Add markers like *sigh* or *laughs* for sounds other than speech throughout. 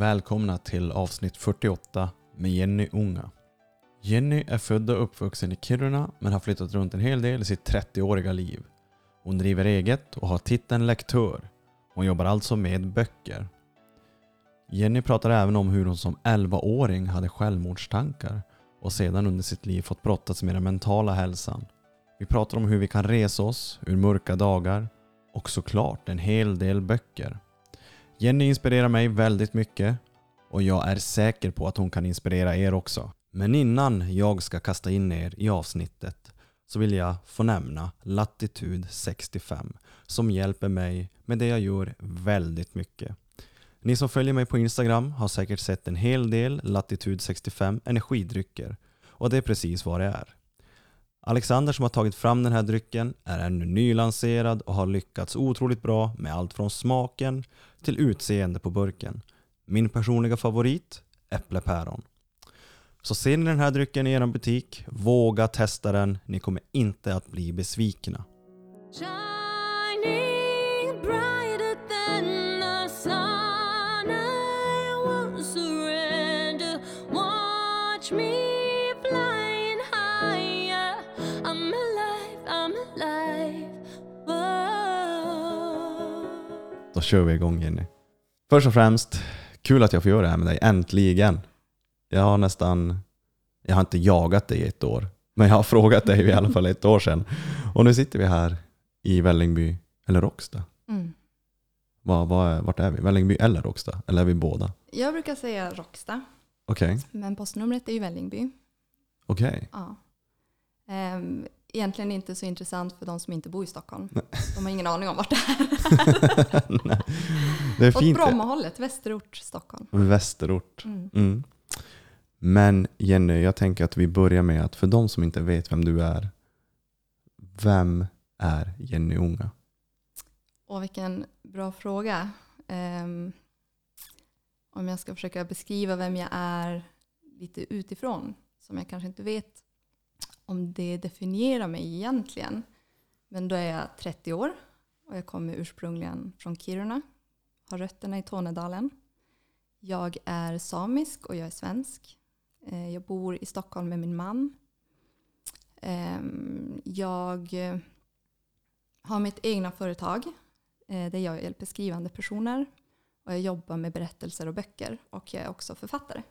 Välkomna till avsnitt 48 med Jenny Unga. Jenny är född och uppvuxen i Kiruna men har flyttat runt en hel del i sitt 30-åriga liv. Hon driver eget och har titeln lektör. Hon jobbar alltså med böcker. Jenny pratar även om hur hon som 11-åring hade självmordstankar och sedan under sitt liv fått brottas med den mentala hälsan. Vi pratar om hur vi kan resa oss ur mörka dagar och såklart en hel del böcker. Jenny inspirerar mig väldigt mycket och jag är säker på att hon kan inspirera er också. Men innan jag ska kasta in er i avsnittet så vill jag få nämna Latitude 65 som hjälper mig med det jag gör väldigt mycket. Ni som följer mig på Instagram har säkert sett en hel del Latitude 65 energidrycker och det är precis vad det är. Alexander som har tagit fram den här drycken är ännu nylanserad och har lyckats otroligt bra med allt från smaken till utseende på burken. Min personliga favorit, äpplepäron. Så ser ni den här drycken i er butik, våga testa den. Ni kommer inte att bli besvikna. Shining bright. Då kör vi igång Jenny. Först och främst, kul att jag får göra det här med dig, äntligen. Jag har nästan, jag har inte jagat dig i ett år, men jag har frågat dig i alla fall ett år sedan. Och nu sitter vi här i Vällingby, eller Råcksta. Mm. Var, var, vart är vi? Vällingby eller Råcksta? Eller är vi båda? Jag brukar säga Råcksta, Okej, men postnumret är ju Vällingby. okej. Ja. Ehm, egentligen inte så intressant för de som inte bor i Stockholm. De har ingen aning om vart det är. *laughs* Nej. Det är Åt fint. det. Brommahållet, västerort, Stockholm. Västerort. Mm. Mm. Men Jenny, jag tänker att vi börjar med att för de som inte vet vem du är, vem är Jenny Unga? Och vilken bra fråga. Ehm, om jag ska försöka beskriva vem jag är lite utifrån, som jag kanske inte vet om det definierar mig egentligen. Men då är jag 30 år och jag kommer ursprungligen från Kiruna, har rötterna i Tornedalen. Jag är samisk och jag är svensk. Eh, jag bor i Stockholm med min man. Ehm, jag eh, har mitt egna företag eh, där jag hjälper skrivande personer. Och jag jobbar med berättelser och böcker och jag är också författare.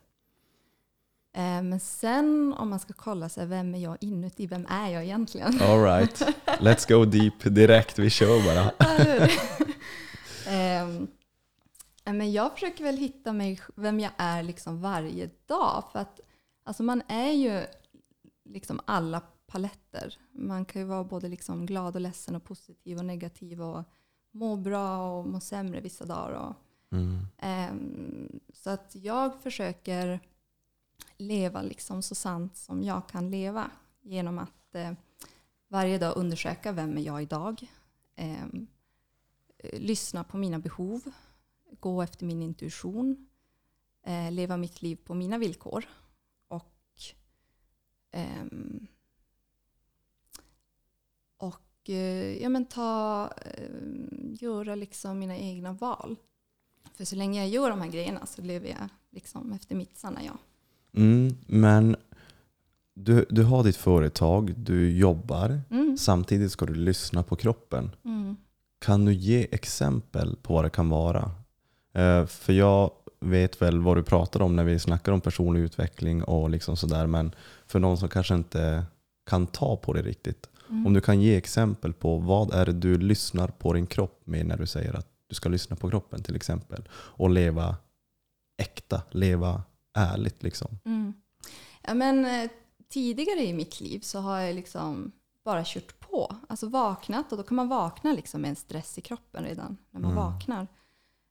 Eh, Men sen om man ska kolla sig, vem är jag inuti? Vem är jag egentligen? All right, let's go deep direkt. Vi kör bara. *laughs* Ehm, eh, men jag försöker väl hitta mig, vem jag är liksom varje dag. För att alltså man är ju liksom alla paletter. Man kan ju vara både liksom glad och ledsen och positiv och negativ och må bra och må sämre vissa dagar. Och, Mm. Ehm, så att jag försöker leva liksom så sant som jag kan leva genom att eh, varje dag undersöka vem är jag idag. Ehm, eh, lyssna på mina behov, gå efter min intuition, eh, leva mitt liv på mina villkor och ehm, och eh, ja, men ta, eh, göra liksom mina egna val. För så länge jag gör de här grejerna så lever jag liksom efter mitt sanna jag. Mm, men du, du har ditt företag, du jobbar, Mm. samtidigt ska du lyssna på kroppen. Mm. Kan du ge exempel på vad det kan vara? Eh, för jag vet väl vad du pratar om när vi snackar om personlig utveckling och liksom sådär, men för någon som kanske inte kan ta på det riktigt. Mm. Om du kan ge exempel på vad är det du lyssnar på din kropp med när du säger att du ska lyssna på kroppen till exempel. Och leva äkta, leva ärligt liksom. Mm. Ja, men, eh, tidigare i mitt liv så har jag liksom bara kört på. Alltså vaknat och då kan man vakna liksom med en stress i kroppen redan när man Mm. vaknar.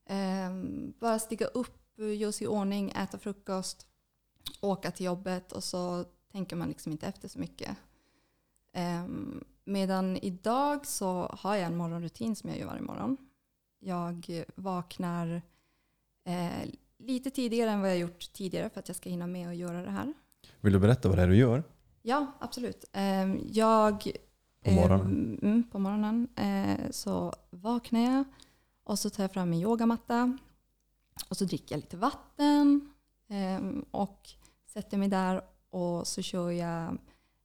Ehm, bara stiga upp, göra sig i ordning, äta frukost, åka till jobbet och så tänker man liksom inte efter så mycket. Ehm, medan idag så har jag en morgonrutin som jag gör varje morgon. Jag vaknar eh, lite tidigare än vad jag gjort tidigare för att jag ska hinna med att göra det här. Vill du berätta vad det är du gör? Ja, absolut. Ehm, Jag... På morgonen? ehm, Mm, på morgonen. eh, Så vaknar jag och så tar jag fram min yogamatta. Och så dricker jag lite vatten ehm, och sätter mig där och så kör jag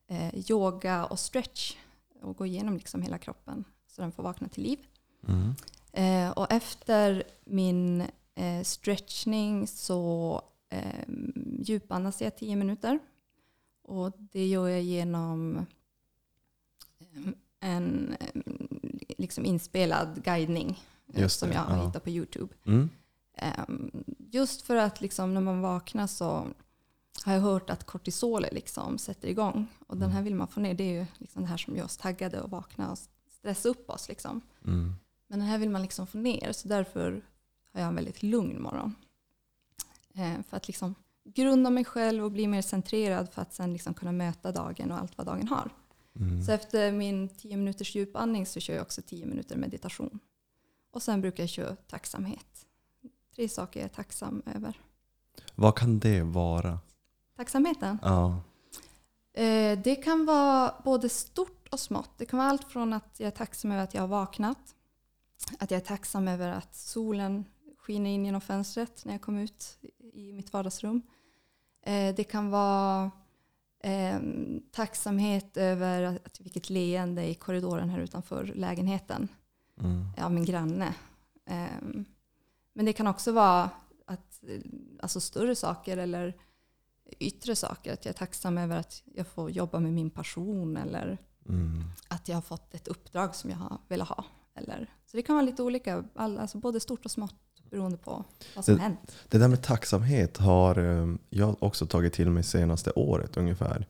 eh, yoga och stretch och går igenom liksom hela kroppen så den får vakna till liv. Mm. Eh, och efter min eh, stretchning så eh, djupandas jag 10 minuter. Och det gör jag genom eh, en eh, liksom inspelad guidning eh, Just som det, jag ja. hittat på YouTube. Mm. Ehm, just för att liksom när man vaknar så har jag hört att kortisol liksom sätter igång. Och den här vill man få ner. Det är ju liksom det här som gör oss taggade och vakna och stressa upp oss. Liksom. Mm. Men den här vill man liksom få ner. Så därför har jag en väldigt lugn morgon. Eh, för att liksom grunda mig själv och bli mer centrerad för att sen liksom kunna möta dagen och allt vad dagen har. Mm. Så efter min 10 minuters djupandning så kör jag också 10 minuter meditation. Och sen brukar jag köra tacksamhet. Tre saker jag är tacksam över. Vad kan det vara? Tacksamheten? Ja. Eh, det kan vara både stort och smått. Det kan vara allt från att jag är tacksam över att jag har vaknat. Att jag är tacksam över att solen skiner in genom fönstret när jag kom ut i mitt vardagsrum. Eh, det kan vara eh, tacksamhet över att, att vilket leende i korridoren här utanför lägenheten Mm. av min granne. Ehm, men det kan också vara att, alltså större saker eller yttre saker. Att jag är tacksam över att jag får jobba med min passion eller Mm. att jag har fått ett uppdrag som jag har velat ha. Eller, så det kan vara lite olika, all- alltså både stort och smått beroende på vad som Det- hänt. Det där med tacksamhet har eh, jag också tagit till mig senaste året ungefär.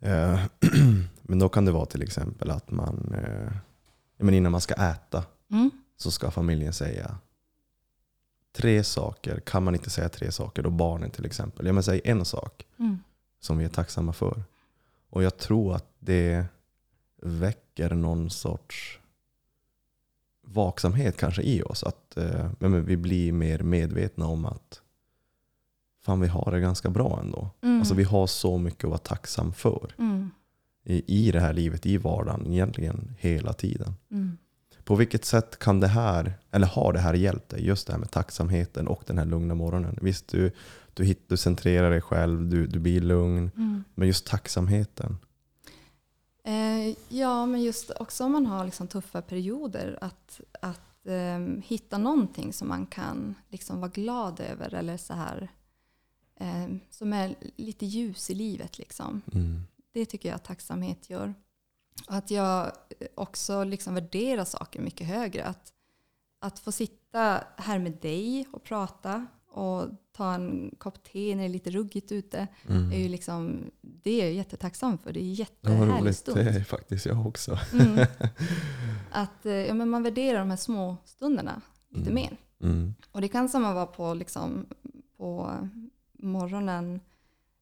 Eh, *clears throat* Men då kan det vara till exempel att man, eh, men innan man ska äta Mm. så ska familjen säga tre saker. Kan man inte säga tre saker, då barnen till exempel. Ja, men säg en sak Mm. som vi är tacksamma för. Och jag tror att det väcker någon sorts vaksamhet kanske i oss. Att eh, men vi blir mer medvetna om att fan vi har det ganska bra ändå. Mm. Alltså vi har så mycket att vara tacksam för Mm. i, i det här livet, i vardagen, egentligen hela tiden. Mm. På vilket sätt kan det här, eller har det här hjälpt dig? Just det här med tacksamheten och den här lugna morgonen. Visst, du, du, hit, du centrerar dig själv, du, du blir lugn. Mm. Men just tacksamheten. Eh, ja, men just också om man har liksom tuffa perioder att, att ehm, hitta någonting som man kan liksom vara glad över eller så här ehm, som är lite ljus i livet. Liksom. Mm. Det tycker jag att tacksamhet gör. Och att jag också liksom värderar saker mycket högre. Att, att få sitta här med dig och prata och ta en kopp te när det är lite ruggigt ute. Mm. Är ju liksom, det är jag jättetacksam för. Det är en Ja, vad jättehärlig roligt. stund. Det är faktiskt jag också. Mm. *laughs* Att eh, ja, men man värderar de här små stunderna lite Mm. mer. Mm. Och det kan samma vara på, liksom, på morgonen.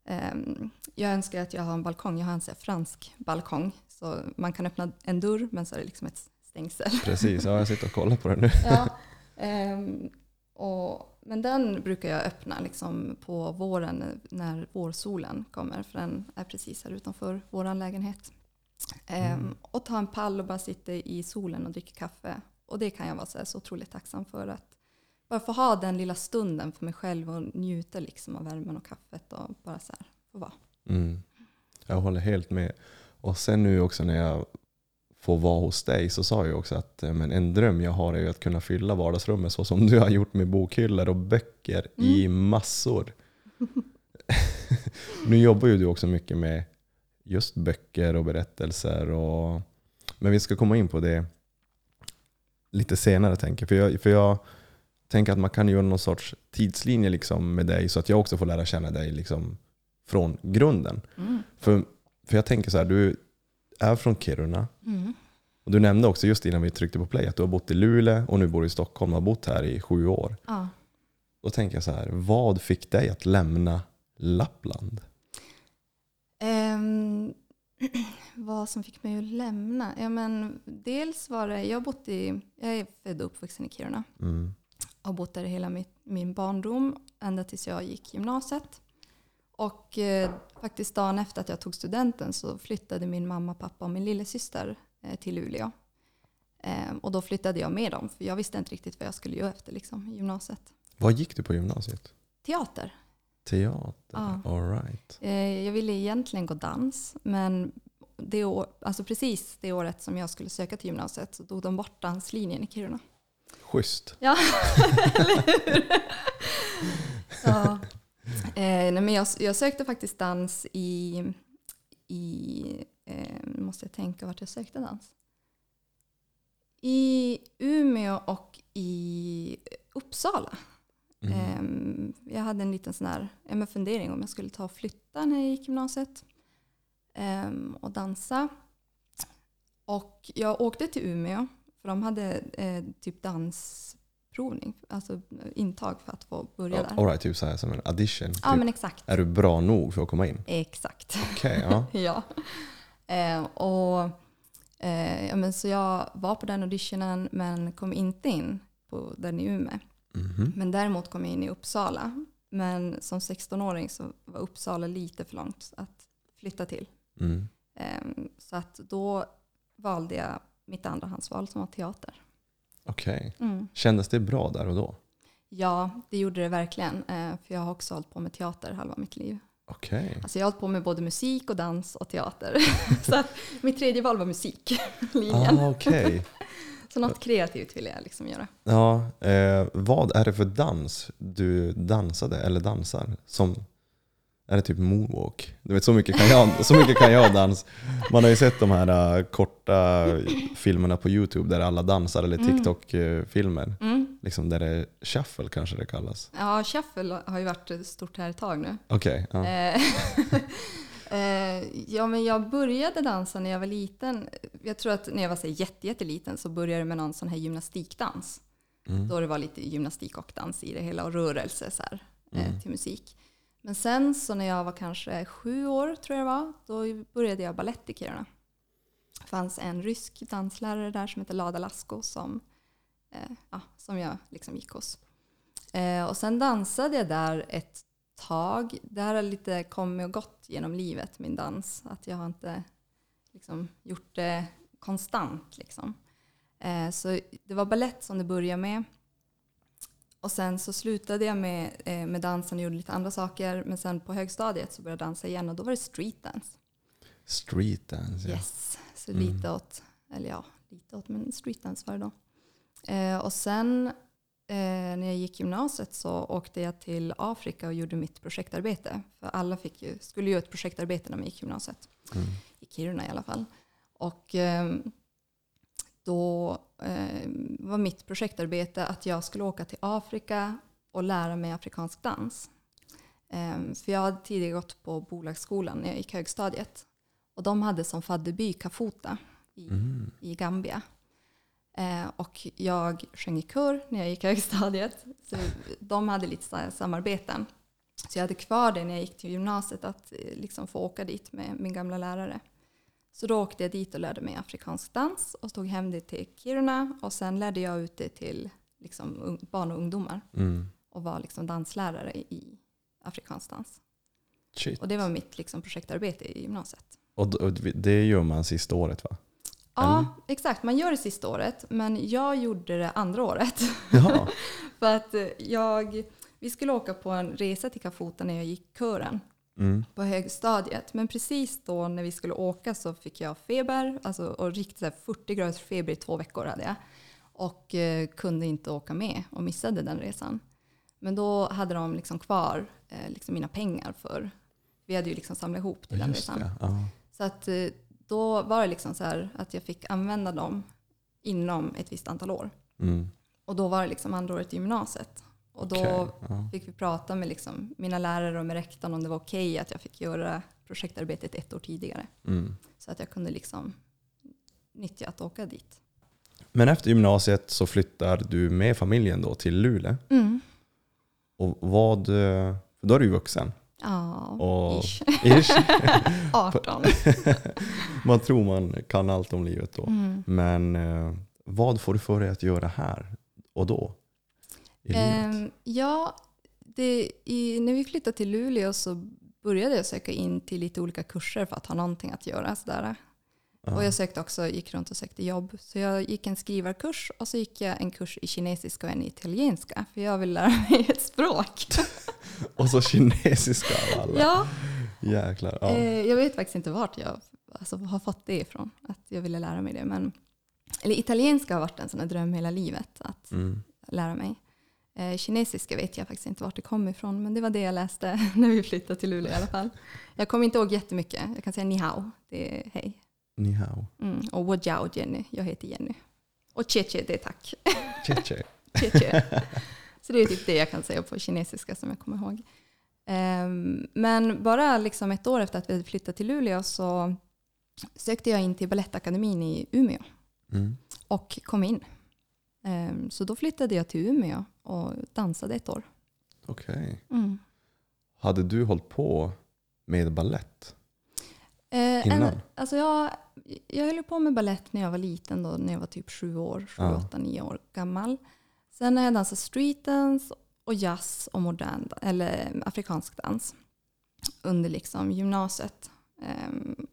Ehm, jag önskar att jag har en balkong. Jag har en så fransk balkong. Så man kan öppna en dörr men så är det liksom ett stängsel. Precis, ja, jag sitter och kollar på det nu. ja. *laughs* Ehm, och, men den brukar jag öppna liksom på våren när vårsolen kommer. För den är precis här utanför vår lägenhet. Ehm, Mm. Och ta en pall och bara sitta i solen och dricka kaffe. Och det kan jag vara så, här, så otroligt tacksam för. att Bara få ha den lilla stunden för mig själv och njuta liksom av värmen och kaffet och bara så här få vara. Mm. Jag håller helt med. Och sen nu också när jag får vara hos dig så sa jag också att eh, men en dröm jag har är ju att kunna fylla vardagsrummet så som du har gjort med bokhyllor och böcker i massor. *laughs* nu jobbar ju du också mycket med just böcker och berättelser. Och, men vi ska komma in på det lite senare tänker. För jag. För jag tänker att man kan göra någon sorts tidslinje liksom med dig så att jag också får lära känna dig liksom från grunden. Mm. För, för jag tänker så här, du är från Kiruna. Mm. Och du nämnde också just innan vi tryckte på play att du har bott i Luleå och nu bor du i Stockholm och har bott här i sju år. Ja. Då tänker jag så här, vad fick dig att lämna Lappland? Ehm, *clears throat* vad som fick mig att lämna? Ja, men dels var det, jag, bott i, jag är född och uppvuxen i Kiruna. Mm. har bott där hela mitt, min barndom, ända tills jag gick gymnasiet. Och eh, faktiskt dagen efter att jag tog studenten så flyttade min mamma, pappa och min lillasyster eh, till Luleå. Eh, och då flyttade jag med dem, för jag visste inte riktigt vad jag skulle göra efter liksom, gymnasiet. Vad gick du på gymnasiet? Teater. Teater? Ja. All right. Eh, jag ville egentligen gå dans, men det år, alltså precis det året som jag skulle söka till gymnasiet så tog de bort danslinjen i Kiruna. Schysst. Ja, *laughs* eller hur? ja. Eh, nej, men jag, jag sökte faktiskt dans i, i eh, måste jag tänka vart jag sökte dans. I Umeå och i Uppsala. Mm. Ehm, jag hade en liten sån här, men fundering om jag skulle ta och flytta när jag gick gymnasiet ehm, och dansa. Och jag åkte till Umeå för de hade eh, typ dansprovning, alltså eh, intag för att få börja där. All right, typ så här som en audition. Ja typ. men exakt. Är du bra nog för att komma in? Exakt. Okej, ja. *laughs* ja. Eh, och, eh, ja, men så jag var på den auditionen men kom inte in på den i Umeå. Mhm. Men däremot kom jag in i Uppsala. Men som 16-åring så var Uppsala lite för långt att flytta till. Mm. Ehm, Så att då valde jag mitt andrahandsval som var teater. Okej. Mm. Kändes det bra där och då? Ja, det gjorde det verkligen. eh, För jag har också hållit på med teater halva mitt liv. Okej. Alltså jag har hållit på med både musik och dans och teater. *laughs* Så att mitt tredje val var musiklinjen. Ah, okej. *laughs* Så något kreativt ville jag liksom göra. Ja, eh, vad är det för dans du dansade eller dansar? Som, är det typ moonwalk? Du vet, så mycket kan jag, så mycket kan jag dans. Man har ju sett de här eh, korta filmerna på YouTube där alla dansar, eller Mm. TikTok-filmer. Mm. Liksom där det är shuffle kanske det kallas. Ja, shuffle har ju varit stort här ett tag nu. Okej, ja. Eh, *laughs* eh, ja, men jag började dansa när jag var liten. Jag tror att när jag var så jätte, jätteliten så började jag med någon sån här gymnastikdans. Mm. Då det var lite gymnastik och dans i det hela och rörelse så här, eh, Mm. till musik. Men sen så när jag var kanske sju år tror jag det var, då började jag ballett i Kiruna. Det fanns en rysk danslärare där som hette Lada Lasko som, eh, ja, som jag liksom gick hos. Eh, och sen dansade jag där ett tag. Det här har lite kommit och gått genom livet, min dans. Att jag har inte liksom, gjort det konstant. Liksom. Eh, så det var ballett som det började med. Och sen så slutade jag med, eh, med dansen och gjorde lite andra saker. Men sen på högstadiet så började jag dansa igen och då var det streetdance. Street dance, ja. Yes, så Mm. lite åt, eller ja, lite åt, men streetdance var det då. Eh, och sen eh, när jag gick gymnasiet så åkte jag till Afrika och gjorde mitt projektarbete. För alla fick ju, skulle göra ett projektarbete när man gick gymnasiet. Mm. I Kiruna i alla fall. Och eh, då eh, var mitt projektarbete att jag skulle åka till Afrika och lära mig afrikansk dans. Eh, för jag hade tidigare gått på bolagsskolan när jag gick högstadiet. Och de hade som fadderby Kafuta i, Mm. i Gambia. Eh, och jag sjöng i kör när jag gick högstadiet. Så de hade lite samarbeten. Så jag hade kvar det när jag gick till gymnasiet att eh, liksom få åka dit med min gamla lärare. Så då åkte jag dit och lärde mig afrikansk dans och tog hem det till Kiruna och sen lärde jag ut det till liksom, barn och ungdomar Mm. och var liksom danslärare i afrikansk dans. Shit. Och det var mitt liksom, projektarbete i gymnasiet. Och det gör man sista året va? Ja, exakt. Man gör det sista året, men jag gjorde det andra året. *laughs* *laughs* För att eh, jag, vi skulle åka på en resa till Kafuta när jag gick kören Mm. på högstadiet. Men precis då när vi skulle åka så fick jag feber, alltså, och riktigt så här 40 graders feber i två veckor hade jag. Och eh, kunde inte åka med och missade den resan. Men då hade de liksom kvar eh, liksom mina pengar för, vi hade ju liksom samlat ihop till den Just resan. Ja. Så att eh, då var det liksom så här att jag fick använda dem inom ett visst antal år. Mm. Och då var det liksom andra året i gymnasiet. Och då ja. fick vi prata med liksom mina lärare och med rektorn om det var okej att jag fick göra projektarbetet ett år tidigare. Mm. Så att jag kunde liksom nyttja att åka dit. Men efter gymnasiet så flyttar du med familjen då till Luleå. Mm. Och vad, för då är du ju vuxen. Ja, Och- ish. *laughs* Ish. *laughs* 18. *laughs* Man tror man kan allt om livet då. Mm. Men eh, vad får du för dig att göra här och då? I livet? Ehm, ja, det, i, när vi flyttade till Luleå så började jag söka in till lite olika kurser för att ha någonting att göra. Sådär. Ja. Och jag sökte också, gick runt och sökte jobb. Så jag gick en skrivarkurs och så gick jag en kurs i kinesiska och en i italienska. För jag vill lära mig ett språk. *laughs* Och så kinesiska av alla. ja, Jäklar. Ja. eh, jag vet faktiskt inte vart jag alltså, har fått det ifrån. Att jag ville lära mig det. Men, eller italienska har varit en sån dröm hela livet. Att Mm. lära mig. Eh, kinesiska vet jag faktiskt inte vart det kom ifrån, men det var det jag läste *laughs* när vi flyttade till Luleå i alla fall. Jag kommer inte ihåg jättemycket. Jag kan säga ni hao, det är hej. Ni hao. Mm. Och wo jiao Jenny, jag heter Jenny. Och che che, det är tack. *laughs* Che che. *laughs* che che. Så det är typ det jag kan säga på kinesiska som jag kommer ihåg. Ehm, men bara liksom ett år efter att vi hade flyttat till Luleå så sökte jag in till Balettakademin i Umeå Mm. och kom in. Ehm, Så då flyttade jag till Umeå och dansade ett år. Okej. Mm. Hade du hållit på med ballett? Eh, Innan? En, alltså jag, jag höll på med ballett när jag var liten, då, när jag var typ sju år, sju, Ja. åtta, nio år gammal. Sen har jag dansat streetdance och jazz och modern, eller afrikansk dans under liksom gymnasiet. Ehm,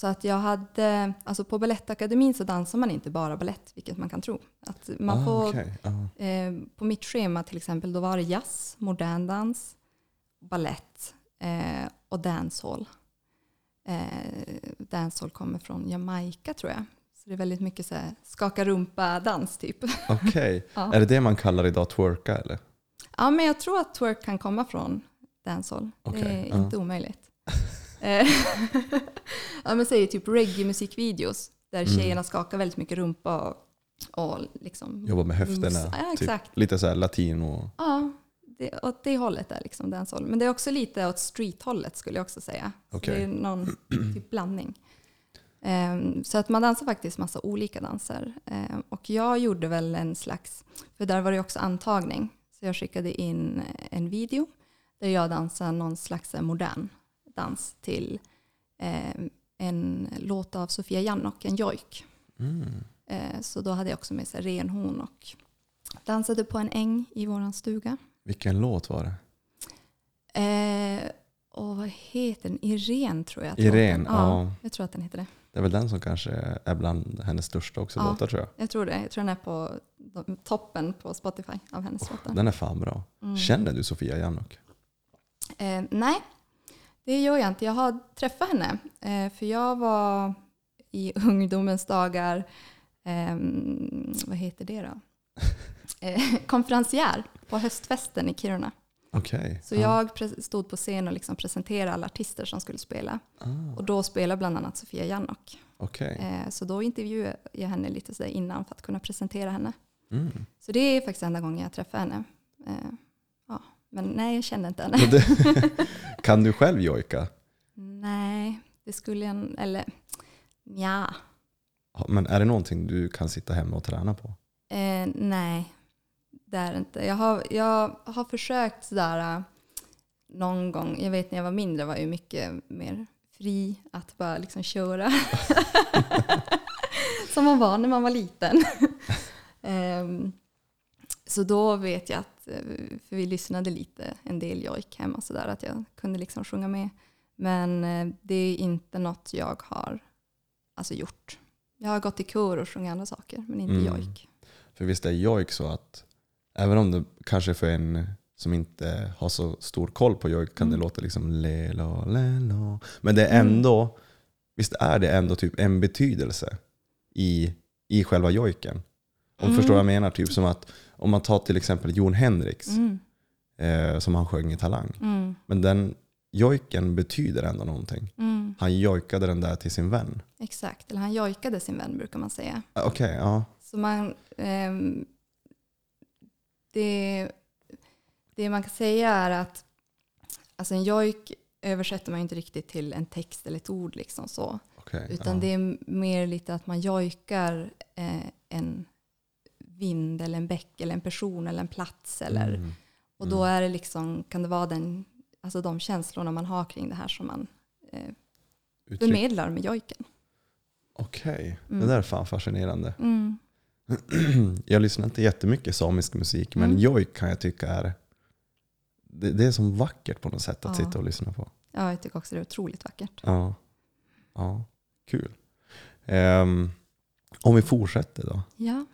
så att jag hade, alltså på Balettakademin så dansar man inte bara ballett, vilket man kan tro. Att man ah, får okej. Ja. Eh, på mitt schema till exempel, då var det jazz, modern dans, ballett eh, och dancehall. Eh, dancehall kommer från Jamaica tror jag. Så det är väldigt mycket så här, skaka rumpa-dans typ. *laughs* Okej. Ja. Är det det man kallar idag twerka eller? ja, men jag tror att twerk kan komma från dancehall. det Okej, är inte omöjligt. Eh, *laughs* ja, men säg typ reggae-musikvideos där Mm. tjejerna skakar väldigt mycket rumpa och, och liksom... Jobba med höfterna. Ja, typ. exakt. Lite så här latino. Ja, det, åt det hållet är liksom dancehall. Men det är också lite åt street-hållet skulle jag också säga. Så Okej. det är någon *clears throat* typ blandning. Ehm, så att man dansar faktiskt massa olika danser. Ehm, och jag gjorde väl en slags, för där var det också antagning. Så jag skickade in en video där jag dansade någon slags modern dans till ehm, en låt av Sofia Jannok, en jojk. Mm. Ehm, så då hade jag också med sig renhorn och dansade på en äng i våran stuga. Vilken låt var det? Eh, och vad heter den? Irene tror jag. Irene, Ja, ja. jag tror att den heter det. Det är väl den som kanske är bland hennes största också Ja. låtar tror jag. Jag tror det. Jag tror den är på toppen på Spotify av hennes låtar. Den är fan bra. Mm. Känner du Sofia Jannok? Eh, nej, det gör jag inte. Jag har träffat henne. Eh, för jag var i *laughs* ungdomens dagar, ehm, vad heter det då? *laughs* Eh, konferencier på höstfesten i Kiruna. Okej. Så ja. jag stod på scen och liksom presenterade alla artister som skulle spela. Ah, Och då spelade bland annat Sofia Jannok. Okej. Eh, Så då intervjuade jag henne lite sådär innan för att kunna presentera henne. Mm. Så det är faktiskt enda gången jag träffar henne. Ja, men nej, jag känner inte henne. Kan du själv jojka? Nej, det skulle jag... Eller ja, Men är det någonting du kan sitta hemma och träna på? eh, nej. Det är det inte. Jag har, jag har försökt sådär eh, någon gång. Jag vet när jag var mindre var jag ju mycket mer fri att bara liksom köra. *laughs* Som man var när man var liten. *laughs* Ehm, så då vet jag att, eh, för vi lyssnade lite en del jojk hemma så där att jag kunde liksom sjunga med. Men eh, det är inte något jag har alltså, gjort. Jag har gått i kör och sjungit andra saker, men inte Mm. jojk. För visst är jojk så att även om det kanske för en som inte har så stor koll på jojk kan Mm. det låta liksom le, la, le, la. Men det är Mm. ändå, visst är det ändå typ en betydelse i, i själva jojken? Om Mm. förstår vad jag menar? Typ som att om man tar till exempel Jon Henriks Mm. eh, som han sjöng i Talang. Mm. Men den jojken betyder ändå någonting. Mm. Han jojkade den där till sin vän. Exakt, eller han jojkade sin vän brukar man säga. Ah, Okej, ja. Så man, ehm, det, det man kan säga är att alltså en jojk översätter man inte riktigt till en text eller ett ord. Liksom så. okej, Utan ja. det är mer lite att man jojkar eh, en vind eller en bäck eller en person eller en plats. Eller, Mm. Och då är det liksom, kan det vara den, alltså de känslorna man har kring det här som man eh, Uttryck. förmedlar med jojken. Okej, Mm. det där är fan fascinerande. Mm. *clears throat* Jag lyssnar inte jättemycket samisk musik, men Mm. jojk kan jag tycka är det, det är som vackert på något sätt att Ja. sitta och lyssna på. Ja, jag tycker också det är otroligt vackert. Ja. ja. Kul. Ehm, om vi fortsätter då. Ja.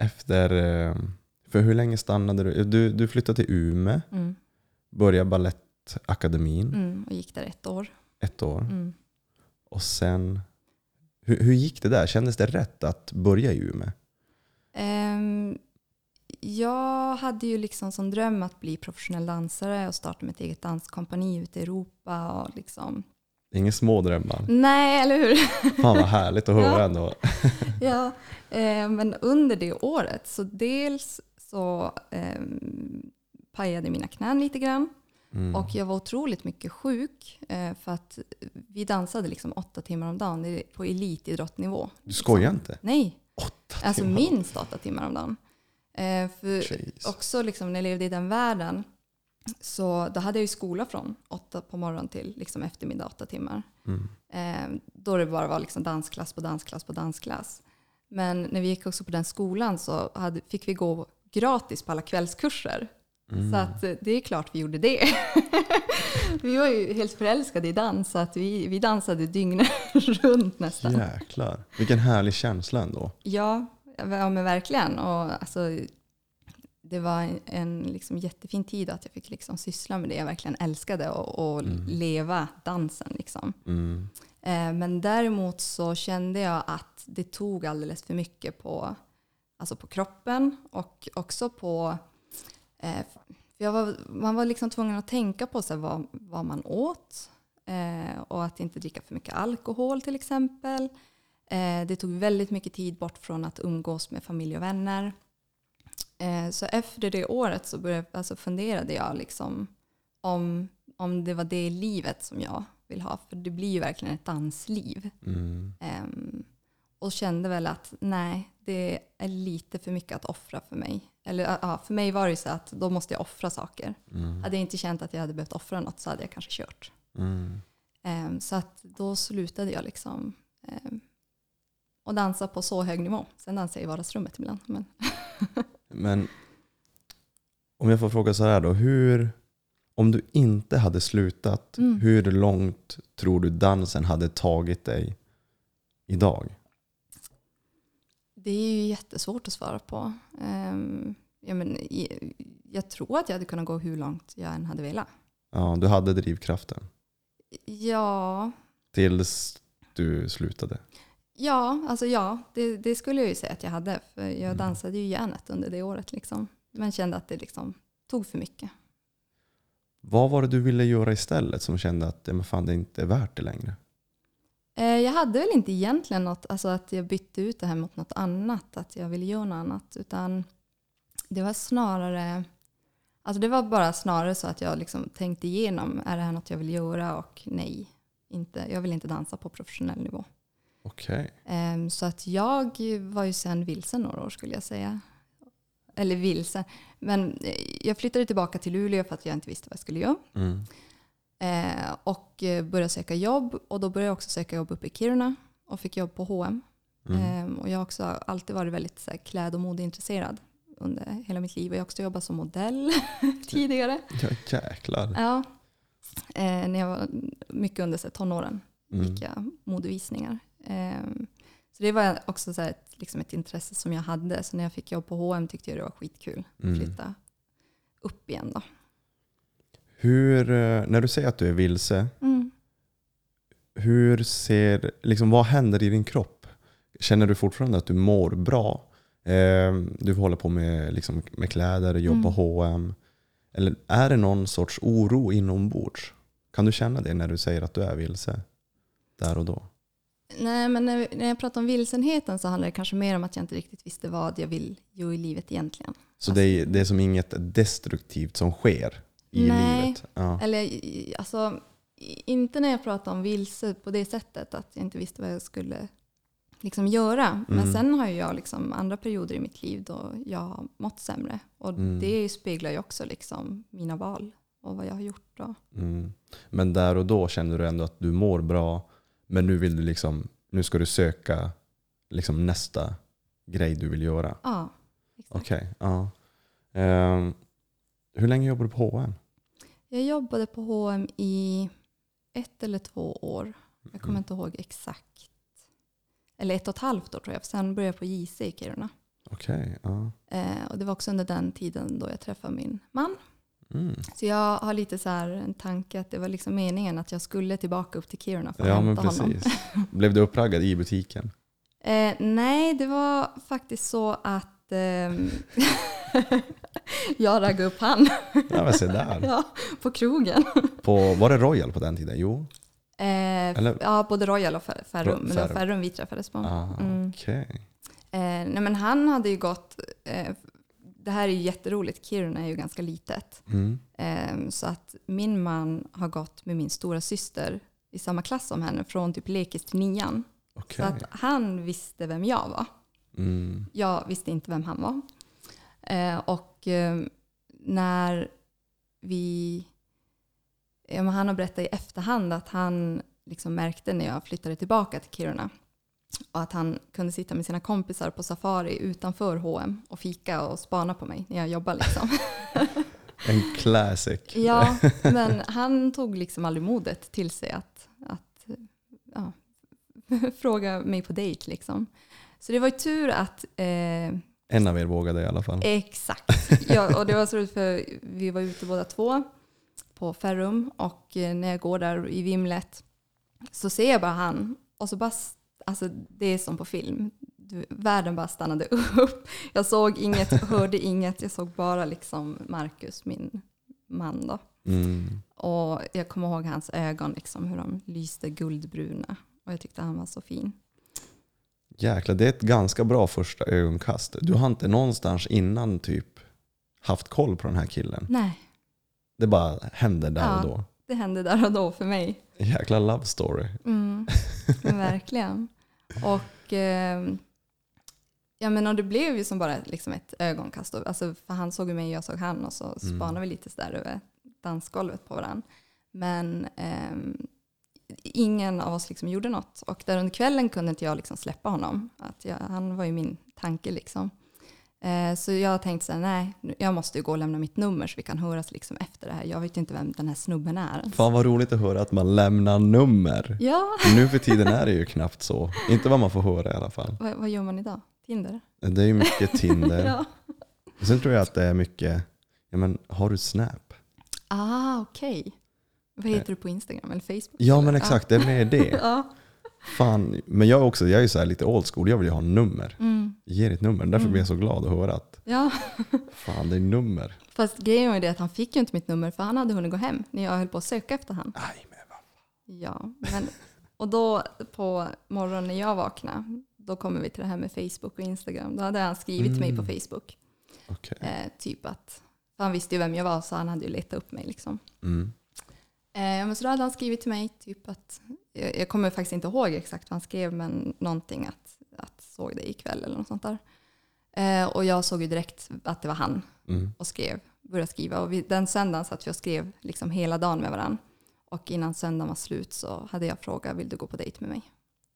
Efter, ehm, för hur länge stannade du? Du, du flyttade till Umeå, Mm. började Balettakademin Mm. Och gick där ett år. ett år. Mm. Och sen, hur, hur gick det där? Kändes det rätt att börja i Umeå? Ehm, jag hade ju liksom som dröm att bli professionell dansare och starta mitt eget danskompani ute i Europa. Och liksom. Inga små drömmar. Nej, eller hur? Fan vad härligt att *laughs* höra Ja. ändå. *laughs* ja, eh, men under det året så dels så eh, pajade mina knän lite grann Mm. och jag var otroligt mycket sjuk eh, för att vi dansade liksom åtta timmar om dagen på elitidrottnivå. Du skojar inte? Nej, Åtta alltså timmar? minst åtta timmar om dagen. Eh, för Jeez. också liksom när jag levde i den världen så då hade jag ju skola från åtta på morgonen till liksom eftermiddag åtta timmar. Mm. Eh, då det bara var liksom dansklass på dansklass på dansklass. Men när vi gick också på den skolan så hade, fick vi gå gratis på alla kvällskurser. Mm. Så att eh, det är klart vi gjorde det. *laughs* vi var ju helt förälskade i dans så att vi, vi dansade dygnet *laughs* runt nästan. Jäklar. Vilken härlig känsla ändå. Ja, ja men verkligen. Och alltså, det var en, en liksom jättefin tid att jag fick liksom syssla med det jag verkligen älskade och, och Mm. leva dansen. Liksom. Mm. Eh, men däremot så kände jag att det tog alldeles för mycket på, alltså på kroppen och också på... Eh, för var, man var liksom tvungen att tänka på så vad, vad man åt eh, och att inte dricka för mycket alkohol till exempel. Eh, det tog väldigt mycket tid bort från att umgås med familj och vänner. Eh, så efter det året så började, alltså funderade jag liksom om, om det var det livet som jag vill ha. För det blir ju verkligen ett dansliv. Mm. Ehm, och kände väl att nej, det är lite för mycket att offra för mig. Eller ja, för mig var det ju så att då måste jag offra saker. Mm. Hade jag inte känt att jag hade behövt offra något så hade jag kanske kört. Mm. Ehm, så att då slutade jag liksom um, och dansa på så hög nivå. Sen dansar jag i vardagsrummet ibland. Men, *laughs* Men om jag får fråga så här då. Hur, om du inte hade slutat, Mm. hur långt tror du dansen hade tagit dig idag? det är ju jättesvårt att svara på. Um, ja, men, jag tror att jag hade kunnat gå hur långt jag än hade velat. Ja, du hade drivkraften Ja, tills du slutade. Ja, alltså ja, det, det skulle jag ju säga att jag hade. För jag Mm. dansade ju järnet under det året. Liksom. Men kände att det liksom tog för mycket. Vad var det du ville göra istället som kände att men fan, det inte är värt det längre? Eh, jag hade väl inte egentligen något, alltså att jag bytte ut det här mot något annat, att jag ville göra något annat. Utan det var snarare, alltså det var bara snarare så att jag liksom tänkte igenom, är det här något jag vill göra? Och nej, inte, jag vill inte dansa på professionell nivå. Okej. Ehm, Så att jag var ju sen vilsen några år skulle jag säga. Eller vilsen. Men eh, jag flyttade tillbaka till Luleå för att jag inte visste vad jag skulle göra. Mm. Eh, och eh, började söka jobb. Och då började jag också söka jobb uppe i Kiruna. Och fick jobb på H&M. Mm. Ehm, och jag har också alltid varit väldigt så här, kläd och modeintresserad under hela mitt liv. Och jag har också jobbat som modell *laughs* tidigare. Ja, jäklar. Ja. Eh, när jag var mycket under så tonåren Mm. gick jag modevisningar. Ehm, så det var också så ett, liksom ett intresse som jag hade. Så när jag fick jobb på H&M tyckte jag det var skitkul att Mm. flytta upp igen. Då. Hur, eh, när du säger att du är vilse, Mm. hur ser, liksom, vad händer i din kropp? Känner du fortfarande att du mår bra? Eh, du håller på med, liksom, med kläder, jobbar Mm. H&M. Eller är det någon sorts oro inombords? Kan du känna det när du säger att du är vilse? Där och då? Nej, men när, när jag pratar om vilsenheten så handlar det kanske mer om att jag inte riktigt visste vad jag vill göra i livet egentligen. Så det, är, det är som inget destruktivt som sker i Nej. livet? Ja. Eller alltså, inte när jag pratar om vilse på det sättet att jag inte visste vad jag skulle liksom göra. Men Mm. sen har jag liksom andra perioder i mitt liv då jag har mått sämre. Och Mm. det speglar ju också liksom mina val och vad jag har gjort. Då. Mm. Men där och då känner du ändå att du mår bra, men nu vill du liksom, nu ska du söka liksom nästa grej du vill göra. Ja, exakt. Okej, ja. Ehm, hur länge jobbar du på H&M? Jag jobbade på H&M i ett eller två år. Jag kommer Mm. inte ihåg exakt. eller ett och ett halvt år tror jag. Sen började jag på JC i Kiruna. Okej, ja. Eh, och det var också under den tiden då jag träffade min man. Mm. Så jag har lite så här en tanke att det var liksom meningen att jag skulle tillbaka upp till Kiruna för att Ja, men hämta honom. precis. Blev du uppraggad i butiken? *laughs* Eh, nej, det var faktiskt så att ehm, *laughs* jag raggade upp han Ja, men se där. *laughs* ja, på krogen. På, var det Royal på den tiden? Jo. Eh, Eller- Ja, både Royal och Fer- Ferrum. Men det var Ferrum. Vi träffades på. Ah, Mm. Okej. Eh, nej, men han hade ju gått... Det här är ju jätteroligt. Kiruna är ju ganska litet. Mm. Eh, så att min man har gått med min stora syster i samma klass som henne från typ lekis till nian. Okej. Så att han visste vem jag var. Mm. Jag visste inte vem han var. Eh, och eh, när vi... Ja, han har berättat i efterhand att han liksom märkte när jag flyttade tillbaka till Kiruna och att han kunde sitta med sina kompisar på safari utanför H&M och fika och spana på mig när jag jobbade. Liksom. *laughs* En classic. ja, men han tog liksom aldrig modet till sig att, att ja, *laughs* fråga mig på dejt. Liksom. Så det var ju tur att eh, En av er vågade i alla fall. Exakt. Ja, och det var så roligt för vi var ute båda två på Ferrum och eh, när jag går där i vimlet så ser jag bara han och så bara, alltså det är som på film. Du, världen bara stannade *laughs* upp. Jag såg inget, hörde inget, jag såg bara liksom Marcus, min man då. Mm. Och jag kommer ihåg hans ögon, liksom, hur de lyste guldbruna. Och jag tyckte han var så fin. Jäklar, det är ett ganska bra första ögonkast. Du har inte någonstans innan typ haft koll på den här killen. Nej, Det bara hände där Ja. och då. det hände där och då för mig. Jäkla love story. Mm, *laughs* verkligen. Och eh, ja, men och det blev ju som bara liksom ett ögonkast. Alltså, för han såg mig och jag såg han och så Mm. spanade vi lite sådär över dansgolvet på varandra. Men ehm, ingen av oss liksom gjorde något. Och där under kvällen kunde inte jag liksom släppa honom. Att jag, han var ju min tanke liksom. Eh, så jag tänkte så här, nej, jag måste ju gå och lämna mitt nummer så vi kan höras liksom efter det här. Jag vet ju inte vem den här snubben är. Fan vad roligt att höra att man lämnar nummer. Ja, Nu för tiden är det ju knappt så. Inte vad man får höra i alla fall. vad, vad gör man idag? Tinder? Det är ju mycket Tinder. *laughs* Ja. Sen tror jag att det är mycket, ja men har du Snap? Ah, okej. Vad heter du på Instagram eller Facebook? Ja eller? men exakt, det är mer det. *laughs* Ja. Fan, men jag är också, jag är ju så lite old school, jag vill ju ha nummer. Mm. Ge ditt nummer. Därför Mm. blir jag så glad att höra att ja, fan det är nummer. fast grejen var det att han fick ju inte mitt nummer för han hade hunnit gå hem när jag höll på att söka efter han. Aj, men vad Ja, men, och då på morgonen när jag vaknade, då kommer vi till det här med Facebook och Instagram. Då hade han skrivit till mig på Mm. Facebook. Okej. Eh, typ att, för han visste ju vem jag var så han hade ju letat upp mig liksom. Mm. Eh, men så då hade han skrivit till mig typ att, jag, jag kommer faktiskt inte ihåg exakt vad han skrev, men någonting att såg det ikväll eller något sånt där. Eh, och jag såg ju direkt att det var han Mm. och skrev, började skriva. Och vi, den söndagen satt vi och skrev liksom hela dagen med varandra. Och innan söndagen var slut så hade jag frågat, vill du gå på dejt med mig?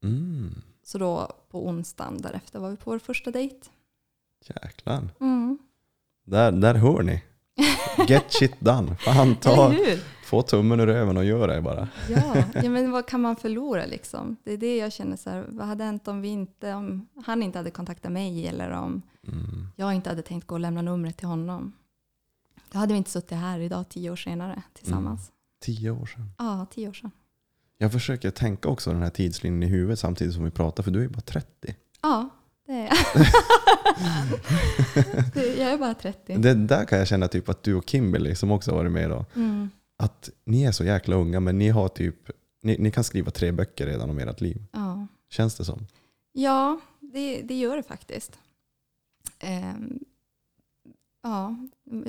Mm. Så då på onsdagen därefter var vi på vår första dejt. Jäklar. Mm. Där, där hör ni. Get shit done. Fan, *laughs* ta? Få tummen ur röven och gör det bara. Ja, ja, men vad kan man förlora liksom? Det är det jag känner så här, vad hade hänt om vi inte, om han inte hade kontaktat mig eller om Mm. jag inte hade tänkt gå och lämna numret till honom. Då hade vi inte suttit här idag tio år senare tillsammans. Tio år sedan. Ja, tio år sedan. Jag försöker tänka också den här tidslinjen i huvudet samtidigt som vi pratar, för du är ju bara 30. Ja, det är jag. *laughs* Jag är bara 30. Det där kan jag känna typ att du och Kimberly, som också har varit med då, Mm. Att ni är så jäkla unga men ni har typ, ni, ni kan skriva tre böcker redan om ert liv. Ja, Känns det som? ja det, det gör det faktiskt. Ehm, ja,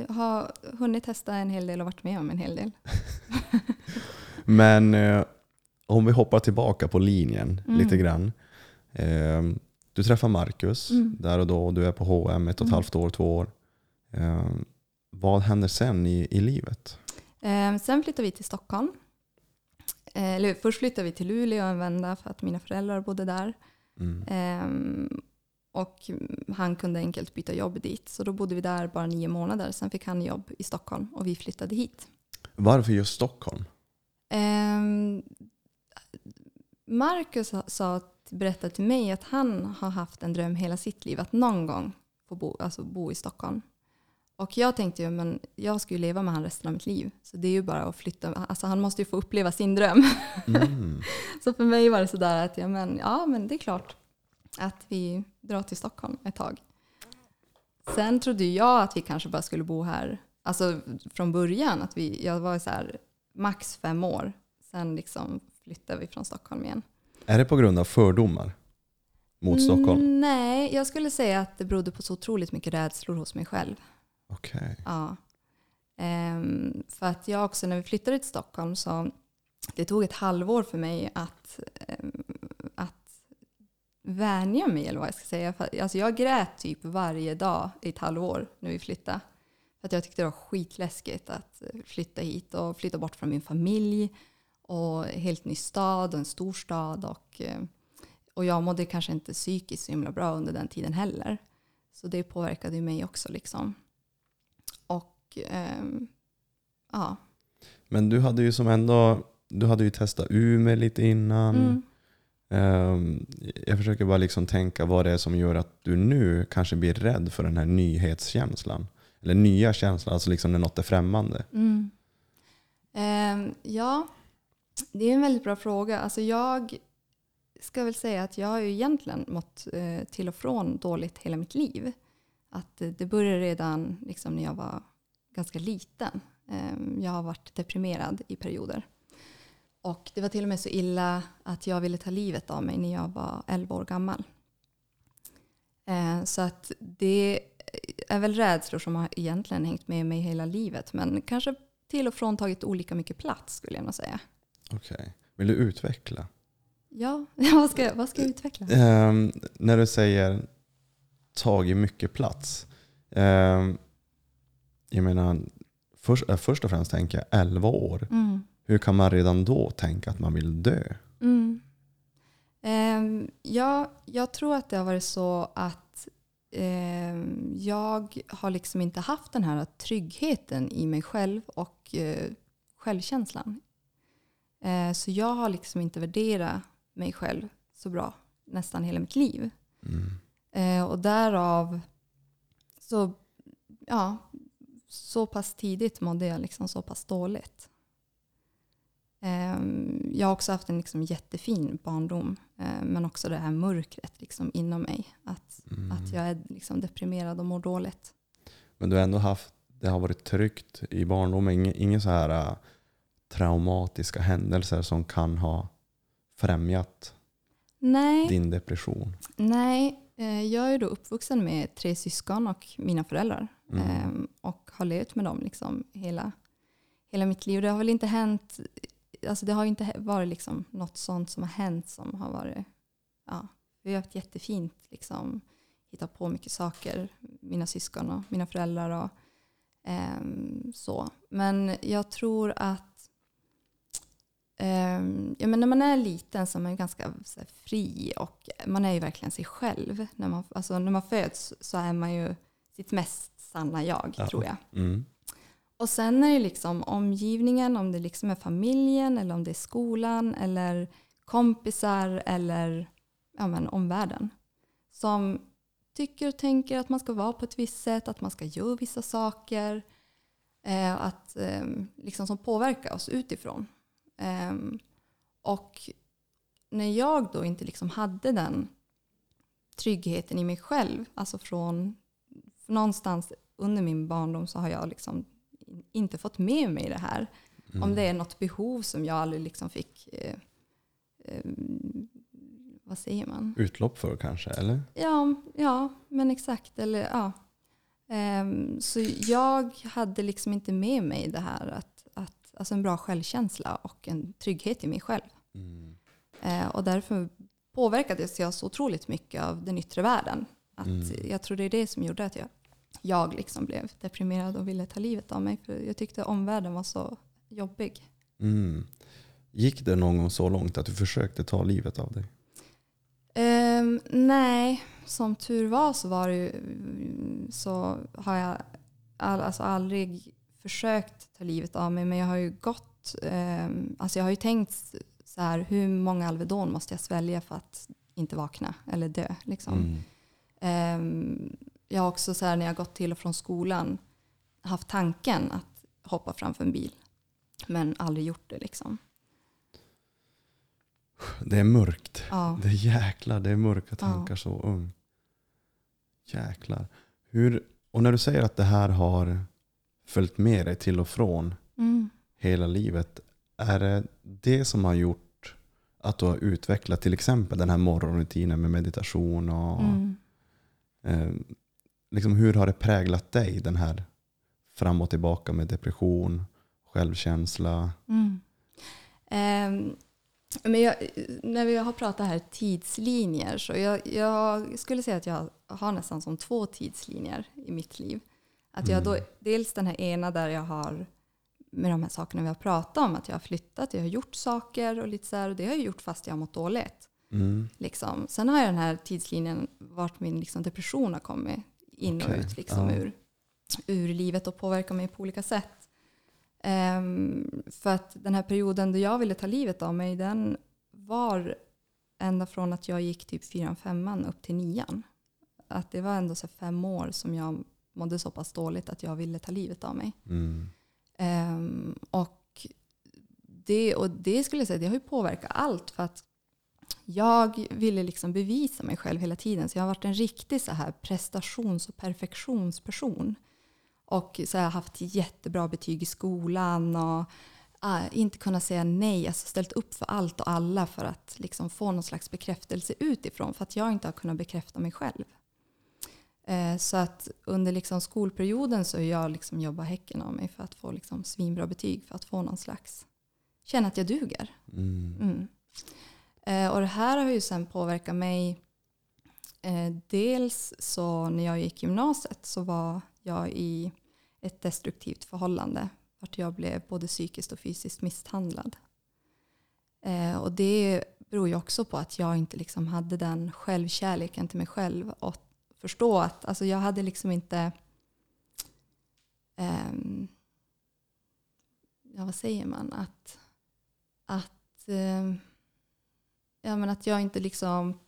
jag har hunnit testa en hel del och varit med om en hel del. *laughs* Men eh, om vi hoppar tillbaka på linjen Mm. lite grann. Eh, du träffar Marcus Mm. där och då, du är på H&M ett och ett Mm. halvt år, två år. Eh, vad händer sen i, i livet? Ehm, sen flyttade vi till Stockholm. Eh, Eller först flyttade vi till Luleå en vända för att mina föräldrar bodde där. Mm. Ehm, och han kunde enkelt byta jobb dit. Så då bodde vi där bara nio månader. Sen fick han jobb i Stockholm och vi flyttade hit. Varför just Stockholm? Ehm, Marcus sa berättade till mig att han har haft en dröm hela sitt liv att någon gång få bo, alltså bo i Stockholm. Och jag tänkte ju, men jag ska ju leva med han resten av mitt liv. Så det är ju bara att flytta. Alltså han måste ju få uppleva sin dröm. Mm. *laughs* Så för mig var det sådär att ja men, ja, men det är klart att vi drar till Stockholm ett tag. Sen trodde jag att vi kanske bara skulle bo här, alltså från början, att vi, jag var så här max fem år. Sen liksom flyttade vi från Stockholm igen. Är det på grund av fördomar mot Stockholm? Mm, nej, jag skulle säga att det berodde på så otroligt mycket rädslor hos mig själv. Okej. Ja. Ehm, för att jag också, när vi flyttade till Stockholm, så det tog ett halvår för mig att, ehm, att vänja mig, eller vad jag ska säga. För, alltså jag grät typ varje dag i ett halvår när vi flyttade. För att jag tyckte det var skitläskigt att flytta hit och flytta bort från min familj och helt ny stad och en stor stad. Och, ehm, och jag mådde kanske inte psykiskt så himla bra under den tiden heller. Så det påverkade ju mig också. liksom. Ehm, ja. Men du hade ju som ändå, du hade ju testat Umeå lite innan. Mm. Ehm, jag försöker bara liksom tänka vad det är som gör att du nu kanske blir rädd för den här nyhetskänslan. Eller nya känslan, alltså liksom när något är främmande. Mm. Ehm, ja, det är en väldigt bra fråga. Alltså jag ska väl säga att jag har ju egentligen mått eh, till och från dåligt hela mitt liv. Att eh, det började redan liksom när jag var ganska liten. Ehm, jag har varit deprimerad i perioder. Och det var till och med så illa att jag ville ta livet av mig när jag var 11 år gammal. Eh, så att det är väl rädslor som har egentligen hängt med mig hela livet. Men kanske till och från tagit olika mycket plats skulle jag nog säga. Okej. Vill du utveckla? Ja, *laughs* vad, ska, vad ska jag utveckla? Ehm, när du säger tagit mycket plats. Ehm, jag menar, först, äh, först och främst tänker jag 11 år. Mm. Hur kan man redan då tänka att man vill dö? Mm. Ehm, ja, jag tror att det har varit så att ehm, jag har liksom inte haft den här tryggheten i mig själv och eh, självkänslan. Eh, så jag har liksom inte värderat mig själv så bra nästan hela mitt liv. Mm. Eh, och därav så, ja, så pass tidigt mådde jag liksom så pass dåligt. Eh, jag har också haft en liksom jättefin barndom, eh, men också det här mörkret liksom inom mig. Att, Mm. att jag är liksom deprimerad och mår dåligt. Men du har ändå haft, det har varit tryggt i barndomen. Inga, inga så här äh, traumatiska händelser som kan ha främjat Nej, din depression. nej eh, jag är då uppvuxen med tre syskon och mina föräldrar. Mm. Ehm, och har levt med dem liksom hela, hela mitt liv. Det har väl inte hänt, alltså det har inte varit liksom något sånt som har hänt som har varit, ja, vi har haft jättefint liksom, hittat på mycket saker, mina syskon och mina föräldrar och ehm, så. Men jag tror att ja, men när man är liten så är man ganska här, fri och man är ju verkligen sig själv. När man, alltså, när man föds så är man ju sitt mest sanna jag, Ja. tror jag. Mm. Och sen är det liksom omgivningen, om det liksom är familjen eller om det är skolan eller kompisar eller ja, men, omvärlden. Som tycker och tänker att man ska vara på ett visst sätt, att man ska göra vissa saker. Eh, att, eh, liksom som påverkar oss utifrån. Ehm, och när jag då inte liksom hade den tryggheten i mig själv, alltså från någonstans under min barndom så har jag liksom inte fått med mig det här. Mm. Om det är något behov som jag aldrig liksom fick, eh, eh, vad säger man? Utlopp för kanske, eller? Ja, ja men exakt. Eller, ja. Ehm, så jag hade liksom inte med mig det här att alltså en bra självkänsla och en trygghet i mig själv. Mm. Eh, och därför påverkades jag så otroligt mycket av den yttre världen. Att Mm. Jag tror det är det som gjorde att jag, jag liksom blev deprimerad och ville ta livet av mig. För jag tyckte omvärlden var så jobbig. Mm. Gick det någon gång så långt att du försökte ta livet av dig? Ehm, nej, som tur var så var det så har jag all, alltså aldrig försökt ta livet av mig. Men jag har ju gått, ehm, alltså jag har ju tänkt så här, hur många Alvedon måste jag svälja för att inte vakna eller dö. Liksom. Mm. Ehm, jag har också så här, när jag gått till och från skolan haft tanken att hoppa framför en bil. Men aldrig gjort det liksom. Det är mörkt. Ja. Det är jäklar, det är mörka Ja. tankar så ung. Jäklar. Hur, och när du säger att det här har följt med dig till och från Mm. hela livet. Är det det som har gjort att du har utvecklat till exempel den här morgonrutinen med meditation? Och, Mm. eh, liksom hur har det präglat dig den här fram och tillbaka med depression, självkänsla? Mm. Ehm, men jag, när vi har pratat här tidslinjer så jag, jag skulle säga att jag har nästan som två tidslinjer i mitt liv. Att jag då, Mm. dels den här ena där jag har med de här sakerna vi har pratat om, att jag har flyttat, jag har gjort saker och lite så här, och det har jag gjort fast jag har mått dåligt. Mm. Liksom. Sen har jag den här tidslinjen vart min liksom, depression har kommit in och Okej, ut liksom, ja. ur, ur livet och påverkat mig på olika sätt. Ehm, för att den här perioden då jag ville ta livet av mig, den var ända från att jag gick typ fyran, femman upp till nian. Att det var ändå så fem år som jag mådde så pass dåligt att jag ville ta livet av mig. Mm. Ehm, och, det, och det skulle jag säga, det har ju påverkat allt. För att jag ville liksom bevisa mig själv hela tiden. Så jag har varit en riktig så här prestations och perfektionsperson. Och så har jag haft jättebra betyg i skolan och ah, inte kunnat säga nej. Alltså ställt upp för allt och alla för att liksom få någon slags bekräftelse utifrån. För att jag inte har kunnat bekräfta mig själv. Eh, Så att under liksom skolperioden så har jag liksom jobbat häcken av mig för att få liksom svinbra betyg. För att få någon slags, känna att jag duger. Mm. Mm. Eh, och det här har ju sen påverkat mig. Eh, dels så när jag gick gymnasiet så var jag i ett destruktivt förhållande. Vart jag blev både psykiskt och fysiskt misshandlad. Och det beror ju också på att jag inte liksom hade den självkärleken till mig själv. Och förstå att alltså jag hade liksom inte... ehm, ja, vad säger man? Att, att, ehm, ja, men att jag inte liksom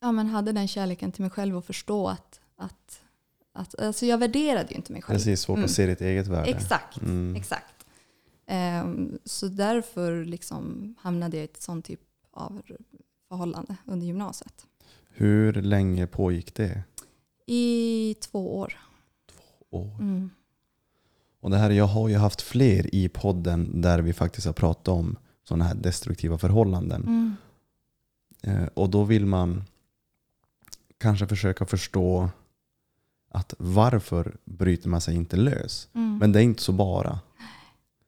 ja, men hade den kärleken till mig själv och förstå att, att, att alltså jag värderade ju inte mig själv. Precis, svårt Mm. att se ditt eget värde. Exakt, Mm. exakt. Ehm, så därför liksom hamnade jag i ett sånt typ av förhållande under gymnasiet. Hur länge pågick det? I två år. År. Mm. Och det här, jag har ju haft fler i podden där vi faktiskt har pratat om sådana här destruktiva förhållanden. Mm. Eh, och då vill man kanske försöka förstå att varför bryter man sig inte lös? Mm. Men det är inte så bara.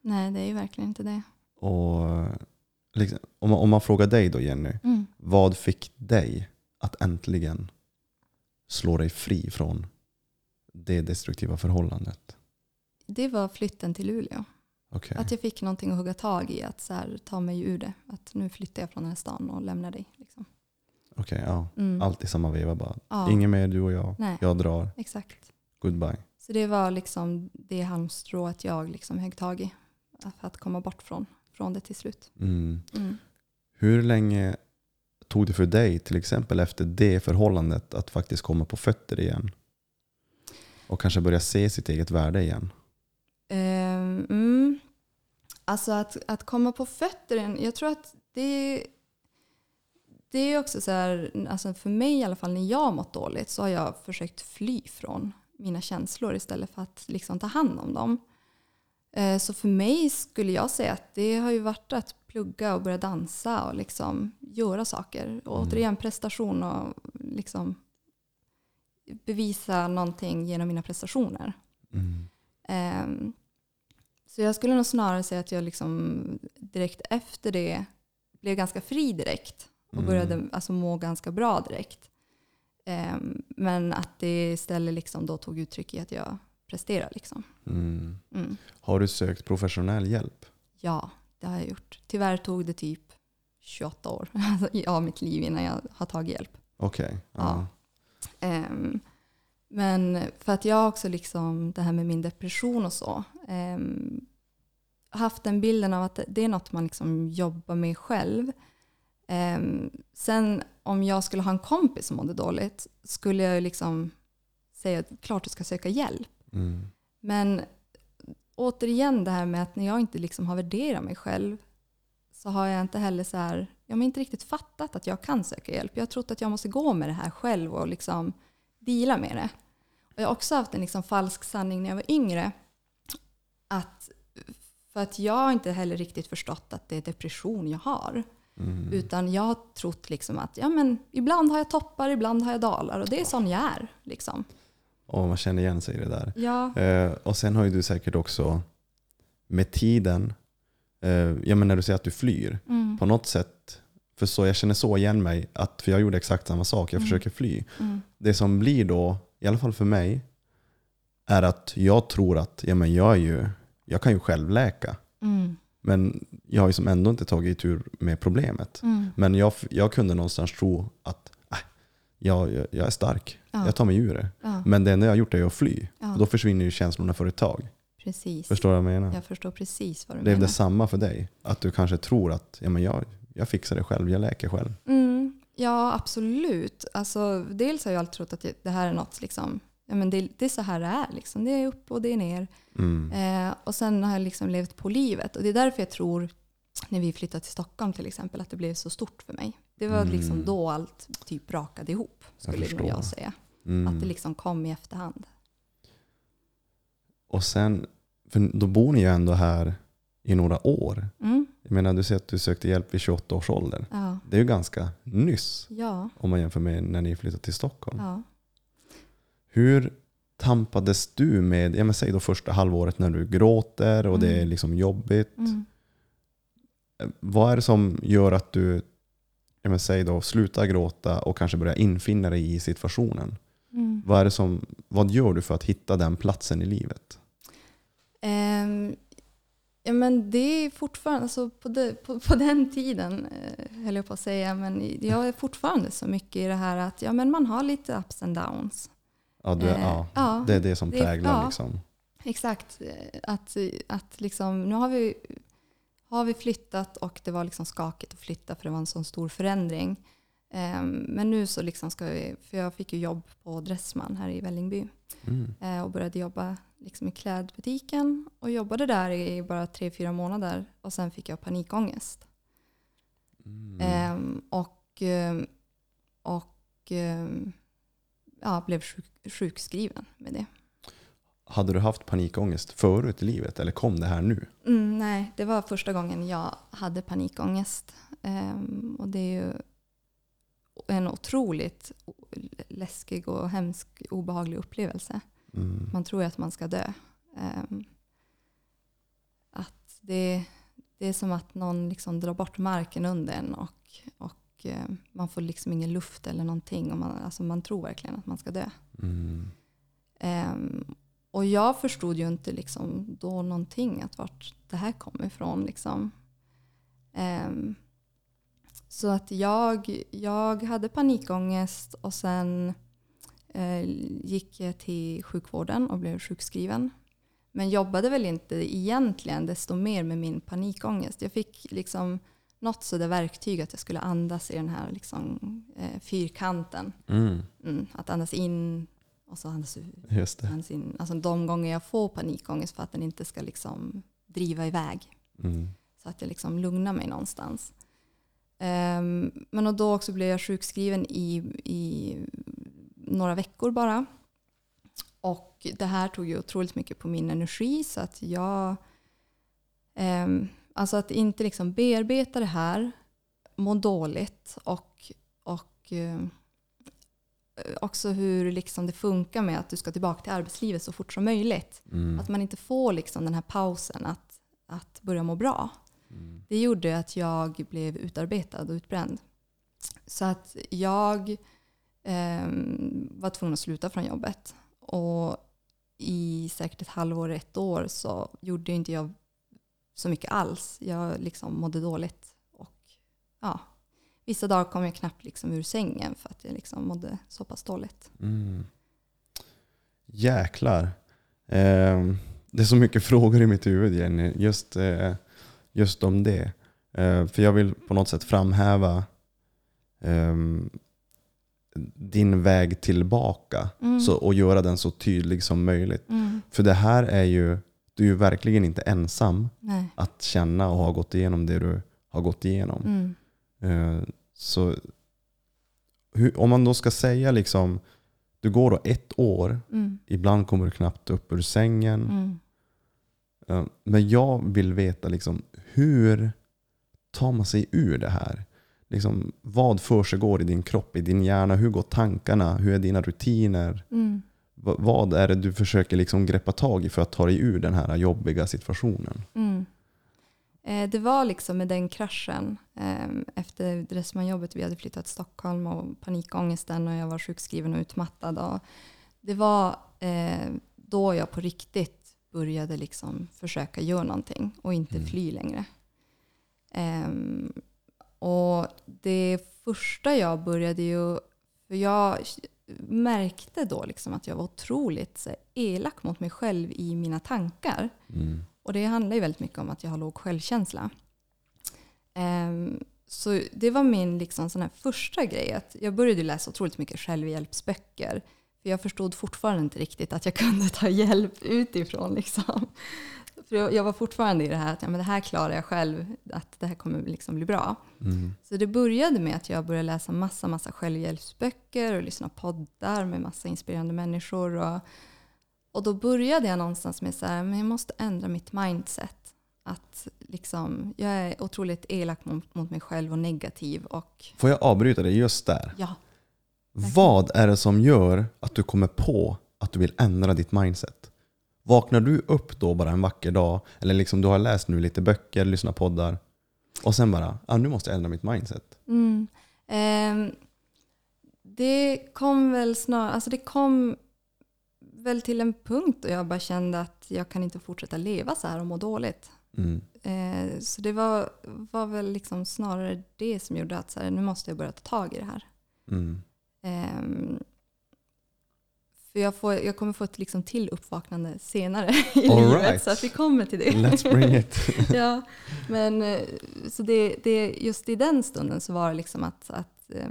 Nej, det är ju verkligen inte det. Och liksom, om, man, om man frågar dig då Jenny, Mm. vad fick dig att äntligen slå dig fri från det destruktiva förhållandet? Det var flytten till Luleå. Okej. Att jag fick någonting att hugga tag i, att så här, ta mig ur det. Att nu flyttar jag från den här stan och lämnar dig. Liksom. Okej, ja. Mm. Allt i samma veva bara. Ja, Ingen mer du och jag. Nej. Jag drar. exakt. Goodbye. Så det var liksom det halmstrået jag liksom högg tag i. För att komma bort från, från det till slut. Mm. Mm. Hur länge tog det för dig till exempel efter det förhållandet att faktiskt komma på fötter igen? Och kanske börja se sitt eget värde igen? Ehm, mm. Alltså att, att komma på fötter igen, jag tror att det, det är också så här, alltså för mig i alla fall när jag har mått dåligt så har jag försökt fly från mina känslor istället för att liksom ta hand om dem. Eh, så för mig skulle jag säga att det har ju varit att plugga och börja dansa och liksom göra saker. Och Mm. återigen prestation och liksom bevisa någonting genom mina prestationer. Mm. Ehm, så jag skulle nog snarare säga att jag liksom direkt efter det blev ganska fri direkt och Mm. började alltså må ganska bra direkt. Ehm, men att det istället liksom då tog uttryck i att jag presterar. Liksom. Mm. Mm. Har du sökt professionell hjälp? Ja, det har jag gjort. Tyvärr tog det typ 28 år *laughs* av mitt liv innan jag har tagit hjälp. Okej. Ja. Ja. Ehm, men för att jag också liksom, det här med min depression och så, um, haft den bilden av att det är något man liksom jobbar med själv. Ehm, sen om jag skulle ha en kompis som mådde dåligt skulle jag liksom säga att klart du ska söka hjälp. Mm. Men återigen det här med att när jag inte liksom har värderat mig själv så har jag inte heller så här, jag har inte riktigt fattat att jag kan söka hjälp. Jag har trott att jag måste gå med det här själv och liksom deala med det. Och jag har också haft en liksom falsk sanning när jag var yngre. Att, för att jag har inte heller riktigt förstått att det är depression jag har. Mm. Utan jag har trott liksom att ja, men ibland har jag toppar, ibland har jag dalar. Och det är sån jag är. Liksom. Och man känner igen sig i det där. Ja, Eh, och sen har ju du säkert också med tiden, eh, ja men när du säger att du flyr, mm, på något sätt, för så, jag känner så igen mig, att, för jag gjorde exakt samma sak, jag Mm. försöker fly. mm, Det som blir då, i alla fall för mig, är att jag tror att ja, men jag, är ju, jag kan ju själv läka. mm, Men jag har ju som ändå inte tagit tur med problemet. mm. Men jag, jag kunde någonstans tro att jag, jag, jag är stark, Ja, jag tar mig ur det. ja, Men det enda jag har gjort är att fly. ja, Och då försvinner ju känslorna för ett tag. precis. Förstår du vad jag menar? Jag förstår precis vad du Blev menar. det samma för dig? Att du kanske tror att ja, men jag, jag fixar det själv, jag läker själv. Mm, ja, absolut. Alltså, dels har jag alltid trott att det- det här är något, liksom, ja, men det, det är så här det är. Liksom. Det är upp och det är ner. Mm. Eh, och sen har jag liksom levt på livet. Och det är därför jag tror, när vi flyttade till Stockholm till exempel, att det blev så stort för mig. Det var Mm. liksom då allt typ brakade ihop, skulle förstår. jag säga. Mm. Att det liksom kom i efterhand. Och sen, för då bor ni ju ändå här i några år. Mm, Jag menar, du säger att du sökte hjälp vid 28 års ålder. ja, Det är ju ganska nyss ja, om man jämför med när ni flyttade till Stockholm. ja. Hur tampades du med, ja, men säg då första halvåret när du gråter och det är Mm. liksom jobbigt. Mm. Vad är det som gör att du, men säg då, slutar gråta och kanske börjar infinna dig i situationen? Mm. Vad, är det som, vad gör du för att hitta den platsen i livet? Ehm, ja, men det är fortfarande, alltså på, de, på, på den tiden eh, höll jag på att säga, men jag är fortfarande så mycket i det här att ja, men man har lite ups and downs. Ja, du, Eh, ja, ja, det är det som det- präglar. ja. Liksom. Exakt. Att, att liksom, nu har vi, har vi flyttat och det var liksom skakigt att flytta för det var en sån stor förändring. Ehm, men nu så liksom ska vi, för jag fick ju jobb på Dressman här i Vällingby Mm. eh, och började jobba liksom i klädbutiken och jobbade där i bara tre, fyra månader och sen fick jag panikångest. Mm. Ehm, och ehm, och ja, blev sjuk, sjukskriven med det. Hade du haft panikångest förut i livet eller kom det här nu? Mm, nej, det var första gången jag hade panikångest. Ehm, och det är ju en otroligt läskig och hemsk, obehaglig upplevelse. Mm. Man tror ju att man ska dö. Ehm, att det, det är som att någon liksom drar bort marken under en och, och eh, man får liksom ingen luft eller någonting. Och man, alltså man tror verkligen att man ska dö. Mm. Och jag förstod ju inte liksom då någonting att vart det här kom ifrån. Liksom. Ehm, så att jag, jag hade panikångest och sen eh, gick jag till sjukvården och blev sjukskriven. Men jobbade väl inte egentligen desto mer med min panikångest. Jag fick liksom något sådär verktyg att jag skulle andas i den här liksom, eh, fyrkanten. Mm. Mm, att andas in och så andas ut. Just det. Andas in. Alltså de gånger jag får panikångest för att den inte ska liksom driva iväg. Mm. Så att jag liksom lugnar mig någonstans. Ehm, men och då också blev jag sjukskriven i, i några veckor bara. Och det här tog ju otroligt mycket på min energi så att jag... ehm, alltså att inte liksom bearbeta det här, må dåligt och, och eh, också hur liksom det funkar med att du ska tillbaka till arbetslivet så fort som möjligt. Mm. Att man inte får liksom den här pausen att, att börja må bra. Mm. Det gjorde att jag blev utarbetad och utbränd. Så att jag ehm, var tvungen att sluta från jobbet. Och i säkert ett halvår, ett år så gjorde inte jag så mycket alls. Jag liksom mådde dåligt. Och ja, vissa dagar kom jag knappt liksom ur sängen för att jag liksom mådde så pass dåligt. Mm. Jäklar. Ehm, det är så mycket *laughs* frågor i mitt huvud Jenny, just, eh, just om det. Eh, för jag vill på något sätt framhäva ehm, din väg tillbaka Mm. så, och göra den så tydlig som möjligt. Mm. För det här är ju, du är ju verkligen inte ensam Nej. att känna och ha gått igenom det du har gått igenom. Mm. Så hur, om man då ska säga liksom, du går då ett år, Mm. ibland kommer du knappt upp ur sängen. Mm. Eh, Men jag vill veta liksom, hur tar man sig ur det här? Liksom, vad försiggår i din kropp, i din hjärna? Hur går tankarna? Hur är dina rutiner? Mm. Va- Vad är det du försöker liksom greppa tag i för att ta dig ur den här jobbiga situationen? Mm. Eh, det var liksom med den kraschen eh, efter Dressmanjobbet. Vi hade flyttat till Stockholm och panikångesten och jag var sjukskriven och utmattad. Och det var eh, då jag på riktigt började liksom försöka göra någonting och inte Mm. fly längre. Ehm, och det första jag började ju, för jag märkte då liksom att jag var otroligt elak mot mig själv i mina tankar. Mm. Och det handlar ju väldigt mycket om att jag har låg självkänsla. Ehm, så det var min liksom sån första grej. Att jag började läsa otroligt mycket självhjälpsböcker. För jag förstod fortfarande inte riktigt att jag kunde ta hjälp utifrån. Liksom. För jag, jag var fortfarande i det här att ja, men det här klarar jag själv. Att det här kommer liksom bli bra. Mm. Så det började med att jag började läsa massa, massa självhjälpsböcker och lyssna på poddar med massa inspirerande människor. Och, och då började jag någonstans med så här, men jag måste ändra mitt mindset. Att liksom, jag är otroligt elak mot, mot mig själv och negativ. Och Får jag avbryta dig just där? ja, Vad är det som gör att du kommer på att du vill ändra ditt mindset? Vaknar du upp då bara en vacker dag, eller liksom du har läst nu lite böcker, lyssnat poddar, och sen bara, ah, nu måste jag ändra mitt mindset. Mm. Ehm, det kom väl snarare, alltså det kom väl till en punkt då jag bara kände att jag kan inte fortsätta leva så här och må dåligt. Mm. Eh, så det var, var väl liksom snarare det som gjorde att så här, nu måste jag börja ta tag i det här. Mm. Ehm, för jag, får, jag kommer få ett liksom till uppvaknande senare *laughs* i All livet, right. så att vi kommer till det. Let's bring it. *laughs* ja, men eh, så det, det, just i den stunden så var det liksom att, att ja,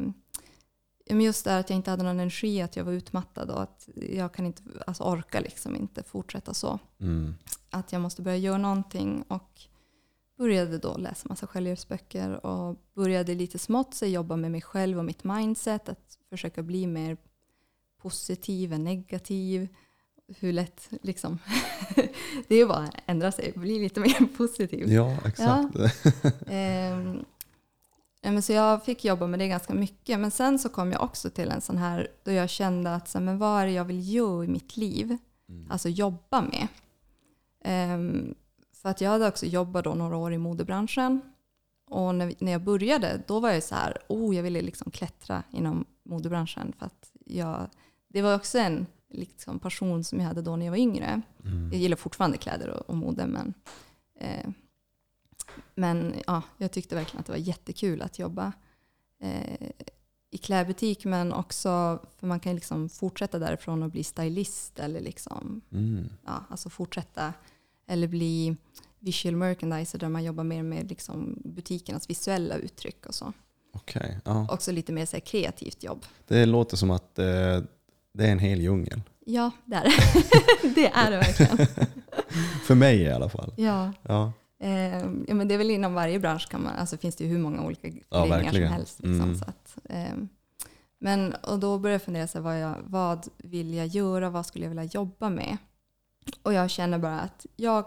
men just det här att jag inte hade någon energi, att jag var utmattad och att jag kan inte, alltså orka liksom inte fortsätta så. Mm. Att jag måste börja göra någonting och började då läsa massa självhjälpsböcker och började lite smått så jobba med mig själv och mitt mindset, att försöka bli mer positiv än negativ. Hur lätt liksom, *laughs* det är ju bara att ändra sig, bli lite mer *laughs* positiv. Ja, exakt. *laughs* Ehm, ja, men så jag fick jobba med det ganska mycket. Men sen så kom jag också till en sån här då jag kände att så här, men vad är det jag vill göra i mitt liv? Mm. Alltså jobba med. Ehm, för att jag hade också jobbat då några år i modebranschen. Och när, när jag började då var jag så här, oh jag ville liksom klättra inom modebranschen. För att jag, det var också en liksom, passion som jag hade då när jag var yngre. Mm. Jag gillar fortfarande kläder och, och mode men, eh, men ja, jag tyckte verkligen att det var jättekul att jobba eh, i klädbutik men också för man kan liksom fortsätta därifrån och bli stylist eller liksom, Mm. ja, alltså fortsätta eller bli visual merchandiser där man jobbar mer med liksom butikernas visuella uttryck och så. Okej, ja. Också lite mer så kreativt jobb. Det låter som att eh, det är en hel djungel. Ja, det är det. *laughs* det är det verkligen. *laughs* För mig i alla fall. Ja. Ja. Eh, ja, men det är väl inom varje bransch kan man, alltså finns det ju hur många olika föreningar som helst. Liksom, Mm. så att, ehm, men, och då började jag fundera, så här, vad, jag, vad vill jag göra? Vad skulle jag vilja jobba med? Och jag känner bara att jag,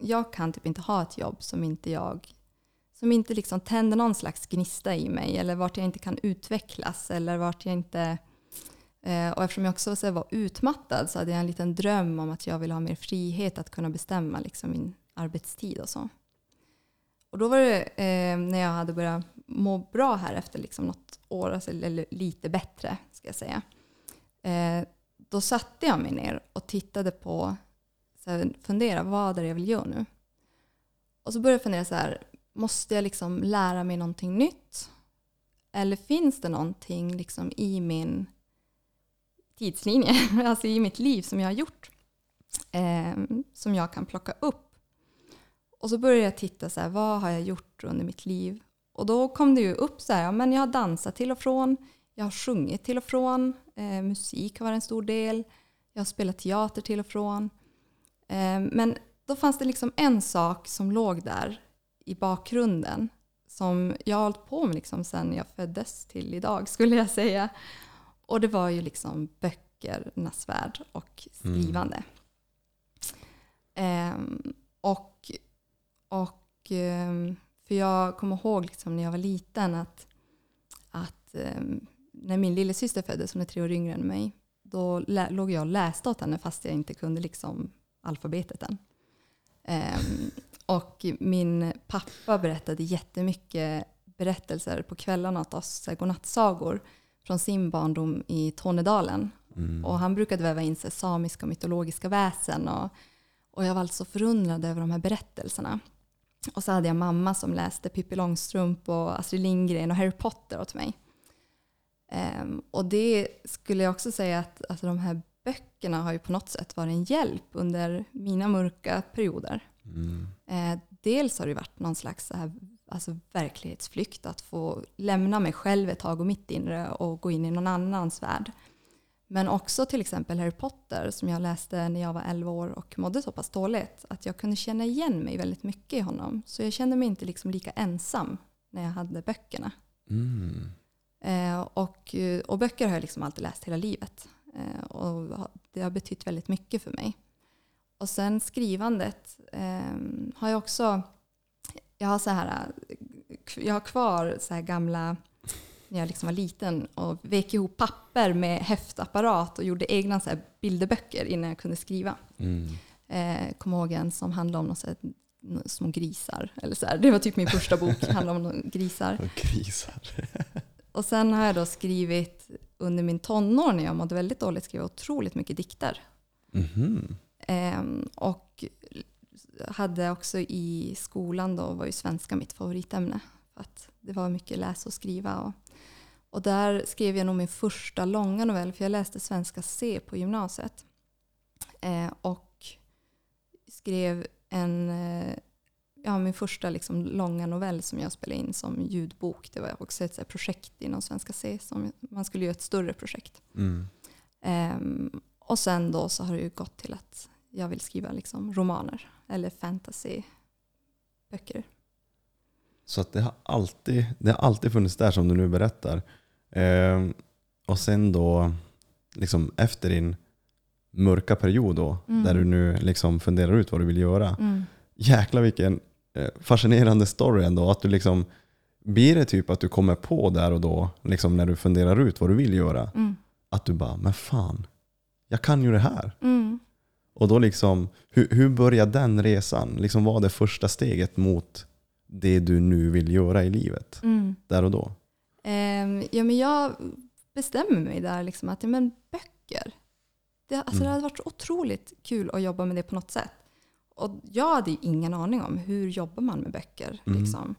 jag kan typ inte ha ett jobb som inte jag som inte liksom tänder någon slags gnista i mig eller vart jag inte kan utvecklas eller vart jag inte eh, och eftersom jag också så var utmattad så hade jag en liten dröm om att jag ville ha mer frihet att kunna bestämma liksom, min arbetstid och så. Och då var det eh, när jag hade börjat må bra här efter liksom något år, alltså, eller lite bättre ska jag säga. Eh, då satte jag mig ner och tittade på, så här, fundera, vad är det jag vill göra nu? Och så började jag fundera så här, måste jag liksom lära mig någonting nytt? Eller finns det någonting liksom i min tidslinje, *laughs* alltså i mitt liv som jag har gjort, eh, som jag kan plocka upp? Och så började jag titta så här, vad har jag gjort under mitt liv? Och då kom det ju upp så här, ja, men jag har dansat till och från, jag har sjungit till och från, eh, musik har varit en stor del, jag har spelat teater till och från. Eh, men då fanns det liksom en sak som låg där i bakgrunden som jag har hållit på med liksom sen jag föddes till idag skulle jag säga. Och det var ju liksom böckernas värld och skrivande. Ehm, och och ehm, för jag kommer ihåg liksom när jag var liten att, att ehm, när min lillasyster föddes, hon är tre år yngre än mig, då låg jag och läste åt henne fast jag inte kunde liksom alfabetet än. Ehm, och min pappa berättade jättemycket berättelser på kvällarna åt oss, godnattsagor från sin barndom i Tornedalen. Mm. Och han brukade väva in sig samiska och mytologiska väsen. Och, och jag var alltså förundrad över de här berättelserna. Och så hade jag mamma som läste Pippi Långstrump och Astrid Lindgren och Harry Potter åt mig. Ehm, och det skulle jag också säga att alltså, de här böckerna har ju på något sätt varit en hjälp under mina mörka perioder. Mm. Eh, dels har det varit någon slags så här, alltså verklighetsflykt, att få lämna mig själv ett tag och mitt inre och gå in i någon annans värld. Men också till exempel Harry Potter som jag läste när jag var 11 år och mådde så pass dåligt att jag kunde känna igen mig väldigt mycket i honom. Så jag kände mig inte liksom lika ensam när jag hade böckerna. Mm. Eh, och, och böcker har jag liksom alltid läst hela livet. Eh, och det har betytt väldigt mycket för mig. Och sen skrivandet eh, har jag också... Jag har, så här, jag har kvar så här gamla, när jag liksom var liten och vek ihop papper med häftapparat och gjorde egna så bilderböcker innan jag kunde skriva. Mm. Eh, kom ihåg en som handlade om något så här, små grisar. Eller så här. Det var typ min första bok, *laughs* handlade om grisar. Och grisar. *laughs* Och sen har jag då skrivit under min tonår när jag mådde väldigt dåligt, skrev otroligt mycket dikter. Mhm. Ehm, och hade också i skolan då var ju svenska mitt favoritämne. För att det var mycket läsa och skriva. Och, och där skrev jag nog min första långa novell, för jag läste svenska C på gymnasiet. Eh, och skrev en, eh, ja, min första liksom långa novell som jag spelade in som ljudbok. Det var också ett projekt inom Svenska C. Som man skulle göra ett större projekt. Mm. Ehm, och sen då så har det ju gått till att jag vill skriva liksom romaner eller fantasyböcker. Så att det har alltid, det har alltid funnits där som du nu berättar. Ehm, och sen då, liksom efter din mörka period då, Mm. där du nu liksom funderar ut vad du vill göra. Jäklar vilken eh, fascinerande story ändå. Att du liksom, blir det typ att du kommer på där och då, liksom när du funderar ut vad du vill göra, Mm. att du bara, men fan, jag kan ju det här. Mm. Och då liksom, hur, hur börjar den resan? Liksom vad är det första steget mot det du nu vill göra i livet? Mm. Där och då? Ehm, ja, men jag bestämmer mig där liksom att ja, men böcker. Det, alltså, Mm. det hade varit otroligt kul att jobba med det på något sätt. Och jag hade ju ingen aning om hur jobbar man med böcker. Mm. Liksom.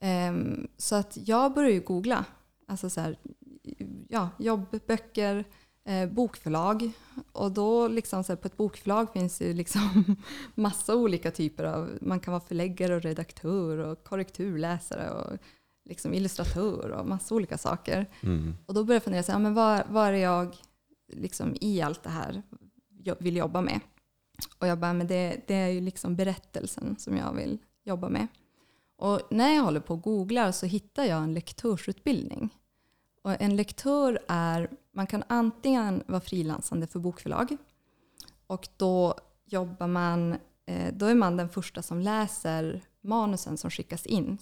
Ehm, så att jag började ju googla. Alltså så här, ja, jobbböcker, eh, bokförlag. Och då liksom så här, på ett bokförlag finns ju liksom *laughs* massa olika typer av, man kan vara förläggare och redaktör och korrekturläsare och liksom illustratör och massa olika saker. Mm. Och då började jag fundera, så här, men vad, vad är jag liksom, i allt det här vill jobba med? Och jag bara, men det, det är ju liksom berättelsen som jag vill jobba med. Och när jag håller på och googlar så hittar jag en lektörsutbildning. Och en lektör är, man kan antingen vara frilansande för bokförlag och då jobbar man, eh, då är man den första som läser manusen som skickas in.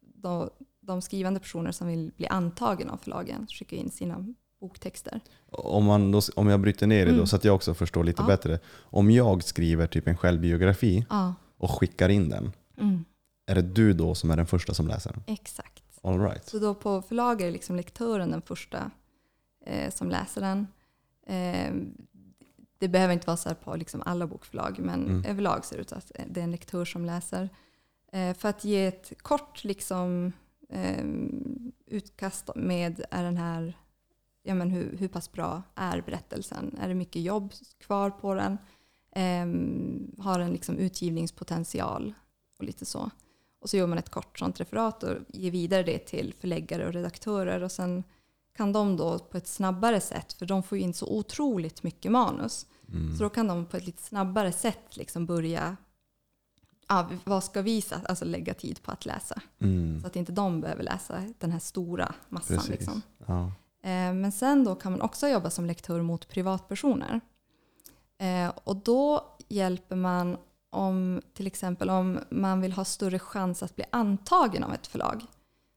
Då, de skrivande personer som vill bli antagen av förlagen skickar in sina boktexter. Om, man då, om jag bryter ner det då Mm. så att jag också förstår lite Ja. bättre. Om jag skriver typ en självbiografi Ja, och skickar in den, mm, är det du då som är den första som läser den? exakt. All right. Så då på förlag är liksom lektören den första eh, som läser den. Eh, det behöver inte vara så här på liksom alla bokförlag, men Mm. överlag ser det ut att det är en lektör som läser. Eh, för att ge ett kort liksom, eh, utkast med är den här, ja, men hur, hur pass bra är berättelsen? Är det mycket jobb kvar på den? Eh, har den liksom utgivningspotential? Och lite så. Och så gör man ett kort sånt referat och ger vidare det till förläggare och redaktörer. Och sen kan de då på ett snabbare sätt, för de får ju in så otroligt mycket manus. Mm. Så då kan de på ett lite snabbare sätt liksom börja, ja, vad ska vi alltså lägga tid på att läsa? Mm. Så att inte de behöver läsa den här stora massan. Liksom. Ja. Eh, Men sen då kan man också jobba som lektör mot privatpersoner. Eh, Och då hjälper man om till exempel om man vill ha större chans att bli antagen av ett förlag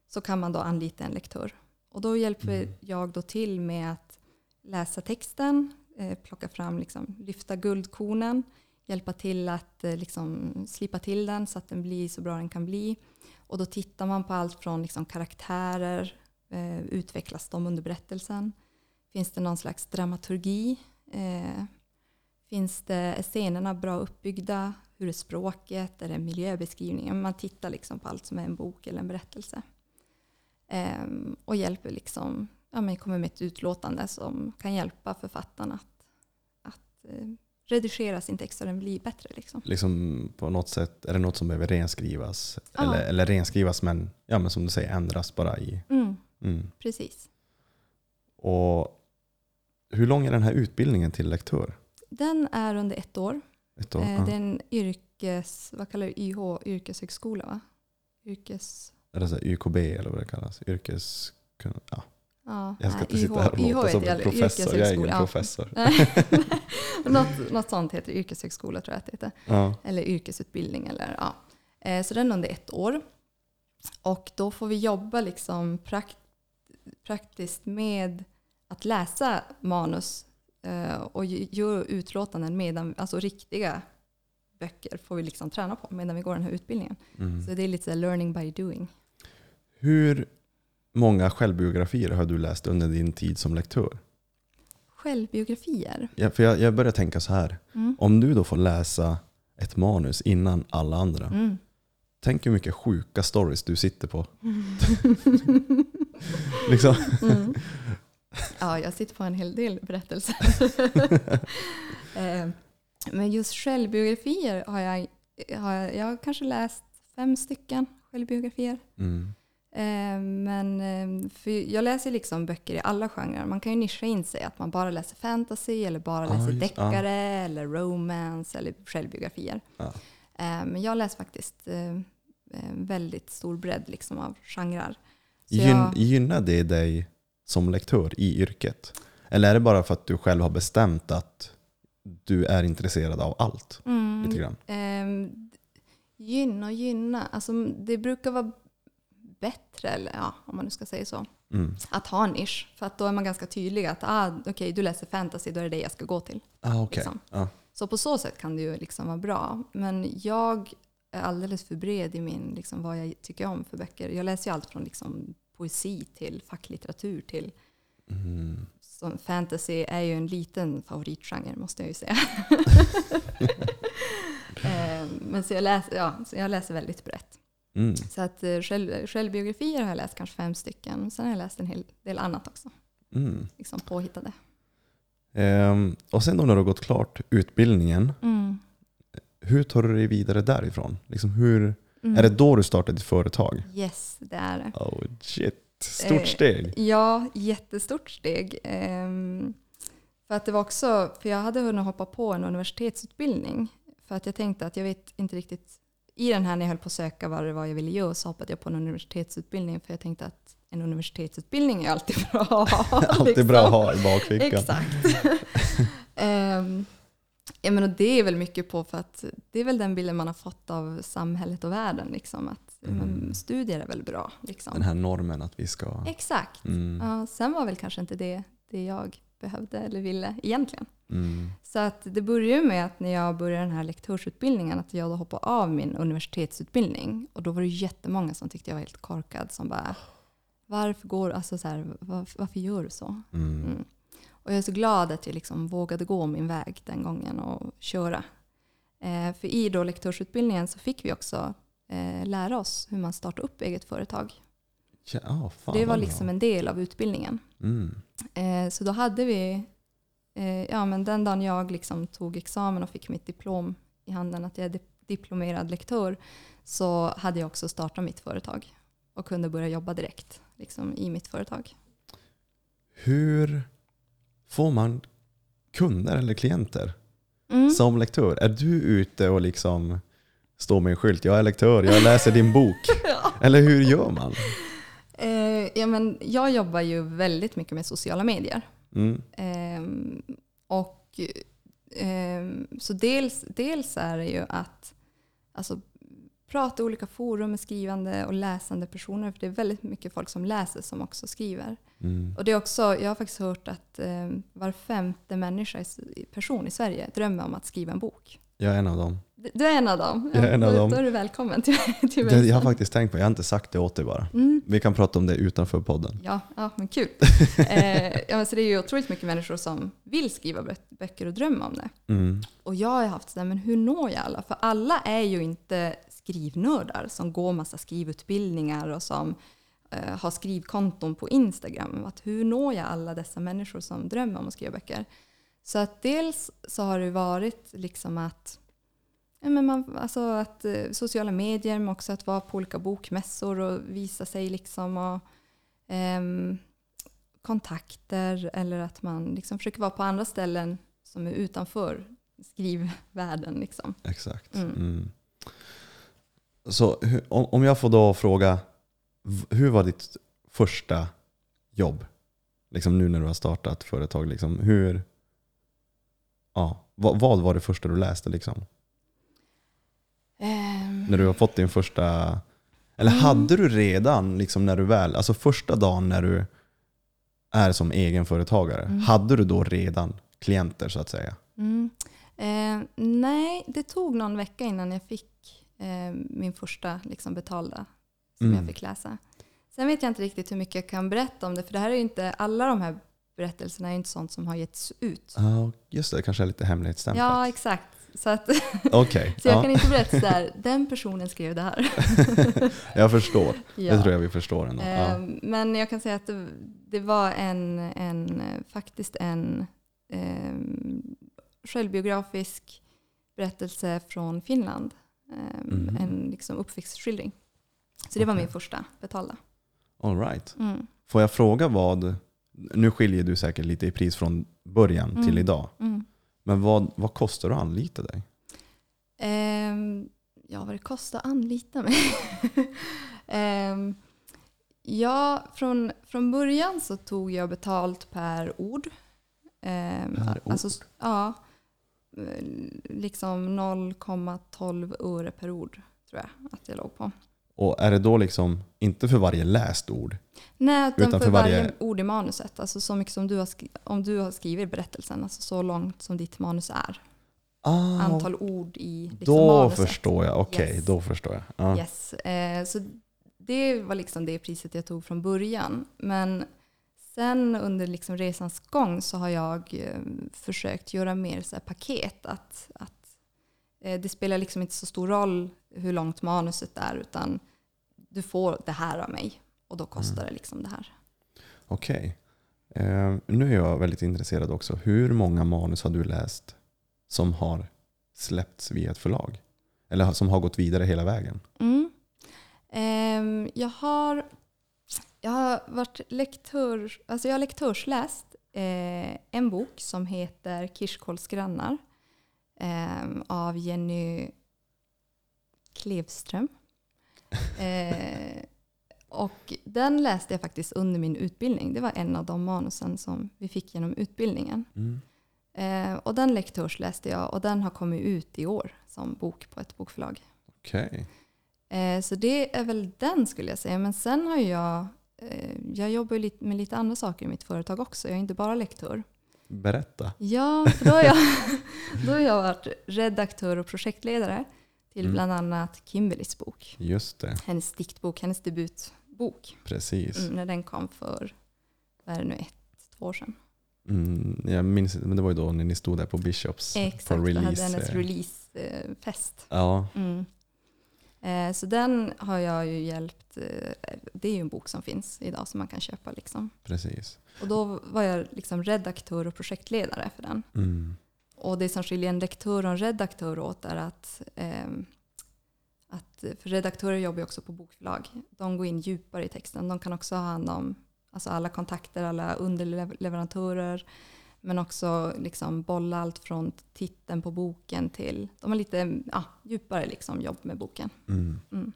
så kan man då anlita en lektör. Och då hjälper Mm. jag då till med att läsa texten, eh, plocka fram, liksom, lyfta guldkornen, hjälpa till att eh, liksom, slipa till den så att den blir så bra den kan bli. Och då tittar man på allt från liksom, karaktärer, eh, utvecklas de under berättelsen? Finns det någon slags dramaturgi? Eh, finns det, är scenerna bra uppbyggda? Hur är språket? Är det miljöbeskrivningen? Man tittar liksom på allt som är en bok eller en berättelse. Eh, och hjälper liksom, ja, men kommer med ett utlåtande som kan hjälpa författaren att, att eh, redigera sin text så den blir bättre. Liksom. Liksom på något sätt, är det något som behöver renskrivas? Ja. Eller, eller renskrivas men, ja, men som du säger ändras bara i... Mm, Mm. precis. Och hur lång är den här utbildningen till lektör? Den är under ett år. Ett år? Eh. Det är en yrkes, vad kallar du YH, yrkeshögskola va? Yrkes... Eller så här YKB eller vad det kallas. Yrkes... Ja, Ja, jag ska nej, inte sitta här och låta som en professor. Jag är ingen yrkeshögskola, professor. *laughs* något, något sånt heter yrkeshögskola tror jag att det heter. Ja. Eller yrkesutbildning eller ja. Eh, Så den är under ett år. Och då får vi jobba liksom prakt, praktiskt med att läsa manus eh, och göra utlåtanden medan, alltså riktiga böcker får vi liksom träna på medan vi går den här utbildningen. Mm. Så det är lite learning by doing. Hur många självbiografier har du läst under din tid som lektör? Självbiografier. Ja, för jag, jag börjar tänka så här. Mm. Om du då får läsa ett manus innan alla andra. Mm. Tänk hur mycket sjuka stories du sitter på. *laughs* liksom. Mm. Ja, jag sitter på en hel del berättelser. *laughs* Eh, Men just självbiografier har jag, har jag, jag har kanske läst fem stycken självbiografier. Mm. Eh, Men eh, för jag läser liksom böcker i alla genrer. Man kan ju nischa in sig att man bara läser fantasy eller bara läser just- deckare eller romance eller självbiografier. Ja. Eh, Men jag läser faktiskt eh, väldigt stor bredd liksom av genrer. Gyn, jag- Gynnar det dig som lektör i yrket? Eller är det bara för att du själv har bestämt att du är intresserad av allt? Mm, Lite grann. ehm, gynna och gynna. Alltså, det brukar vara bättre, eller, ja, om man nu ska säga så, Mm. att ha en nisch. För att då är man ganska tydlig att ah, okej, du läser fantasy, då är det det jag ska gå till. Ah, okay. Liksom. ja. Så på så sätt kan det ju liksom vara bra. Men jag är alldeles för bred i min, liksom, vad jag tycker om för böcker. Jag läser ju allt från liksom, poesi till facklitteratur till mm. som fantasy är ju en liten favoritgenre måste jag ju säga. *laughs* *laughs* Eh, Men så jag, läser, ja, så jag läser väldigt brett. Mm. Så att eh, själv, självbiografier har jag läst kanske fem stycken. Sen har jag läst en hel del annat också. Mm. Liksom påhittade. Ehm, och sen då när du har gått klart utbildningen, Mm. hur tar du dig vidare därifrån? Liksom hur, Mm. Är det då du startade ditt företag? Yes, det är det. Oh shit, stort Eh, steg. Ja, jättestort steg. Ehm, för att det var också, för jag hade hunnit hoppa på en universitetsutbildning. För att jag tänkte att jag vet inte riktigt, i den här när jag höll på att söka vad det var jag ville göra så hoppade jag på en universitetsutbildning. För jag tänkte att en universitetsutbildning är alltid bra att ha. *laughs* Alltid liksom. bra att ha i bakfickan. Exakt. um, *laughs* ja, men och det är väl mycket på för att det är väl den bilden man har fått av samhället och världen. Liksom, att Mm. studier är väl bra. Liksom. Den här normen att vi ska... Exakt. Mm, Ja, sen var väl kanske inte det, det jag behövde eller ville egentligen. mm, Så att det började med att när jag började den här lektorsutbildningen att jag då hoppade av min universitetsutbildning. Och då var det jättemånga som tyckte jag var helt korkad som bara varför går, alltså så här, var, varför gör du så? mm. Mm. Och jag är så glad att jag liksom vågade gå min väg den gången och köra. Eh, för i då lektorsutbildningen så fick vi också eh, lära oss hur man startar upp eget företag. Ja, ah, det var liksom en del av utbildningen. Mm. Eh, så då hade vi, eh, ja men den dagen jag liksom tog examen och fick mitt diplom i handen, att jag är dip- diplomerad lektör så hade jag också startat mitt företag och kunde börja jobba direkt liksom, i mitt företag. Hur får man kunder eller klienter Mm. som lektör? Är du ute och liksom står med en skylt, jag är lektör, jag läser din bok. *laughs* Eller hur gör man? Eh, ja, men jag jobbar ju väldigt mycket med sociala medier. Mm. Ehm, och, ehm, så dels, dels är det ju att alltså, prata i olika forum med skrivande och läsande personer. För det är väldigt mycket folk som läser som också skriver. Mm. Och det är också, jag har faktiskt hört att ehm, var femte människa, person i Sverige drömmer om att skriva en bok. Jag är en av dem. Du- är en av dem. Jag är en av dem. Då är du välkommen till, *laughs* till Det, jag har faktiskt tänkt på, jag har inte sagt det åt dig bara. Mm. Vi kan prata om det utanför podden. Ja, ja, men kul. *laughs* eh, ja, men så det är ju otroligt mycket människor som vill skriva bö- böcker och drömma om det. Mm. Och jag har haft sådär, men hur når jag alla? För alla är ju inte skrivnördar som går massa skrivutbildningar och som eh, har skrivkonton på Instagram. Att hur når jag alla dessa människor som drömmer om att skriva böcker? Så att dels så har det varit liksom att, men man, alltså att eh, sociala medier, men också att vara på olika bokmässor och visa sig liksom och ehm, kontakter eller att man liksom försöker vara på andra ställen som är utanför skrivvärlden. Liksom. Exakt. Mm. Mm. Så om, jag får då fråga, hur var ditt första jobb? Liksom nu när du har startat företag, liksom, hur, ja, vad, vad var det första du läste? Liksom? Ehm, När du har fått din första, eller Mm. hade du redan liksom när du väl, alltså första dagen när du är som egenföretagare, Mm. hade du då redan klienter så att säga? Mm. Eh, nej, det tog någon vecka innan jag fick eh, min första liksom, betalda som Mm. jag fick läsa. Sen vet jag inte riktigt hur mycket jag kan berätta om det, för det här är ju inte, alla de här berättelserna är ju inte sånt som har getts ut. Ja, just det, det kanske är lite hemlighetsstämplat. Ja, exakt. Så, att, Okej, *laughs* så jag ja, kan inte berätta så här, den personen skrev det här. *laughs* jag förstår. Ja. Det tror jag vi förstår ändå. Ja. Ehm, Men jag kan säga att det, det var en, en, faktiskt en um, självbiografisk berättelse från Finland. Ehm, Mhm. En liksom uppväxtskildring. Så det var min första betalda. All right. Mm. Får jag fråga vad, nu skiljer du säkert lite i pris från början till Mm. idag, Mm. Men vad, vad kostar det att anlita dig? Ehm, ja, vad det kostar att anlita mig. *laughs* Ehm, ja, från, från början så tog jag betalt per ord. Ehm, Per ord? Alltså, ja, eh, liksom 0,12 öre per ord tror jag att jag låg på. Och är det då liksom, inte för varje läst ord? Nej, utan, Utan för, varje... varje- ord i manuset. Alltså så mycket som du har, skri- om du har skrivit berättelsen, alltså så långt som ditt manus är. Ah, Antal ord i liksom, då manuset. förstår jag, okej, Yes. då förstår jag. Ja. Yes. Eh, så det var liksom det priset jag tog från början. Men sen under liksom resans gång så har jag eh, försökt göra mer så paket. Att, att eh, det spelar liksom inte så stor roll hur långt manuset är utan du får det här av mig och då kostar Mm. det liksom det här. Okej. Eh, nu är jag väldigt intresserad också. Hur många manus har du läst som har släppts via ett förlag? Eller som har gått vidare hela vägen? Mm. Ehm, jag, har, jag har varit lektör, alltså jag har lektörsläst eh, en bok som heter Kirskåls grannar ehm, av Jenny Klevström. *laughs* Eh, och den läste jag faktiskt under min utbildning. Det var en av de manusen som vi fick genom utbildningen. Mm. Eh, och den lektörsläste jag och den har kommit ut i år som bok på ett bokförlag. Okej. Eh, Så det är väl den skulle jag säga. Men sen har jag, eh, jag jobbar lite med lite andra saker i mitt företag också. Jag är inte bara lektör. Berätta. Ja, för då har jag, *laughs* då har jag varit redaktör och projektledare till Mm. bland annat Kimberlys bok. Just det, Hennes diktbok, hennes debutbok. precis. Mm, när den kom för, vad är det nu, ett, två år sedan. Mm, jag minns inte, men det var ju då när ni stod där på Bishops Exakt, på då hade release. hennes eh, releasefest. Ja, Mm. Eh, Så den har jag ju hjälpt. eh, Det är ju en bok som finns idag som man kan köpa. Liksom. precis. Och då var jag liksom redaktör och projektledare för den. Mm. Och det som skiljer en lektör och en redaktör åt är att, ehm, att för redaktörer jobbar ju också på bokförlag. De går in djupare i texten. De kan också ha hand om alltså alla kontakter, alla underleverantörer. Men också liksom bolla allt från titeln på boken till... De har lite ja, djupare liksom jobb med boken. Mm. Mm.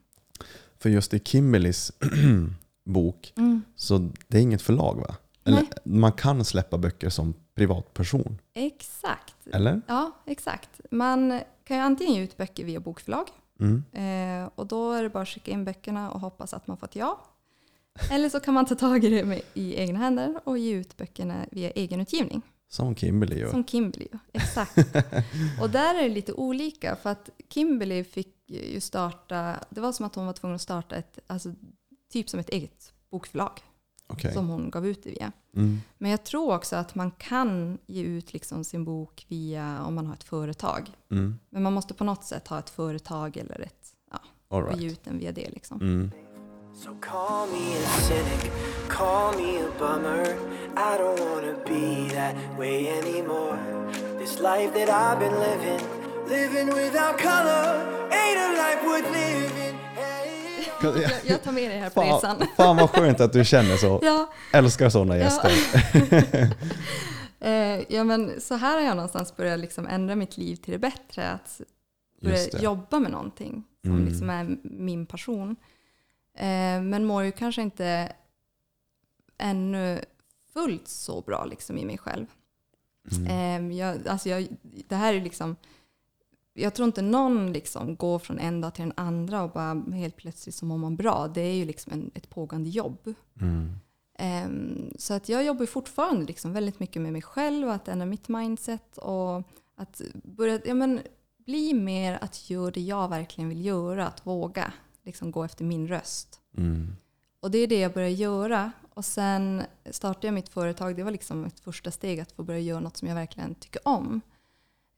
För just i Kimberleys *clears throat* bok, så det är inget förlag va? Eller man kan släppa böcker som privatperson, Exakt. eller? Ja, exakt. Man kan ju antingen ge ut böcker via bokförlag Mm. eh, och då är det bara att skicka in böckerna och hoppas att man får ett ja. Eller så kan man ta tag i det med, i egna händer och ge ut böckerna via egenutgivning. Som Kimberley gör. Som Kimberley, ja. exakt. *laughs* och där är det lite olika för att Kimberley fick ju starta, det var som att hon var tvungen att starta ett, alltså typ som ett eget bokförlag Okej. som hon gav ut det via. Mm. Men jag tror också att man kan ge ut liksom sin bok via om man har ett företag. Mm. Men man måste på något sätt ha ett företag eller ett, ja, All och ge right. ut den via det. Liksom. Mm. So call me a cynic, call me a bummer. I don't wanna be that way anymore. This life that I've been living, living without color, ain't a life worth living. Jag, *laughs* jag tar med dig här på Fan, resan. fan vad skönt att du känner så. *laughs* Ja, Älskar sådana gäster. *laughs* eh, ja, men så här har jag någonstans börjat liksom ändra mitt liv till det bättre. Att börja jobba med någonting som Mm. liksom är min passion. Eh, men mår ju kanske inte ännu fullt så bra liksom i mig själv. Mm. Eh, jag, alltså jag, det här är liksom, jag tror inte någon liksom går från en dag till den andra och bara helt plötsligt så mår man bra. Det är ju liksom en, ett pågående jobb. Mm. Ehm, så att jag jobbar fortfarande liksom väldigt mycket med mig själv, att ändra mitt mindset och att börja ja, men, bli mer att göra det jag verkligen vill göra, att våga liksom, gå efter min röst. Mm. Och det är det jag börjar göra. Och sen startade jag mitt företag. Det var liksom ett första steg att få börja göra något som jag verkligen tycker om.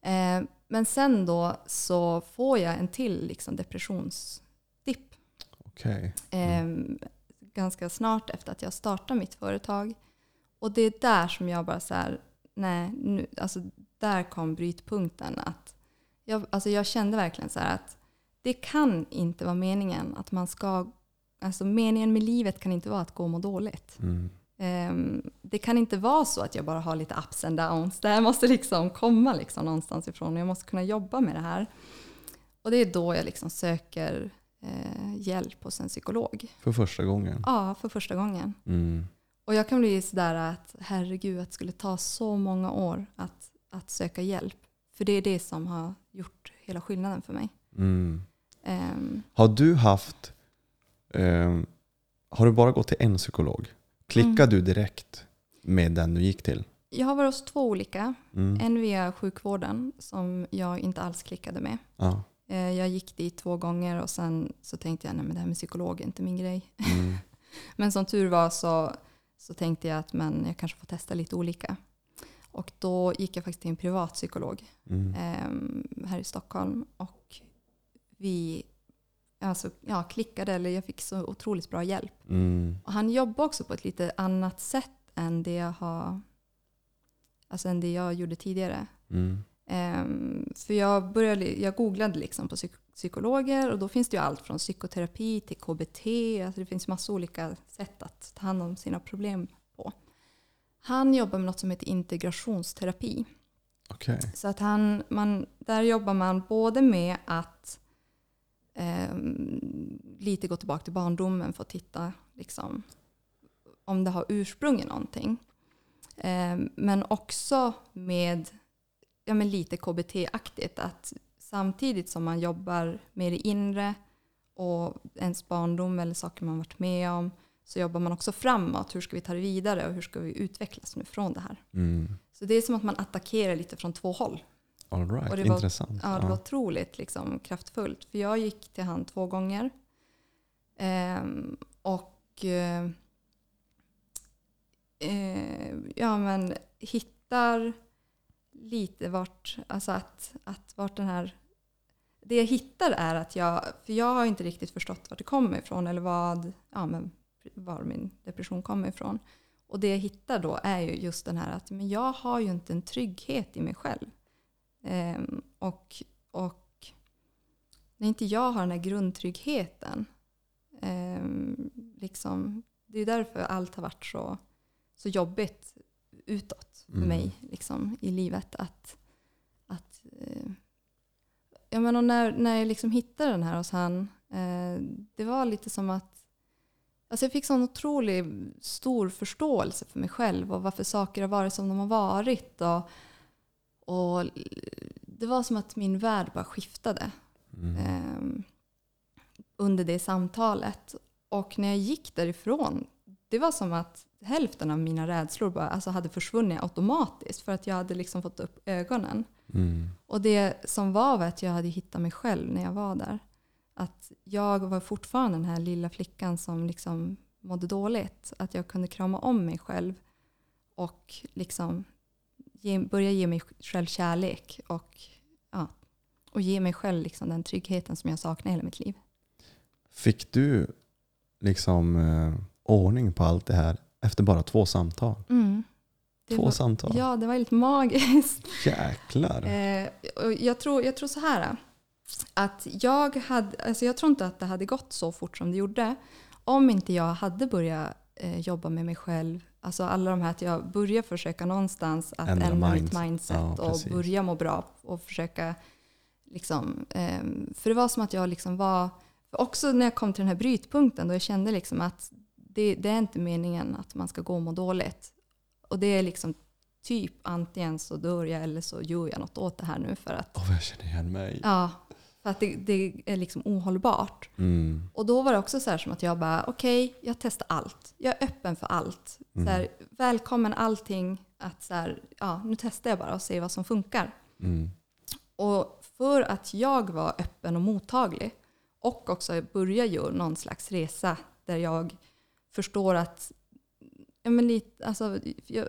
Eh, men sen då så får jag en till liksom depressionsdipp. Okej. Eh, ganska snart efter att jag startade mitt företag. Och det är där som jag bara så här, nej, nu, alltså där kom brytpunkten. Att jag, alltså jag kände verkligen så att det kan inte vara meningen att man ska, alltså meningen med livet kan inte vara att gå och må dåligt. Mm. Ehm, det kan inte vara så att jag bara har lite ups and downs. Det här måste liksom komma liksom någonstans ifrån. Jag måste kunna jobba med det här. Och det är då jag liksom söker eh, hjälp hos en psykolog. För första gången. Ja, för första gången. Mm. Och jag kan bli sådär att herregud, att det skulle ta så många år att, att söka hjälp. För det är det som har gjort hela skillnaden för mig. Mm. Ehm, Har du haft, ehm, har du bara gått till en psykolog? Klickade Mm. du direkt med den du gick till? jag har varit hos två olika. Mm. En via sjukvården som jag inte alls klickade med. Ja. Eh, Jag gick dit två gånger och sen så tänkte jag, men det här med psykolog är inte min grej. Mm. *laughs* Men som tur var så, så tänkte jag att men jag kanske får testa lite olika. Och då gick jag faktiskt till en privat psykolog Mm. eh, här i Stockholm. Och vi alltså, ja, klickade, eller jag fick så otroligt bra hjälp. Mm. Och han jobbar också på ett lite annat sätt än det jag, har, alltså än det jag gjorde tidigare. Mm. Ehm, för jag, började, jag googlade liksom på psyk- psykologer och då finns det ju allt från psykoterapi till KBT. Alltså det finns massa olika sätt att ta hand om sina problem på. Han jobbar med något som heter integrationsterapi. Okej. Så att han, man, där jobbar man både med att ehm, lite gå tillbaka till barndomen för att titta liksom, om det har ursprung i någonting. Ehm, men också med ja, men lite KBT-aktigt. Att samtidigt som man jobbar med det inre och ens barndom eller saker man varit med om så jobbar man också framåt. Hur ska vi ta det vidare och hur ska vi utvecklas nu från det här? Mm. Så det är som att man attackerar lite från två håll. All right. Och det var- Intressant. Ja, det var otroligt liksom, kraftfullt. För jag gick till han två gånger. Ehm, och eh, eh, ja, men hittar lite vart, alltså att, att vart den här... Det jag hittar är att jag, för jag har inte riktigt förstått vart det kommer ifrån eller vad, ja, men var min depression kommer ifrån. Och det jag hittar då är ju just den här att men jag har ju inte en trygghet i mig själv. Ehm, och, och när inte jag har den här grundtryggheten, ehm, liksom, det är därför allt har varit så, så jobbigt utåt för Mm. mig liksom, i livet. Att, att, eh, jag menar, när, när jag liksom hittade den här hos han, eh, det var lite som att Alltså jag fick sån otrolig stor förståelse för mig själv och varför saker har varit som de har varit. Och, och det var som att min värld bara skiftade Mm. ehm, under det samtalet. Och när jag gick därifrån, det var som att hälften av mina rädslor bara, alltså hade försvunnit automatiskt för att jag hade liksom fått upp ögonen. Mm. Och det som var var att jag hade hittat mig själv när jag var där. Att jag var fortfarande den här lilla flickan som liksom mådde dåligt. Att jag kunde krama om mig själv och liksom ge, börja ge mig själv kärlek och, ja, och ge mig själv liksom den tryggheten som jag saknade hela mitt liv. Fick du liksom eh, ordning på allt det här efter bara två samtal? Mm. Två var, samtal? Ja, det var helt magiskt. Jäklar! Eh, och jag, tror, jag tror så här. Att jag, hade, alltså jag tror inte att det hade gått så fort som det gjorde om inte jag hade börjat eh, jobba med mig själv. Alltså alla de här att jag börjar försöka någonstans att Ändra ändra, mitt mindset. Ja, och precis. börja må bra och försöka liksom, eh, för det var som att jag liksom var, också när jag kom till den här brytpunkten då jag kände liksom att det, det är inte meningen att man ska gå och må dåligt. Och det är liksom typ antingen så dör jag eller så gör jag något åt det här nu för att, Åh, jag känner igen mig. ja, för att det, det är liksom ohållbart. Mm. Och då var det också så här som att jag bara, okej, jag testar allt. Jag är öppen för allt. Mm. Så här, välkommen allting. Att så här, ja, nu testar jag bara och ser vad som funkar. Mm. Och för att jag var öppen och mottaglig och också börja göra någon slags resa där jag förstår att Ja, men lite, alltså,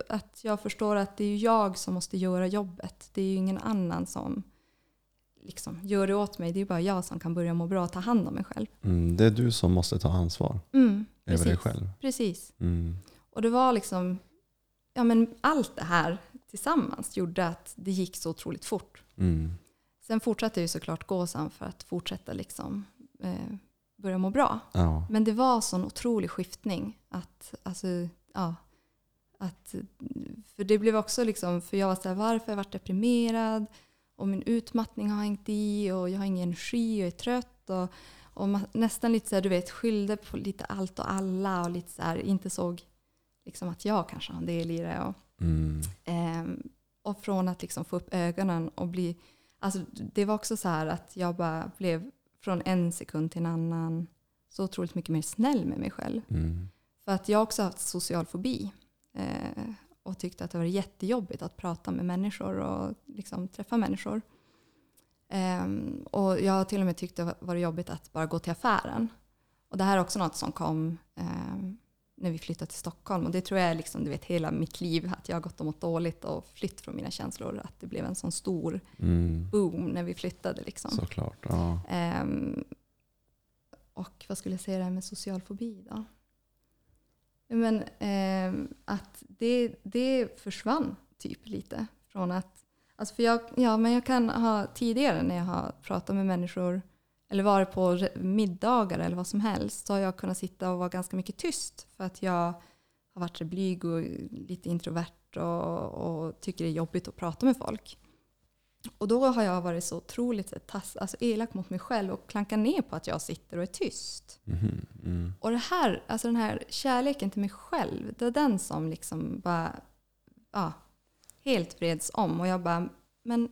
att jag förstår att det är jag som måste göra jobbet. Det är ju ingen annan som liksom gör det åt mig. Det är bara jag som kan börja må bra och ta hand om mig själv. Mm. Det är du som måste ta ansvar Mm, över dig själv. Precis. Mm. Och det var liksom, ja men allt det här tillsammans gjorde att det gick så otroligt fort. Mm. Sen fortsatte jag ju såklart gå sen för att fortsätta liksom, eh, börja må bra. Ja. Men det var sån otrolig skiftning. Att, alltså, ja, att, för det blev också liksom, för jag var så här, varför har jag varit deprimerad? Och min utmattning har hängt i och jag har ingen energi och är trött. Och, och man, nästan lite så här, du vet, skyllde på lite allt och alla och lite så här, inte såg liksom att jag kanske har en del i det. Och, Mm. Ehm, och från att liksom få upp ögonen och bli... Alltså det var också så här att jag bara blev från en sekund till en annan så otroligt mycket mer snäll med mig själv. Mm. För att jag har också haft social fobi. Eh, och tyckte att det var jättejobbigt att prata med människor och liksom träffa människor. Ehm, och jag har till och med tyckt det var jobbigt att bara gå till affären. Och det här är också något som kom ehm, när vi flyttade till Stockholm. Och det tror jag är liksom, du vet, hela mitt liv, att jag har gått och mått dåligt och flytt från mina känslor. Att det blev en sån stor Mm. boom när vi flyttade. Liksom. Såklart. Ja. Ehm, och vad skulle jag säga det här med social fobi då? Men eh, att det, det försvann typ lite från att, alltså för jag, ja men jag kan ha tidigare när jag har pratat med människor eller varit på middagar eller vad som helst så har jag kunnat sitta och vara ganska mycket tyst för att jag har varit så blyg och lite introvert och, och tycker det är jobbigt att prata med folk. Och då har jag varit så otroligt tass, alltså elak mot mig själv och klankar ner på att jag sitter och är tyst. Mhm. Mm. Och det här, alltså den här kärleken till mig själv, det är den som liksom bara ja, helt vreds om. Och jag bara, men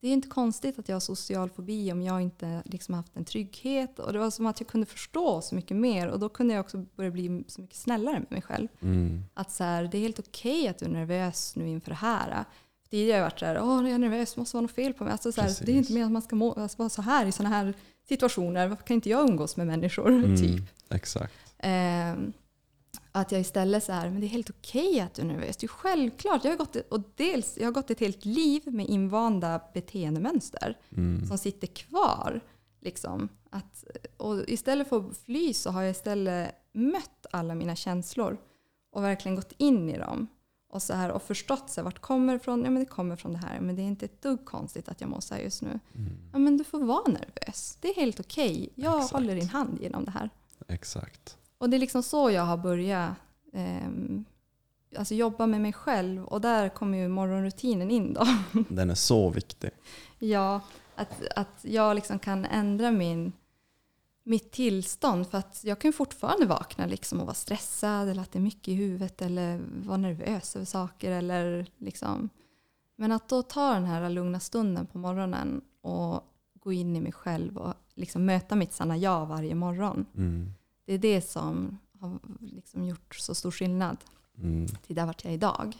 det är inte konstigt att jag har social fobi om jag inte liksom haft en trygghet. Och det var som att jag kunde förstå så mycket mer och då kunde jag också börja bli så mycket snällare med mig själv. Mm. Att så här, det är helt okej att du är nervös nu inför det här. Tidigare har jag varit så här, åh, jag är nervös, måste vara något fel på mig. Alltså, så här, det är inte mer att man ska må, alltså, vara så här i sådana här situationer. Varför kan inte jag umgås med människor? Mm. Typ. Exakt. Ehm, att jag istället så här, men det är helt okej att du är nervös. Det är självklart. Jag har, gått, och dels, jag har gått ett helt liv med invanda beteendemönster Mm. som sitter kvar. Liksom. Att, och istället för att fly så har jag istället mött alla mina känslor och verkligen gått in i dem. Och, så här, och förstått så här, vart kommer det ifrån? Ja men det kommer från det här. Men det är inte ett dugg konstigt att jag mår så här just nu. Mm. Ja men du får vara nervös. Det är helt okej. Jag Exakt. håller din hand genom det här. Exakt. Och det är liksom så jag har börjat ehm, alltså jobba med mig själv. Och där kommer ju morgonrutinen in då. Den är så viktig. *laughs* Ja, att, att jag liksom kan ändra min, mitt tillstånd. För att jag kan fortfarande vakna liksom och vara stressad eller att det är mycket i huvudet eller vara nervös över saker. Eller liksom. Men att då ta den här lugna stunden på morgonen och gå in i mig själv och liksom möta mitt sanna jag varje morgon. Mm. Det är det som har liksom gjort så stor skillnad Mm. till där vart jag är idag.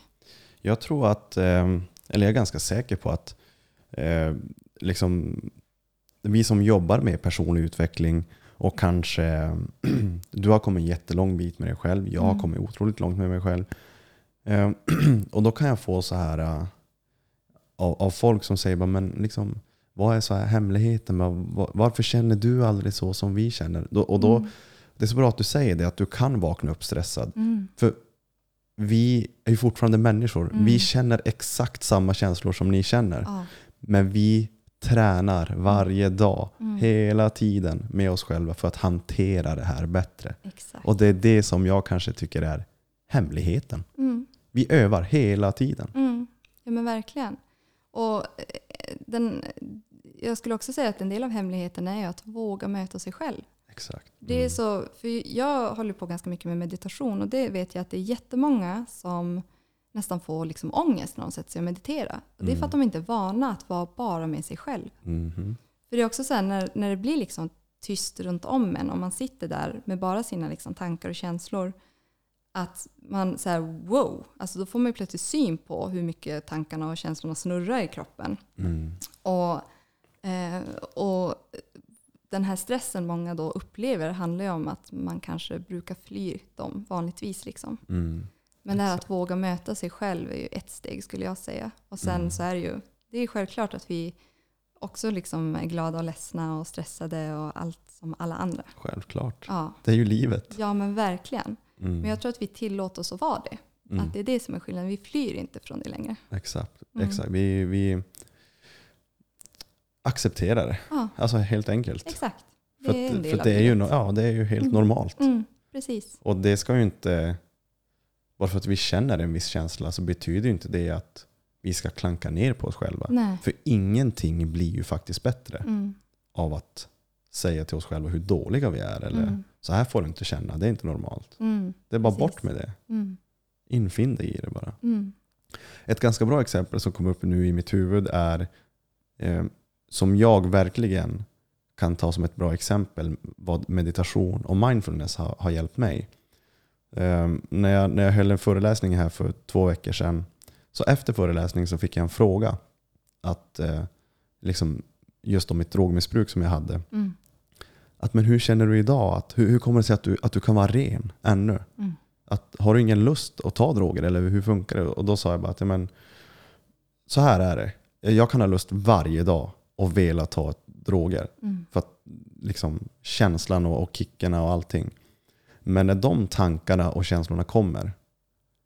Jag tror att, eh, eller jag är ganska säker på att eh, liksom, vi som jobbar med personlig utveckling och kanske *clears throat* du har kommit jättelång bit med dig själv, jag har Mm. kommit otroligt långt med mig själv. Eh, *clears throat* och då kan jag få så här eh, av, av folk som säger, men liksom, vad är så här hemligheten? var- Varför känner du aldrig så som vi känner? Och då, Mm. Det är så bra att du säger det, att du kan vakna upp stressad. Mm. För vi är ju fortfarande människor. Mm. Vi känner exakt samma känslor som ni känner. Ja. Men vi tränar varje dag, Mm. hela tiden med oss själva för att hantera det här bättre. Exakt. Och det är det som jag kanske tycker är hemligheten. Mm. Vi övar hela tiden. Mm. Ja men verkligen. Och eh, den, jag skulle också säga att en del av hemligheten är att våga möta sig själv. Exakt. Det är så, för jag håller på ganska mycket med meditation och det vet jag att det är jättemånga som nästan får liksom ångest när de sätter sig och meditera. Och det är för att de inte är vana att vara bara med sig själv. Mhm. För det är också så här när, när det blir liksom tyst runt om en, om man sitter där med bara sina liksom tankar och känslor, att man säger wow, alltså då får man plötsligt syn på hur mycket tankarna och känslorna snurrar i kroppen. Mm. Och, eh, och den här stressen många då upplever handlar ju om att man kanske brukar fly dem vanligtvis. Liksom. Mm. Men det här att våga möta sig själv är ju ett steg skulle jag säga. Och sen Mm. så är det ju, det är självklart att vi också liksom är glada och ledsna och stressade och allt som alla andra. Självklart. Ja, Det är ju livet. ja men verkligen. Mm. Men jag tror att vi tillåter oss att vara det. Mm. Att det är det som är skillnaden. Vi flyr inte från det längre. Exakt. Mm. Exakt. Vi, vi accepterar det. Ja, Alltså helt enkelt. exakt. Det För, är en att, del för av det är ju, ja, det är ju helt Mm. normalt. Mm, precis. Och det ska ju inte, bara för att vi känner en viss känsla så betyder inte det att vi ska klanka ner på oss själva. Nej. För ingenting blir ju faktiskt bättre Mm, av att säga till oss själva hur dåliga vi är. Eller mm, så här får du inte känna, det är inte normalt. mm, Det är bara Precis. bort med det. mm, Infinn dig i det bara. mm, Ett ganska bra exempel som kom upp nu i mitt huvud är eh, som jag verkligen kan ta som ett bra exempel vad meditation och mindfulness har, har hjälpt mig. Eh, när, jag, när jag höll en föreläsning här för två veckor sedan så efter föreläsningen så fick jag en fråga att eh, liksom just om mitt drogmissbruk som jag hade. mm, Att, men hur känner du idag? Att, hur, hur kommer det sig att du, att du kan vara ren ännu? mm, att, har du ingen lust att ta droger eller hur funkar det? Och då sa jag bara att men, så här är det. Jag kan ha lust varje dag och vilja ta droger. mm, För att liksom, känslan och, och kickarna och allting. Men när de tankarna och känslorna kommer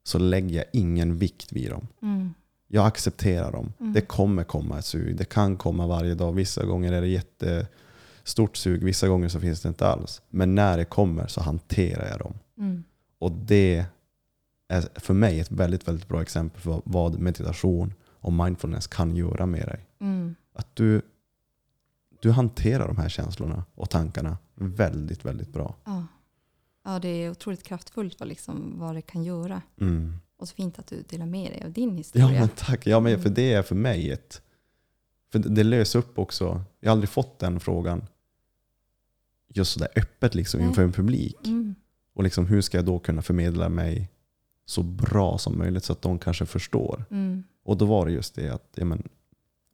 så lägger jag ingen vikt vid dem. mm, Jag accepterar dem. Mm. Det kommer komma ett sug. Det kan komma varje dag. Vissa gånger är det jättestort sug. Vissa gånger så finns det inte alls. Men när det kommer så hanterar jag dem. mm, Och det är för mig ett väldigt, väldigt bra exempel för vad meditation och mindfulness kan göra med dig. mm. Att du, du hanterar de här känslorna och tankarna väldigt, väldigt bra. Ja. Ja, det är otroligt kraftfullt vad, liksom, vad det kan göra. Mm. Och så fint att du delar med dig av din Ja, historia. men tack. Ja, men för Mm. det är för mig ett... För det- det löser upp också. Jag har aldrig fått den frågan just sådär öppet liksom Nej. inför en publik. Mm, Och liksom, hur ska jag då kunna förmedla mig så bra som möjligt så att de kanske förstår. mm, Och då var det just det att ja, men,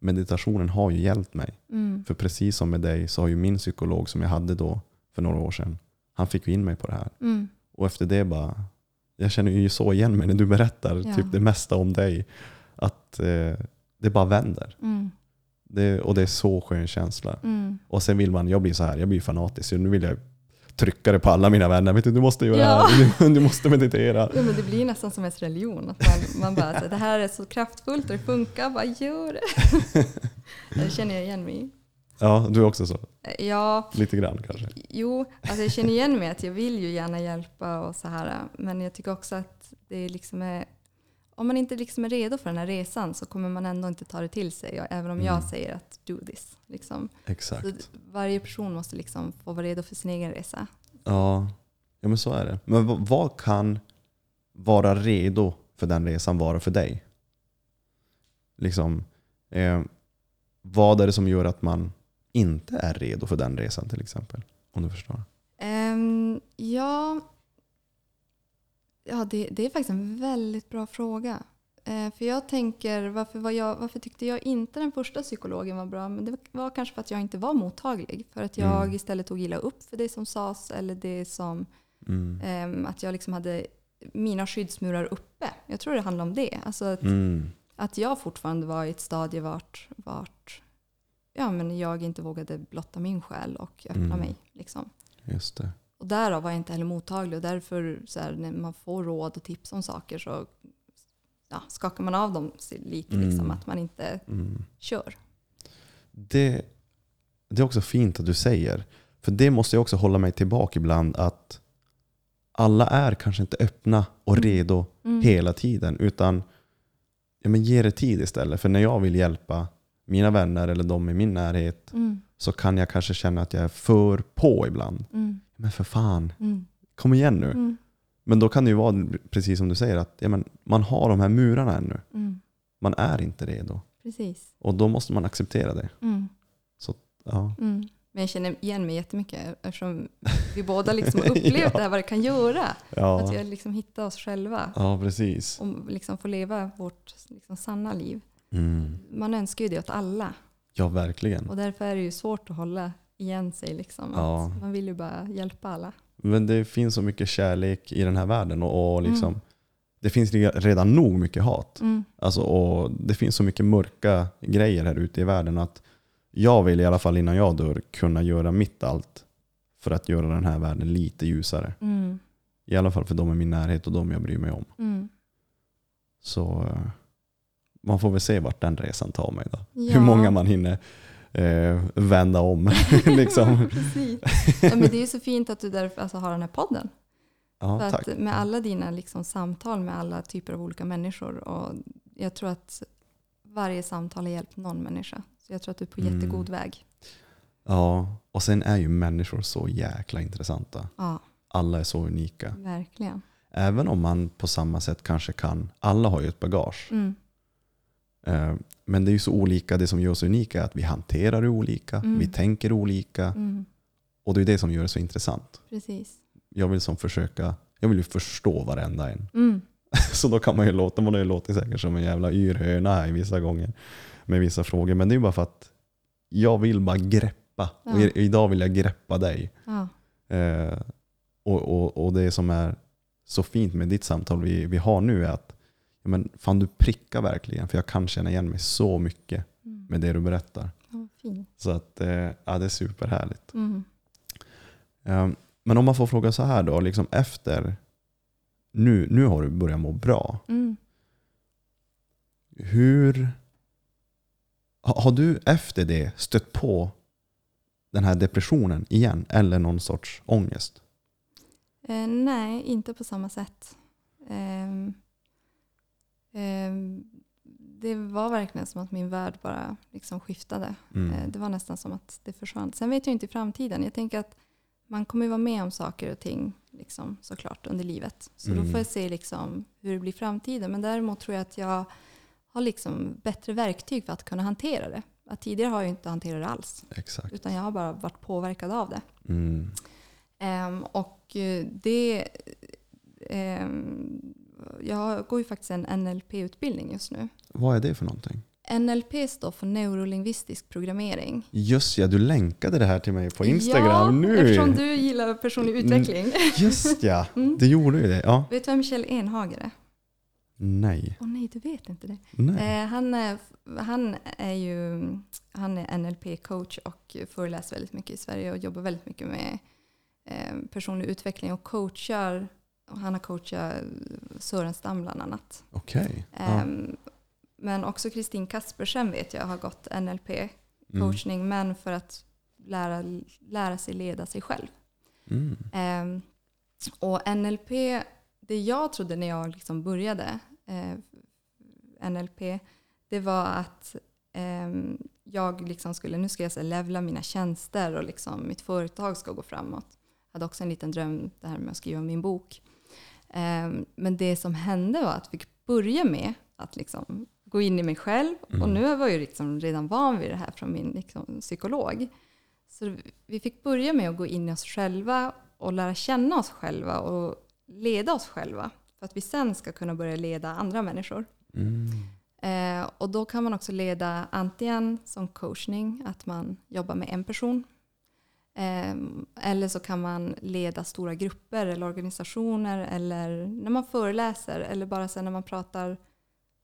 meditationen har ju hjälpt mig. mm, För precis som med dig så har ju min psykolog som jag hade då för några år sedan, han fick ju in mig på det här. mm, Och efter det bara, jag känner ju så igen mig när du berättar Ja. typ det mesta om dig. Att eh, det bara vänder. mm, Det, och det är så skön känsla. mm, Och sen vill man, jag blir så här, jag blir fanatisk. Nu vill jag trycka det på alla mina vänner. Vet du, du måste göra Ja. det här. Du, du måste meditera. Ja, men det blir nästan som ens religion. Att man, man bara, så, det här är så kraftfullt och det funkar, bara gör det. *laughs* det känner jag igen mig i. Ja, du är också så. Ja, Lite grann kanske. jo, alltså jag känner igen mig att jag vill ju gärna hjälpa och så här. Men jag tycker också att det liksom är, om man inte liksom är redo för den här resan så kommer man ändå inte ta det till sig. Även om jag Mm. säger att do this. Liksom. Exakt. Så varje person måste liksom få vara redo för sin egen resa. Ja, ja men så är det. Men vad, vad kan vara redo för den resan vara för dig? Liksom, eh, vad är det som gör att man inte är redo för den resan till exempel? Om du förstår. Ehm, ja, ja det, det är faktiskt en väldigt bra fråga. Eh, för jag tänker, varför, var jag, varför tyckte jag inte den första psykologen var bra? Men det var kanske för att jag inte var mottaglig. För att jag Mm. istället tog illa upp för det som sades eller det som, Mm. ehm, att jag liksom hade mina skyddsmurar uppe. Jag tror det handlar om det. Alltså att, Mm. att jag fortfarande var i ett stadie vart, vart ja, men jag inte vågade blotta min själ och öppna Mm. mig. Liksom. Just det. Och därav var jag inte heller mottaglig och därför så här, när man får råd och tips om saker så ja, skakar man av dem lite, Mm. liksom, att man inte Mm. kör. Det, det är också fint att du säger. För det måste jag också hålla mig tillbaka ibland. Att alla är kanske inte öppna och Mm. redo Mm. hela tiden. Utan ja, men ge det tid istället. För när jag vill hjälpa mina vänner eller de i min närhet Mm. så kan jag kanske känna att jag är för på ibland. Mm. Men för fan, Mm. kom igen nu. Mm. Men då kan det ju vara precis som du säger att ja, men man har de här murarna ännu. Mm. Man är inte redo. Precis. Och då måste man acceptera det. Mm. Ja. Men jag känner igen mig jättemycket eftersom *laughs* vi båda liksom har upplevt Ja. det här, vad det kan göra. Att Ja. vi har liksom hittat oss själva ja, precis. och liksom få leva vårt liksom sanna liv. Mm. Man önskar ju det åt alla Ja, verkligen. och därför är det ju svårt att hålla igen sig. Liksom. Att Ja. Man vill ju bara hjälpa alla. Men det finns så mycket kärlek i den här världen och, och liksom, Mm. det finns redan nog mycket hat. Mm. Alltså, och det finns så mycket mörka grejer här ute i världen att jag vill i alla fall innan jag dör kunna göra mitt allt för att göra den här världen lite ljusare. Mm. I alla fall för de i min närhet och de jag bryr mig om. Mm. Så eh, man får väl se vart den resan tar mig då. Ja. Hur många man hinner eh, vända om. *laughs* liksom. Precis. Ja, men det är ju så fint att du därför alltså, har den här podden. Ja, För tack. att med alla dina liksom, samtal med alla typer av olika människor. Och jag tror att varje samtal har hjälpt någon människa. Så jag tror att du är på Mm. jättegod väg. Ja, och sen är ju människor så jäkla intressanta. Ja, Alla är så unika. verkligen. Även om man på samma sätt kanske kan, alla har ju ett bagage. Mm. Eh, Men det är ju så olika, det som gör oss unika är att vi hanterar det olika, Mm. vi tänker olika Mm. och det är det som gör det så intressant. Precis. Jag vill som försöka, jag vill ju förstå varenda en. Mm. *laughs* Så då kan man ju låta, man har ju låtit säkert som en jävla yrhöna här i vissa gånger med vissa frågor. Men det är ju bara för att jag vill bara greppa. Och Ja. i- idag vill jag greppa dig. Ja. Eh, och, och, och det som är så fint med ditt samtal vi, vi har nu är att men fan, du prickar verkligen. För jag kan känna igen mig så mycket Mm. med det du berättar. Ja. Så att, eh, ja, det är superhärligt. Mm. Eh, men om man får fråga så här då, liksom efter, nu, nu har du börjat må bra. Mm. Hur ha- har du efter det stött på den här depressionen igen? Eller någon sorts ångest? Eh, nej, inte på samma sätt. Ehm, ehm, det var verkligen som att min värld bara liksom skiftade. Mm. Eh, Det var nästan som att det försvann. Sen vet jag inte i framtiden. Jag tänker att man kommer ju vara med om saker och ting liksom, såklart under livet. Så Mm. då får jag se liksom, hur det blir i framtiden. Men däremot tror jag att jag har liksom bättre verktyg för att kunna hantera det. Att tidigare har jag inte hanterat det alls. Exakt. Utan jag har bara varit påverkad av det. Mm. Ehm, och eh, det... ehm, jag går ju faktiskt en NLP-utbildning just nu. Vad är det för någonting? NLP står för neurolingvistisk programmering. Just ja, du länkade det här till mig på Instagram ja, nu. eftersom du gillar personlig Mm. utveckling. Just ja, *laughs* Mm. det gjorde ju det. Ja. Vet du vem Kjell Enhager är? Nej. Åh nej, du vet inte det. Nej. Eh, han, är, han är ju han är NLP-coach och föreläser väldigt mycket i Sverige och jobbar väldigt mycket med eh, personlig utveckling och coachar. Och han har coachat Sörenstam bland annat. Okej. Ja. Ehm, Men också Kristin Kaspersen vet jag har gått NLP Mm. men för att lära, lära sig leda sig själv. Mm. Ehm, och NLP, det jag trodde när jag liksom började eh, NLP, det var att ehm, jag liksom skulle, nu ska jag så levla mina tjänster och liksom mitt företag ska gå framåt. Jag hade också en liten dröm, det här med att skriva min bok. Ehm, men det som hände var att jag fick börja med att liksom gå in i mig själv. Och Mm. nu var jag liksom redan van vid det här från min liksom, psykolog. Så vi fick börja med att gå in i oss själva och lära känna oss själva och leda oss själva. För att vi sen ska kunna börja leda andra människor. Mm. Eh, och då kan man också leda antingen som coachning, att man jobbar med en person. Eh, eller så kan man leda stora grupper eller organisationer eller när man föreläser eller bara sen när man pratar.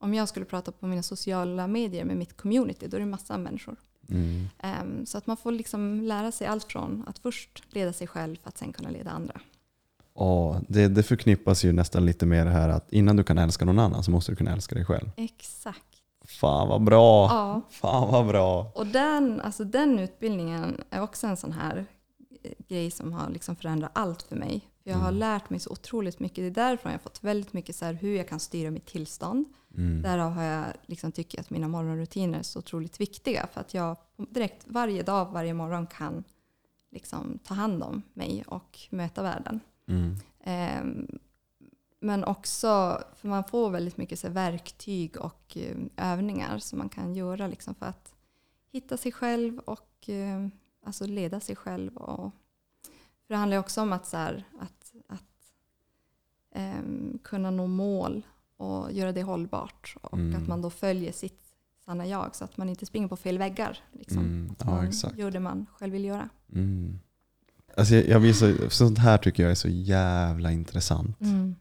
Om jag skulle prata på mina sociala medier med mitt community, då är det massa människor. Mm. Eh, så att man får liksom lära sig allt från att först leda sig själv för att sen kunna leda andra. Ja, det, det förknippas ju nästan lite med det här att innan du kan älska någon annan så måste du kunna älska dig själv. Exakt. Fan vad bra! Ja, Fan vad bra! Och den, alltså den utbildningen är också en sån här eh, grej som har liksom förändrat allt för mig. För jag har Mm. lärt mig så otroligt mycket. Det är därifrån jag har fått väldigt mycket så här hur jag kan styra mitt tillstånd. Mm. Därav har jag liksom tycker att mina morgonrutiner är så otroligt viktiga. För att jag direkt varje dag, varje morgon kan liksom ta hand om mig och möta världen. Mm. Ehm, men också, för man får väldigt mycket så verktyg och eh, övningar som man kan göra liksom för att hitta sig själv och eh, alltså leda sig själv. Och, för det handlar också om att, så här, att, att ehm, kunna nå mål och göra det hållbart. Och Mm. att man då följer sitt sanna jag så att man inte springer på fel väggar. Liksom. Mm. Ja, man exakt. gör det man själv vill göra. Mm. Alltså jag, jag så, sånt här tycker jag är så jävla intressant. Mm.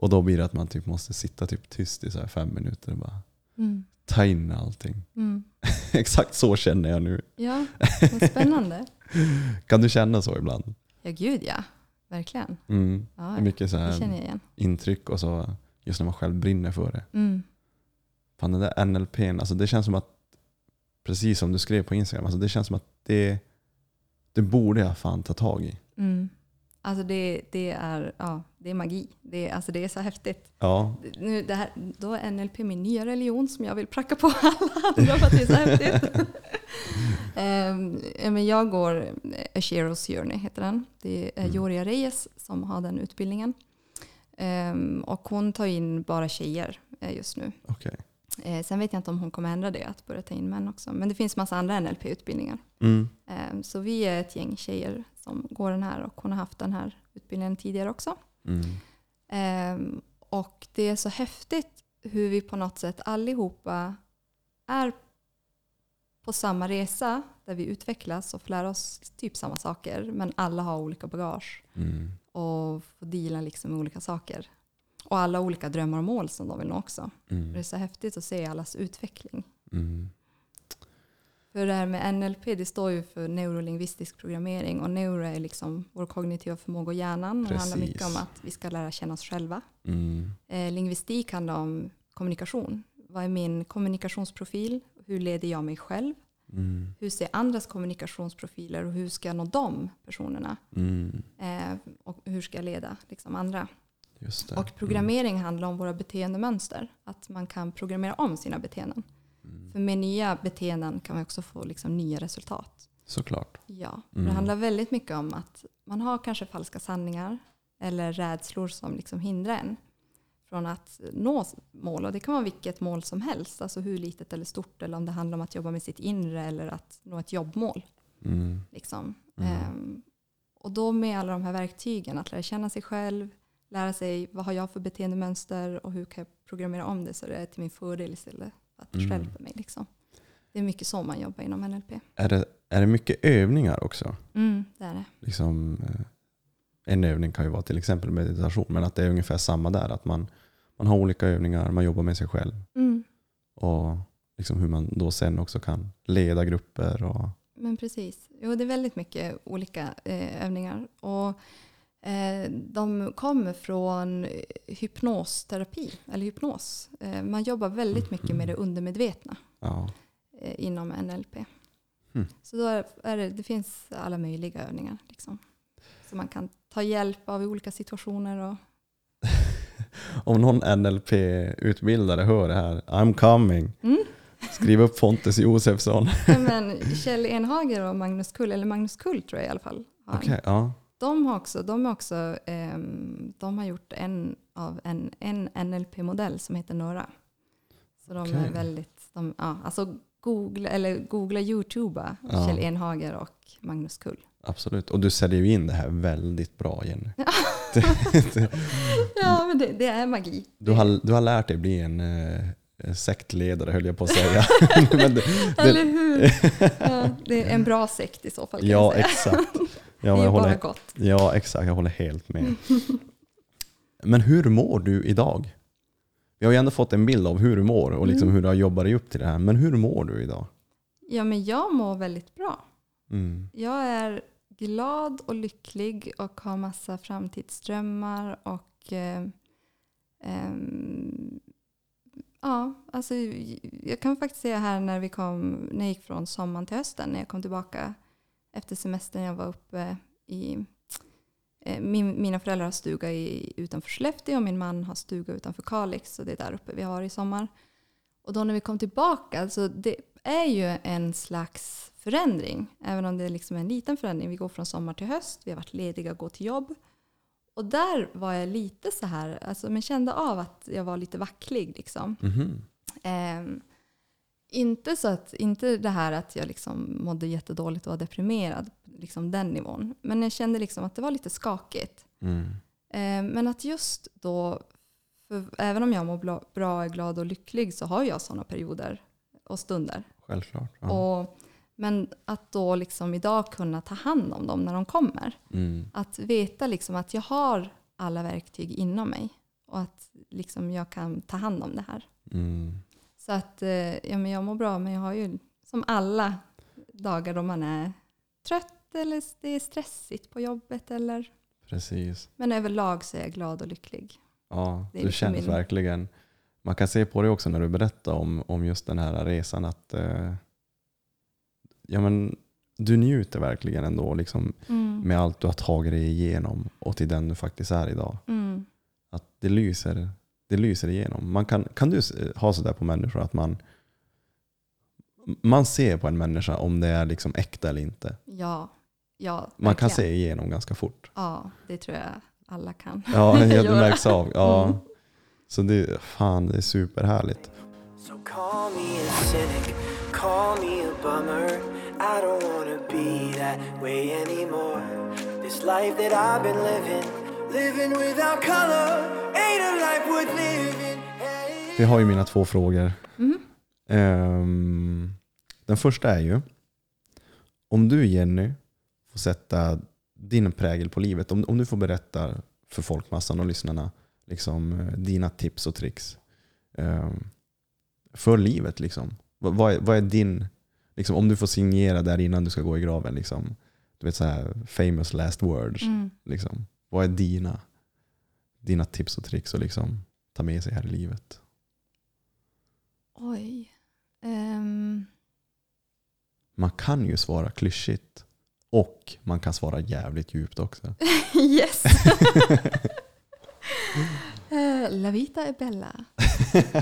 Och då blir det att man typ måste sitta typ tyst i så här fem minuter och bara Mm. ta in allting. Mm. *laughs* Exakt så känner jag nu. Ja, vad spännande. *laughs* Kan du känna så ibland? Ja, gud ja. Verkligen. Mm. Ja, mycket så här intryck och så just när man själv brinner för det. Mm. Fan den där NLPn, alltså det känns som att, precis som du skrev på Instagram, alltså det känns som att det, det borde jag fan ta tag i. Mm. Alltså det, det, är, ja, det är magi. Det, alltså det är så häftigt. Ja, Nu, det här, då är NLP min nya religion som jag vill pracka på alla andra för att det är så häftigt. *laughs* Men jag går A Shero's Journey, heter den. Det är Mm. Joria Reyes som har den utbildningen. Ehm, och hon tar in bara tjejer eh, just nu. okej. Eh, sen vet jag inte om hon kommer ändra det, att börja ta in män också. Men det finns massa andra NLP-utbildningar. Mm. Eh, så vi är ett gäng tjejer som går den här och hon har haft den här utbildningen tidigare också. Mm. Eh, och det är så häftigt hur vi på något sätt allihopa är på samma resa där vi utvecklas och får lära oss typ samma saker. Men alla har olika bagage Mm. och får deala liksom med olika saker. Och alla olika drömmar och mål som de vill nå också. Det är Mm. så häftigt att se allas utveckling. Mm. För det här med NLP, det står ju för neurolingvistisk programmering och neuro är liksom vår kognitiva förmåga och hjärnan. Och det handlar mycket Precis. om att vi ska lära känna oss själva. Mm. Eh, lingvistik handlar om kommunikation. Vad är min kommunikationsprofil? Hur leder jag mig själv? Mm. Hur ser andras kommunikationsprofiler och hur ska jag nå de personerna? Mm. Eh, och hur ska jag leda liksom, andra? Och programmering handlar om våra beteendemönster. Att man kan programmera om sina beteenden. För med nya beteenden kan man också få liksom, nya resultat. Såklart. Ja, Mm. det handlar väldigt mycket om att man har kanske falska sanningar eller rädslor som liksom hindrar en från att nå mål. Och det kan vara vilket mål som helst, alltså hur litet eller stort, eller om det handlar om att jobba med sitt inre eller att nå ett jobbmål. Mm. Liksom. Mm. Ehm, och då med alla de här verktygen, att lära känna sig själv, lära sig vad har jag för beteendemönster och hur kan jag programmera om det så det är till min fördel istället att Mm. stjälper mig. Liksom. Det är mycket så man jobbar inom NLP. Är, det, är det mycket övningar också? Mm, det är det. Liksom, eh, en övning kan ju vara till exempel meditation, men att det är ungefär samma där. Att man, man har olika övningar, man jobbar med sig själv. Mm. Och liksom hur man då sen också kan leda grupper. Och, men precis. Jo, det är väldigt mycket olika eh, övningar. Och, de kommer från eh, hypnosterapi, eller hypnos. Eh, man jobbar väldigt mycket med det undermedvetna Ja. eh, inom NLP. Mm. Så då är, det, det finns alla möjliga övningar. Liksom. Så man kan ta hjälp av i olika situationer. Och, *laughs* Om någon NLP-utbildare hör det här, I'm coming. Mm. Skriv upp Fontes Josefsson. *laughs* Men Kjell Enhager och Magnus Kull, eller Magnus Kull tror jag i alla fall. Okej, ja. De har också, de är också ehm, de har gjort en av en, en NLP-modell som heter Nora. Så de är Okej. väldigt, de, ja, alltså googla, eller googla youtuba Ja. Kjell Enhager och Magnus Kull. Absolut. Och du säljer ju in det här väldigt bra Jenny. Ja, *laughs* men det, det är magi. Du har, du har lärt dig bli en eh, sektledare höll jag på att säga. *laughs* Det, Eller hur? *laughs* Ja, det är en bra sekt i så fall. Kan ja, exakt. Ja, det är ju jag bara håller, gott. ja, exakt. Jag håller helt med. Men hur mår du idag? Vi har ju ändå fått en bild av hur du mår och liksom Mm. hur du har jobbat dig upp till det här. Men hur mår du idag? Ja, men jag mår väldigt bra. Mm. Jag är glad och lycklig och har massa framtidsdrömmar och eh, ehm, ja, alltså jag kan faktiskt säga här när vi kom, när jag gick från sommaren till hösten, när jag kom tillbaka efter semestern, jag var uppe i eh, min, mina föräldrar har stuga i, utanför Skellefteå och min man har stuga utanför Kalix så det är där uppe vi har i sommar. Och då när vi kom tillbaka, alltså det är ju en slags förändring. Även om det är liksom en liten förändring. Vi går från sommar till höst, vi har varit lediga och gå till jobb. Och där var jag lite så här, alltså men kände av att jag var lite vacklig liksom. Mhm. Ehm, inte så att, inte det här att jag liksom mådde jättedåligt och var deprimerad, liksom den nivån. Men jag kände liksom att det var lite skakigt. Mm. Ehm, men att just då, för även om jag mår bra, är glad och lycklig så har jag sådana perioder och stunder. Självklart. Ja. Och, men att då liksom idag kunna ta hand om dem när de kommer. Mm. Att veta liksom att jag har alla verktyg inom mig och att liksom jag kan ta hand om det här. Mm. Så att eh, ja, men jag mår bra, men jag har ju som alla dagar då man är trött eller det är stressigt på jobbet. Eller, Precis. men överlag så är jag glad och lycklig. Ja, Det du liksom känns min- verkligen. Man kan se på dig också när du berättar om, om just den här resan att eh, ja, men, du njuter verkligen ändå liksom, Mm. med allt du har tagit dig igenom och till den du faktiskt är idag. Mm. Att det lyser, det lyser igenom. Man kan, kan du s- ha sådär på människor att man, man ser på en människa om det är liksom äkta eller inte? Ja, ja Man kan se igenom ganska fort. Ja, det tror jag alla kan. *laughs* Ja, det *laughs* göra. märks av. Ja. Mm. Så det, fan, det är superhärligt. So call me a cynic, call me a bummer. I don't wanna be that way anymore. This life that I've been living, living without color, ain't a life worth living. Hey. Vi har ju mina två frågor. Mhm. Ehm, den första är ju, om du Jenny får sätta din prägel på livet, om, om du får berätta för folkmassan och lyssnarna liksom, eh, dina tips och tricks ehm, för livet. Liksom. Vad, vad, är, vad är din, liksom, om du får signera där innan du ska gå i graven, liksom, du vet så här famous last words. Mm. Liksom, vad är dina, dina tips och tricks att liksom, ta med sig här i livet? Oj. Ehm, Man kan ju svara klyschigt och man kan svara jävligt djupt också. *laughs* yes! *laughs* Eh, La vita är bella.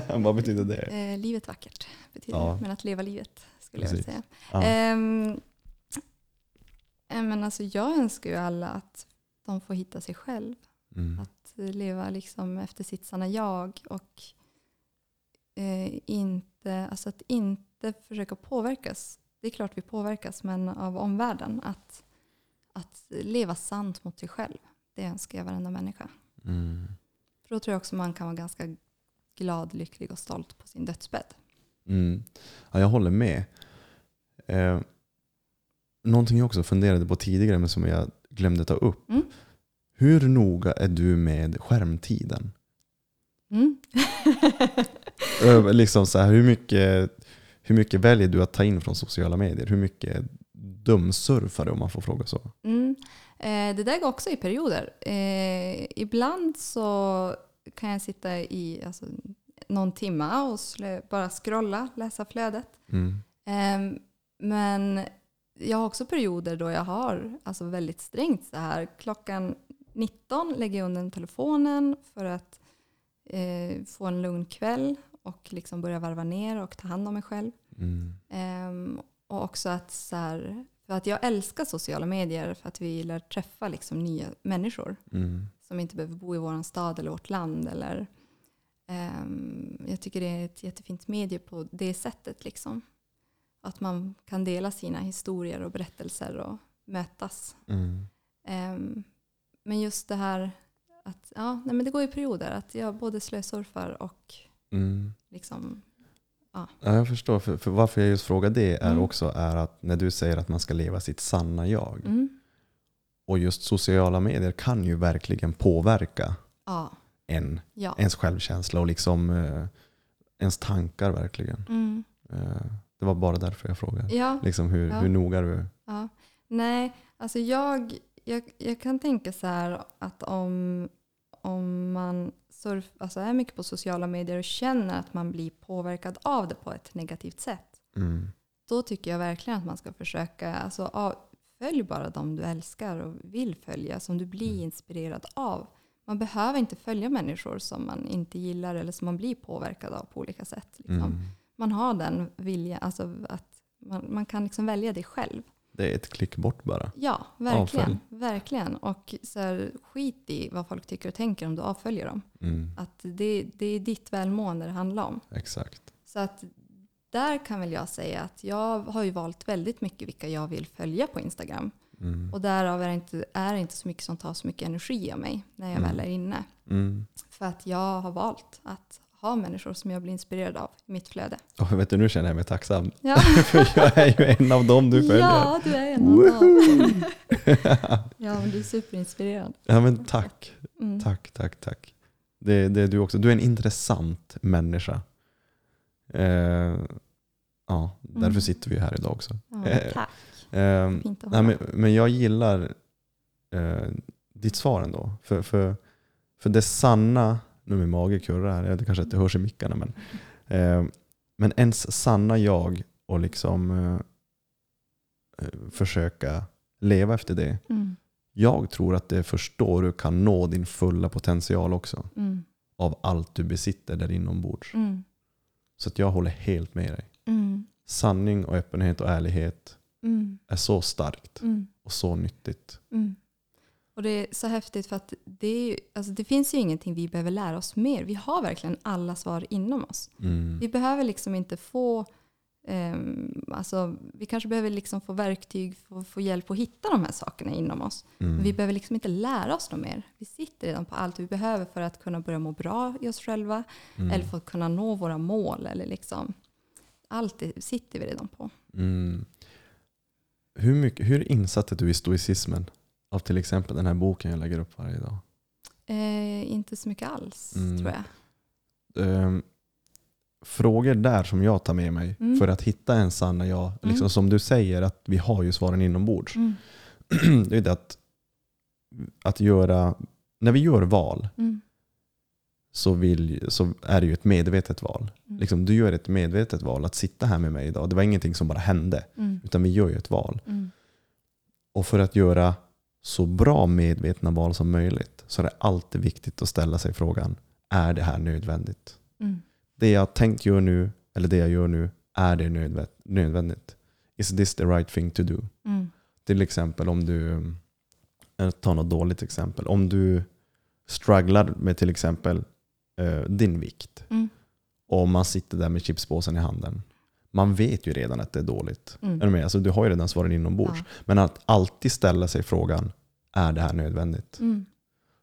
*laughs* Vad betyder det? Eh, livet vackert betyder Ja. Men att leva livet skulle jag Precis. vilja säga. Ja. Eh, men alltså jag önskar ju alla att de får hitta sig själv. Mm. Att leva liksom efter sitt sanna jag och eh, inte, alltså att inte försöka påverkas. Det är klart vi påverkas, men av omvärlden. Att, att leva sant mot sig själv. Det önskar jag varenda människa. Mm. För då tror jag också man kan vara ganska glad, lycklig och stolt på sin dödsbädd. Mm. Ja, jag håller med. Eh, någonting jag också funderade på tidigare men som jag glömde ta upp. Mm. Hur noga är du med skärmtiden? Mm. *laughs* Liksom så här, hur, mycket, hur mycket väljer du att ta in från sociala medier? Hur mycket dumsurfare om man får fråga så? Mm. Eh, det där går också i perioder. Eh, ibland så kan jag sitta i alltså, någon timma och bara scrolla, läsa flödet. Mm. Eh, men jag har också perioder då jag har alltså, väldigt strängt så här. Klockan 19 lägger jag undan telefonen för att eh, få en lugn kväll och liksom börja varva ner och ta hand om mig själv. Mm. Ehm, och också att, så här, för att jag älskar sociala medier för att vi lär träffa liksom nya människor Mm. som inte behöver bo i vår stad eller vårt land. Eller, ehm, jag tycker det är ett jättefint medie på det sättet. Liksom. Att man kan dela sina historier och berättelser och mötas. Mm. Ehm, men just det här att ja, nej, men det går i perioder. Att jag både slösurfar och Mm. liksom, Ja, jag förstår. För, för varför jag just frågar det är Mm. också är att när du säger att man ska leva sitt sanna jag. mm, Och just sociala medier kan ju verkligen påverka ja, en, ja. ens självkänsla och liksom eh, ens tankar verkligen. Mm, Eh, det var bara därför jag frågade. ja. Liksom hur, Ja. hur noga du Ja. Nej, alltså jag, jag, jag kan tänka så här att om, om man surf, alltså är mycket på sociala medier och känner att man blir påverkad av det på ett negativt sätt, mm. då tycker jag verkligen att man ska försöka, alltså av, följ bara dem du älskar och vill följa, som du blir Mm. inspirerad av. Man behöver inte följa människor som man inte gillar eller som man blir påverkad av på olika sätt. Liksom. Mm. Man har den viljan, alltså att man, man kan liksom välja det själv. Det är ett klick bort bara. Ja, verkligen. Avfölj. verkligen. Och så här, skit i vad folk tycker och tänker om du avföljer dem. Mm. Att det, det är ditt välmående det handlar om. Exakt. Så att där kan väl jag säga att jag har ju valt väldigt mycket vilka jag vill följa på Instagram. Mm. Och därav är det inte, är det inte så mycket som tar så mycket energi av mig när jag Mm. väl är inne. Mm. För att jag har valt att ha människor som jag blir inspirerad av i mitt flöde. Och vet du, nu känner jag mig tacksam. Ja, *laughs* För jag är ju en av dem du följer. ja du är en av dem. ja, men du är superinspirerad. Ja, men tack. Mm. Tack, tack, tack. Det, det är du också. Du är en intressant människa. Eh, ja, därför Mm. sitter vi här idag också. Ja, Eh, tack. Eh, Fint att nej, höra. men, men jag gillar eh, ditt svar ändå. För, för, för det sanna, nu min mage kurrar här, det kanske inte hörs i mickarna, men, eh, men ens sanna jag och liksom eh, eh, försöka leva efter det. Mm. Jag tror att det är först då du kan nå din fulla potential också. Mm. Av allt du besitter där inombords. Mm. Så att jag håller helt med dig. Mm. Sanning och öppenhet och ärlighet Mm. är så starkt Mm. och så nyttigt. Och det är så häftigt för att det, är, alltså det finns ju ingenting vi behöver lära oss mer. Vi har verkligen alla svar inom oss. Mm. Vi behöver liksom inte få ehm, alltså, vi kanske behöver liksom få verktyg att få hjälp att hitta de här sakerna inom oss. Mm. Men vi behöver liksom inte lära oss något mer. Vi sitter redan på allt vi behöver för att kunna börja må bra i oss själva. Mm. Eller för att kunna nå våra mål. Eller liksom, allt sitter vi redan på. Mm. Hur, mycket, hur insatt är du i stoicismen? Av till exempel den här boken jag lägger upp varje dag. Eh, inte så mycket alls, Mm. tror jag. Ehm, frågor där som jag tar med mig Mm. för att hitta en sanna jag. Liksom Mm. som du säger, att vi har ju svaren inombords. Mm. *clears throat* det är det att, att göra, när vi gör val Mm. så, vill, så är det ju ett medvetet val. Mm. Liksom, du gör ett medvetet val att sitta här med mig idag. Det var ingenting som bara hände, Mm. utan vi gör ju ett val. Mm. Och för att göra så bra medvetna val som möjligt så är det alltid viktigt att ställa sig frågan, är det här nödvändigt? Mm. Det jag tänkt göra nu, eller det jag gör nu, är det nödvä- nödvändigt? Is this the right thing to do? Mm. Till exempel om du, jag tar något dåligt exempel, om du strugglar med till exempel eh, din vikt Mm. och man sitter där med chipspåsen i handen. Man vet ju redan att det är dåligt. Mm. Är du med? Alltså, du har ju redan svaren inombords. Ja. Men att alltid ställa sig frågan, är det här nödvändigt? Mm.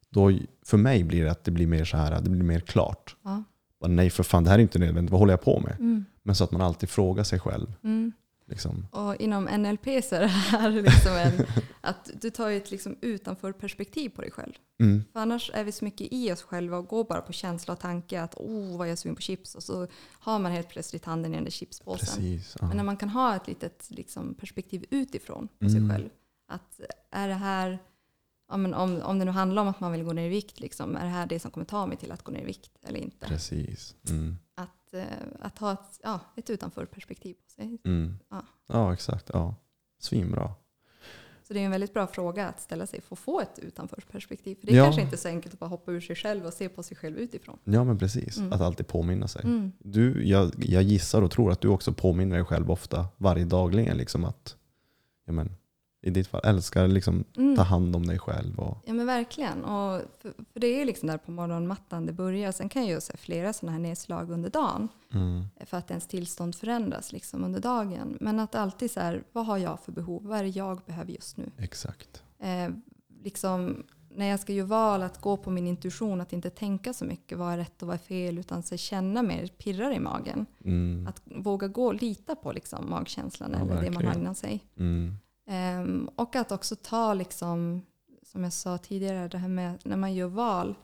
Då, för mig blir det att det blir mer så här, det blir mer klart. Ja. Nej för fan, det här är inte nödvändigt, vad håller jag på med? Mm. Men så att man alltid frågar sig själv. Mm. Liksom. Och inom NLP så är det här *laughs* liksom en, att du tar ett liksom utanför perspektiv på dig själv. Mm. För annars är vi så mycket i oss själva och går bara på känsla och tanke att oh vad jag är sugen på chips och så har man helt plötsligt handen i den där chipspåsen. Precis. Ja. Men när man kan ha ett litet liksom, perspektiv utifrån på Mm. sig själv. Att är det här, ja, men om, om det nu handlar om att man vill gå ner i vikt, liksom, är det här det som kommer ta mig till att gå ner i vikt eller inte? Precis. Mm. Att, eh, att ha ett, ja, ett utanför perspektiv på sig. Mm. Ja. Ja, exakt. Ja. Svinbra. Så det är en väldigt bra fråga att ställa sig för att få ett utanför perspektiv. För det är Ja. kanske inte så enkelt att bara hoppa ur sig själv och se på sig själv utifrån. Ja, men precis. Mm. Att alltid påminna sig. Mm. Du, jag, jag gissar och tror att du också påminner dig själv ofta, varje dagligen, liksom att ja, men, i ditt fall älskar liksom Mm. ta hand om dig själv. Och, Ja men verkligen. Och för, för det är liksom där på morgonmattan det börjar. Sen kan jag se flera sådana här nedslag under dagen. mm, För att ens tillstånd förändras liksom under dagen. Men att alltid så här, vad har jag för behov? Vad är det jag behöver just nu? exakt. Eh, liksom, när jag ska göra val, att gå på min intuition, att inte tänka så mycket vad är rätt och vad är fel, utan så känna mer pirrar i magen. Mm, Att våga gå och lita på liksom, magkänslan Ja, eller det man har verkligen. innan sig. mm, Ehm, och att också ta, liksom, som jag sa tidigare, det här med när man gör val,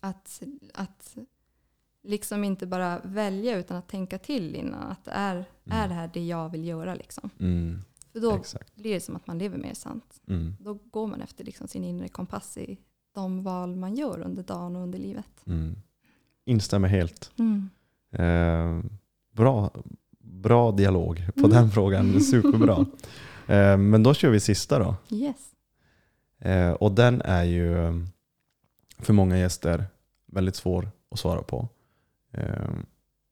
att, att liksom inte bara välja utan att tänka till innan. Att är, är det här det jag vill göra? Liksom. mm, För då exakt. blir det som att man lever mer sant. Mm, Då går man efter liksom sin inre kompass i de val man gör under dagen och under livet. mm. Instämmer helt. Eh, bra, bra dialog på Mm. den frågan. *laughs* Superbra. Eh, men då kör vi sista då. Yes. Eh, och den är ju eh, för många gäster väldigt svår att svara på.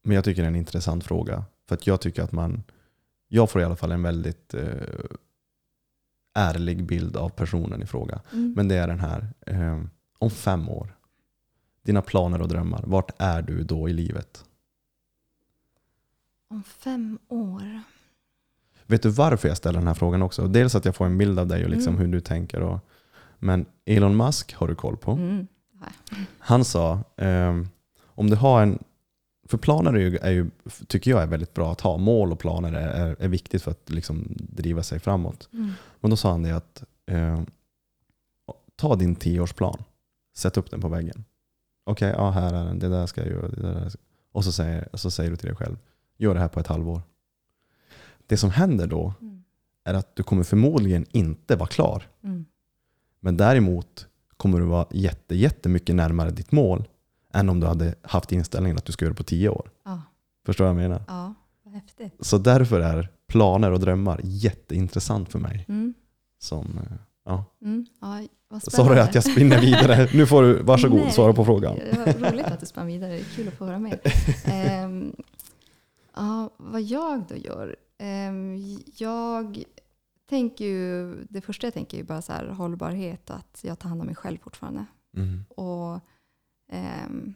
Men jag tycker det är en intressant fråga. För att jag tycker att man, jag får i alla fall en väldigt ärlig bild av personen i fråga. Mm. Men det är den här, om fem år, dina planer och drömmar, vart är du då i livet? Om fem år. Vet du varför jag ställer den här frågan också? Dels att jag får en bild av dig och liksom Mm. hur du tänker. Och, men Elon Musk har du koll på. Mm. Han sa, ehm, om du har en, för planer är ju, är ju, tycker jag är väldigt bra att ha. Mål och planer är, är, viktigt för att liksom driva sig framåt. Mm. Men då sa han det att, ehm, ta din tioårsplan, sätt upp den på väggen. Okej, ja här är den, det där ska jag göra. Det där ska. Och så säger, så säger du till dig själv, gör det här på ett halvår. Det som händer då Mm. är att du kommer förmodligen inte vara klar. Mm. Men däremot kommer du vara jätte, jättemycket närmare ditt mål än om du hade haft inställningen att du ska göra det på tio år. Ja. Förstår du vad jag menar? ja, vad häftigt. Så därför är planer och drömmar jätteintressant för mig. Mm. Som, eh, ja. Mm. Ja, vad Sorry att jag spinner vidare. Nu får du, varsågod, Nej. svara på frågan. Roligt att du spann vidare. Det är kul att få höra mer. *laughs* Ehm, ja, vad jag då gör? Ehm, jag tänker ju, det första jag tänker är bara så här hållbarhet att jag tar hand om mig själv fortfarande. Mm. Och ehm,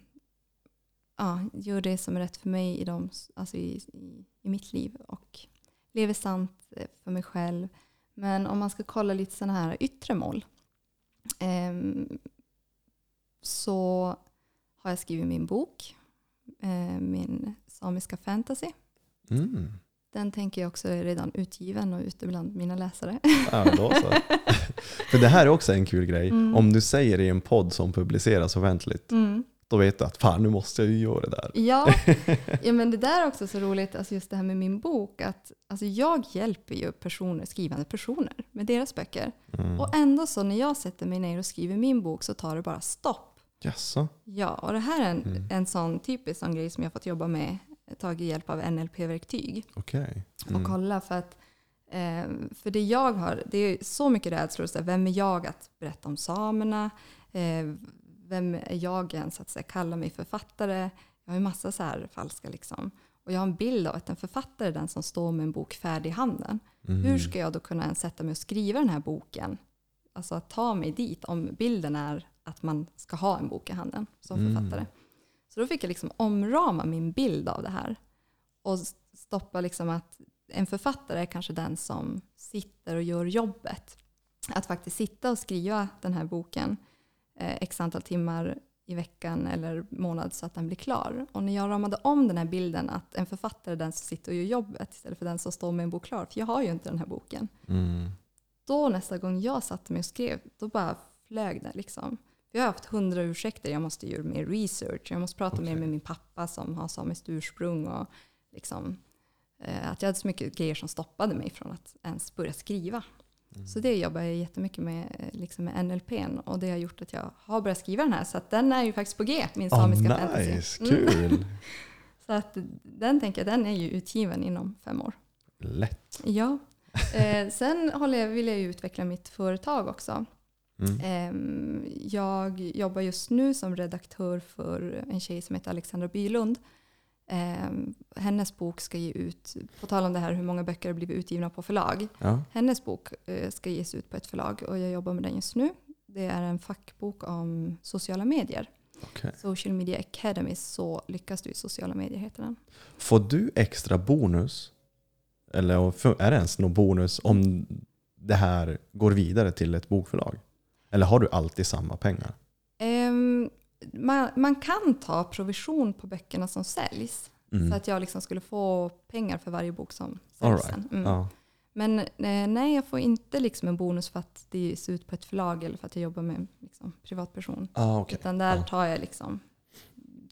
ja, gör det som är rätt för mig i, dem, alltså i, i, i mitt liv. Och lever sant eh, för mig själv. Men om man ska kolla lite sådana här yttre mål. ehm, så har jag skrivit min bok. eh, min samiska fantasy. Mm. Den tänker jag också är redan utgiven och ute bland mina läsare. Ja, då så. *laughs* För det här är också en kul grej. Mm. Om du säger i en podd som publiceras offentligt, Mm. då vet du att fan nu måste jag ju göra det där. Ja, *laughs* ja, men det där är också så roligt, alltså just det här med min bok. Att, alltså jag hjälper ju personer, skrivande personer med deras böcker. Mm. Och ändå så när jag sätter mig ner och skriver min bok så tar det bara stopp. Jaså? Ja, och det här är en, Mm. en sån typisk sån grej som jag fått jobba med, tagit hjälp av NLP-verktyg. Och Mm. kolla. För att eh, för det jag har, det är så mycket rädslor. Så vem är jag att berätta om samerna? Eh, vem är jag ens att så kalla mig författare? Jag har ju massa så här falska liksom. Och jag har en bild av att en författare är den som står med en bok färdig i handen. Mm. Hur ska jag då kunna ens sätta mig och skriva den här boken? Alltså att ta mig dit om bilden är att man ska ha en bok i handen som Mm. författare. Så då fick jag liksom omrama min bild av det här. Och stoppa liksom att en författare är kanske den som sitter och gör jobbet. Att faktiskt sitta och skriva den här boken eh, x antal timmar i veckan eller månad så att den blir klar. Och när jag ramade om den här bilden att en författare är den som sitter och gör jobbet istället för den som står med en bok klar, för jag har ju inte den här boken. Mm. Då nästa gång jag satte mig och skrev, då bara flög det liksom. Jag har haft hundra ursäkter, jag måste göra mer research, jag måste prata mer Okej. med min pappa som har samiskt ursprung och liksom, eh, att jag hade så mycket grejer som stoppade mig från att ens börja skriva. Mm. Så det jobbar jag jättemycket med, eh, liksom med NLPn och det har gjort att jag har börjat skriva den här. Så den är ju faktiskt på G, min samiska oh, fantasy. nice, Mm. kul. *laughs* Så att den tänker jag, den är ju utgiven inom fem år. Lätt. Ja. Eh, sen håller jag, vill jag ju utveckla mitt företag också. Mm. Ehm, Jag jobbar just nu som redaktör för en tjej som heter Alexandra Bylund. Ehm, Hennes bok ska ge ut, på tal om det här hur många böcker har blivit utgivna på förlag. Ja. Hennes bok eh, ska ges ut på ett förlag och jag jobbar med den just nu. Det är en fackbok om sociala medier. okej. Social Media Academy, så lyckas du i sociala medier heter den. Får du extra bonus? Eller är det ens någon bonus om det här går vidare till ett bokförlag? Eller har du alltid samma pengar? Ehm, man, man kan ta provision på böckerna som säljs. Mm. Så att jag liksom skulle få pengar för varje bok som säljs. right. Mm. Ja. Men eh, nej, jag får inte liksom en bonus för att det ges ut på ett förlag eller för att jag jobbar med liksom, privatperson. Ah, okej. Utan där Ja. tar jag liksom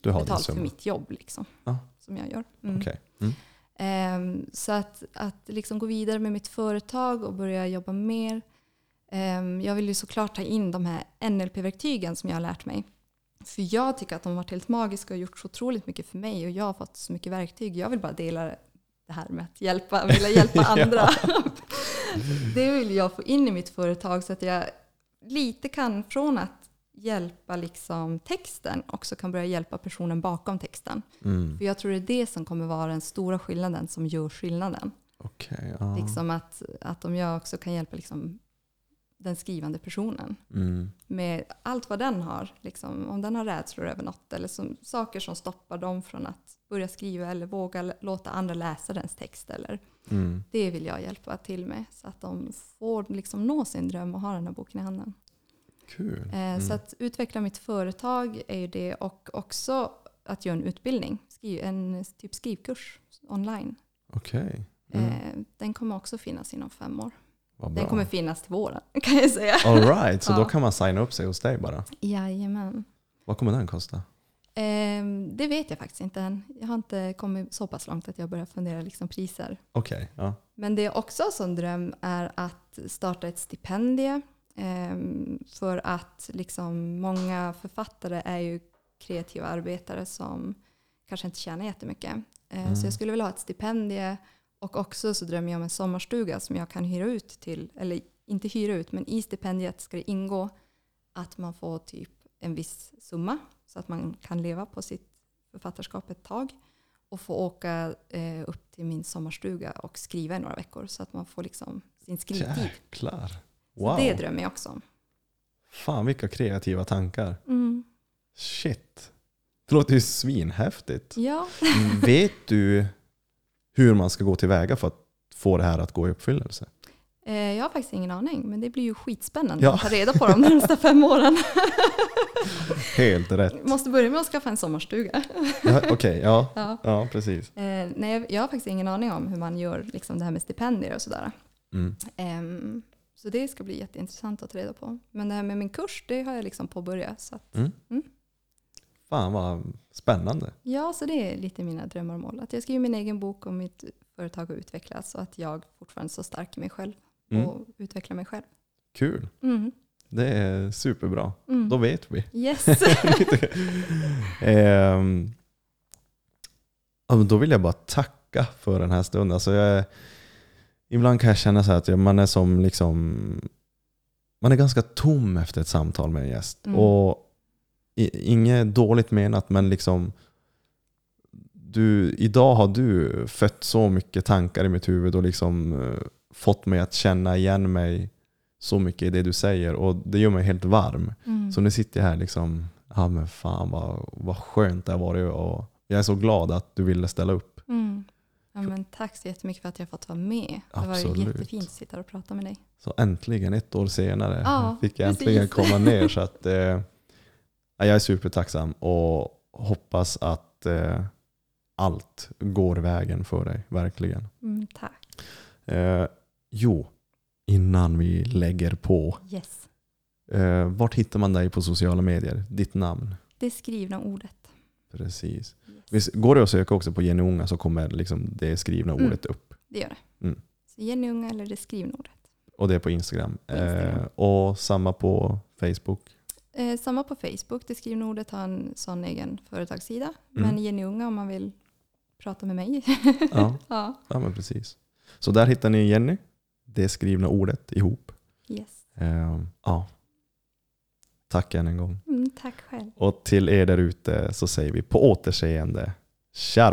Du har betalt för mitt jobb liksom, Ja. som jag gör. Mm. Okej. Mm. Ehm, så att, att liksom gå vidare med mitt företag och börja jobba mer. Ehm, jag vill ju såklart ta in de här NLP-verktygen som jag har lärt mig. För jag tycker att de har varit helt magiska och gjort så otroligt mycket för mig och jag har fått så mycket verktyg. Jag vill bara dela det här med att hjälpa, vilja hjälpa *laughs* andra. *laughs* det vill jag få in i mitt företag så att jag lite kan från att hjälpa liksom texten också kan börja hjälpa personen bakom texten. Mm. För jag tror det är det som kommer vara den stora skillnaden som gör skillnaden. Okej, ja. Liksom att, att om jag också kan hjälpa liksom den skrivande personen Mm. med allt vad den har. Liksom, om den har rädslor över något eller som, saker som stoppar dem från att börja skriva eller våga låta andra läsa dens text. Eller, Mm. det vill jag hjälpa till med så att de får liksom nå sin dröm och ha den här boken i handen. Kul. Eh, Mm. Så att utveckla mitt företag är ju det och också att göra en utbildning, skriv, en typ skrivkurs online. Okej. Mm. Eh, Den kommer också finnas inom fem år. Den kommer finnas till våren *laughs* kan jag säga. All right, så Ja. då kan man signa upp sig hos dig bara. Jajamän. Vad kommer den kosta? Eh, Det vet jag faktiskt inte än. Jag har inte kommit så pass långt att jag börjar fundera liksom priser. Okej, ja. Men det jag också har som dröm är att starta ett stipendie. eh, För att liksom många författare är ju kreativa arbetare som kanske inte tjänar jättemycket. Eh, Mm. Så jag skulle vilja ha ett stipendie. Och också så drömmer jag om en sommarstuga som jag kan hyra ut till, eller inte hyra ut, men i stipendiet ska det ingå att man får typ en viss summa så att man kan leva på sitt författarskap ett tag och få åka eh, upp till min sommarstuga och skriva i några veckor så att man får liksom sin skrivtid. Jäklar. Så Wow. det drömmer jag också om. Fan vilka kreativa tankar. Mm. Shit. Det låter ju svinhäftigt. Ja. Vet du hur man ska gå tillväga för att få det här att gå i uppfyllelse? Eh, jag har faktiskt ingen aning, men det blir ju skitspännande Ja. att ta reda på de närmsta *laughs* fem åren. Helt rätt. Måste börja med att skaffa en sommarstuga. Ja, Okej, ja. Ja. ja, precis. Eh, nej, jag- jag har faktiskt ingen aning om hur man gör liksom, det här med stipendier och sådär. Mm. Ehm, så det ska bli jätteintressant att ta reda på. Men det här med min kurs, det har jag liksom påbörjat. Så att, Mm. Mm. Fan vad spännande. ja, så det är lite mina drömmar och mål. Att jag skriver min egen bok och mitt företag har utvecklats och att jag fortfarande så stark i mig själv Mm. och utvecklar mig själv. Kul. Mm. Det är superbra. Mm. Då vet vi. Yes. *laughs* *laughs* Men då vill jag bara tacka för den här stunden. Alltså jag, ibland kan jag känna så här att man är som liksom man är ganska tom efter ett samtal med en gäst. Mm. Och inget dåligt menat men liksom du, idag har du fött så mycket tankar i mitt huvud och liksom eh, fått mig att känna igen mig så mycket i det du säger och det gör mig helt varm. Mm. Så nu sitter jag här liksom, ja men fan vad, vad skönt det har varit och jag är så glad att du ville ställa upp. Mm. Ja, men tack så jättemycket för att jag fått vara med. Det var Absolut. jättefint att sitta och prata med dig. Så äntligen, ett år senare, Ja, fick jag precis. äntligen komma ner. Så att, eh, Jag är supertacksam och hoppas att eh, allt går vägen för dig, verkligen. Mm, tack. Eh, jo, innan vi lägger på. Yes. Eh, vart hittar man dig på sociala medier? Ditt namn? Det skrivna ordet. Precis. Yes. Går det att söka också på Jenny Unga så kommer liksom det skrivna Mm. ordet upp. Det gör det. Mm. Så Jenny Unga eller det skrivna ordet. Och det är på Instagram. På Instagram. Eh, och samma på Facebook. Eh, samma på Facebook. Det skrivna ordet har en sån egen företagssida. Mm. Men Jenny Unga om man vill prata med mig. *laughs* Ja, *laughs* ja. ja men precis. Så där hittar ni Jenny, det skrivna ordet ihop. Yes. Eh, ja. Tack än en gång. Mm, tack själv. Och till er där ute så säger vi på återseende. Tja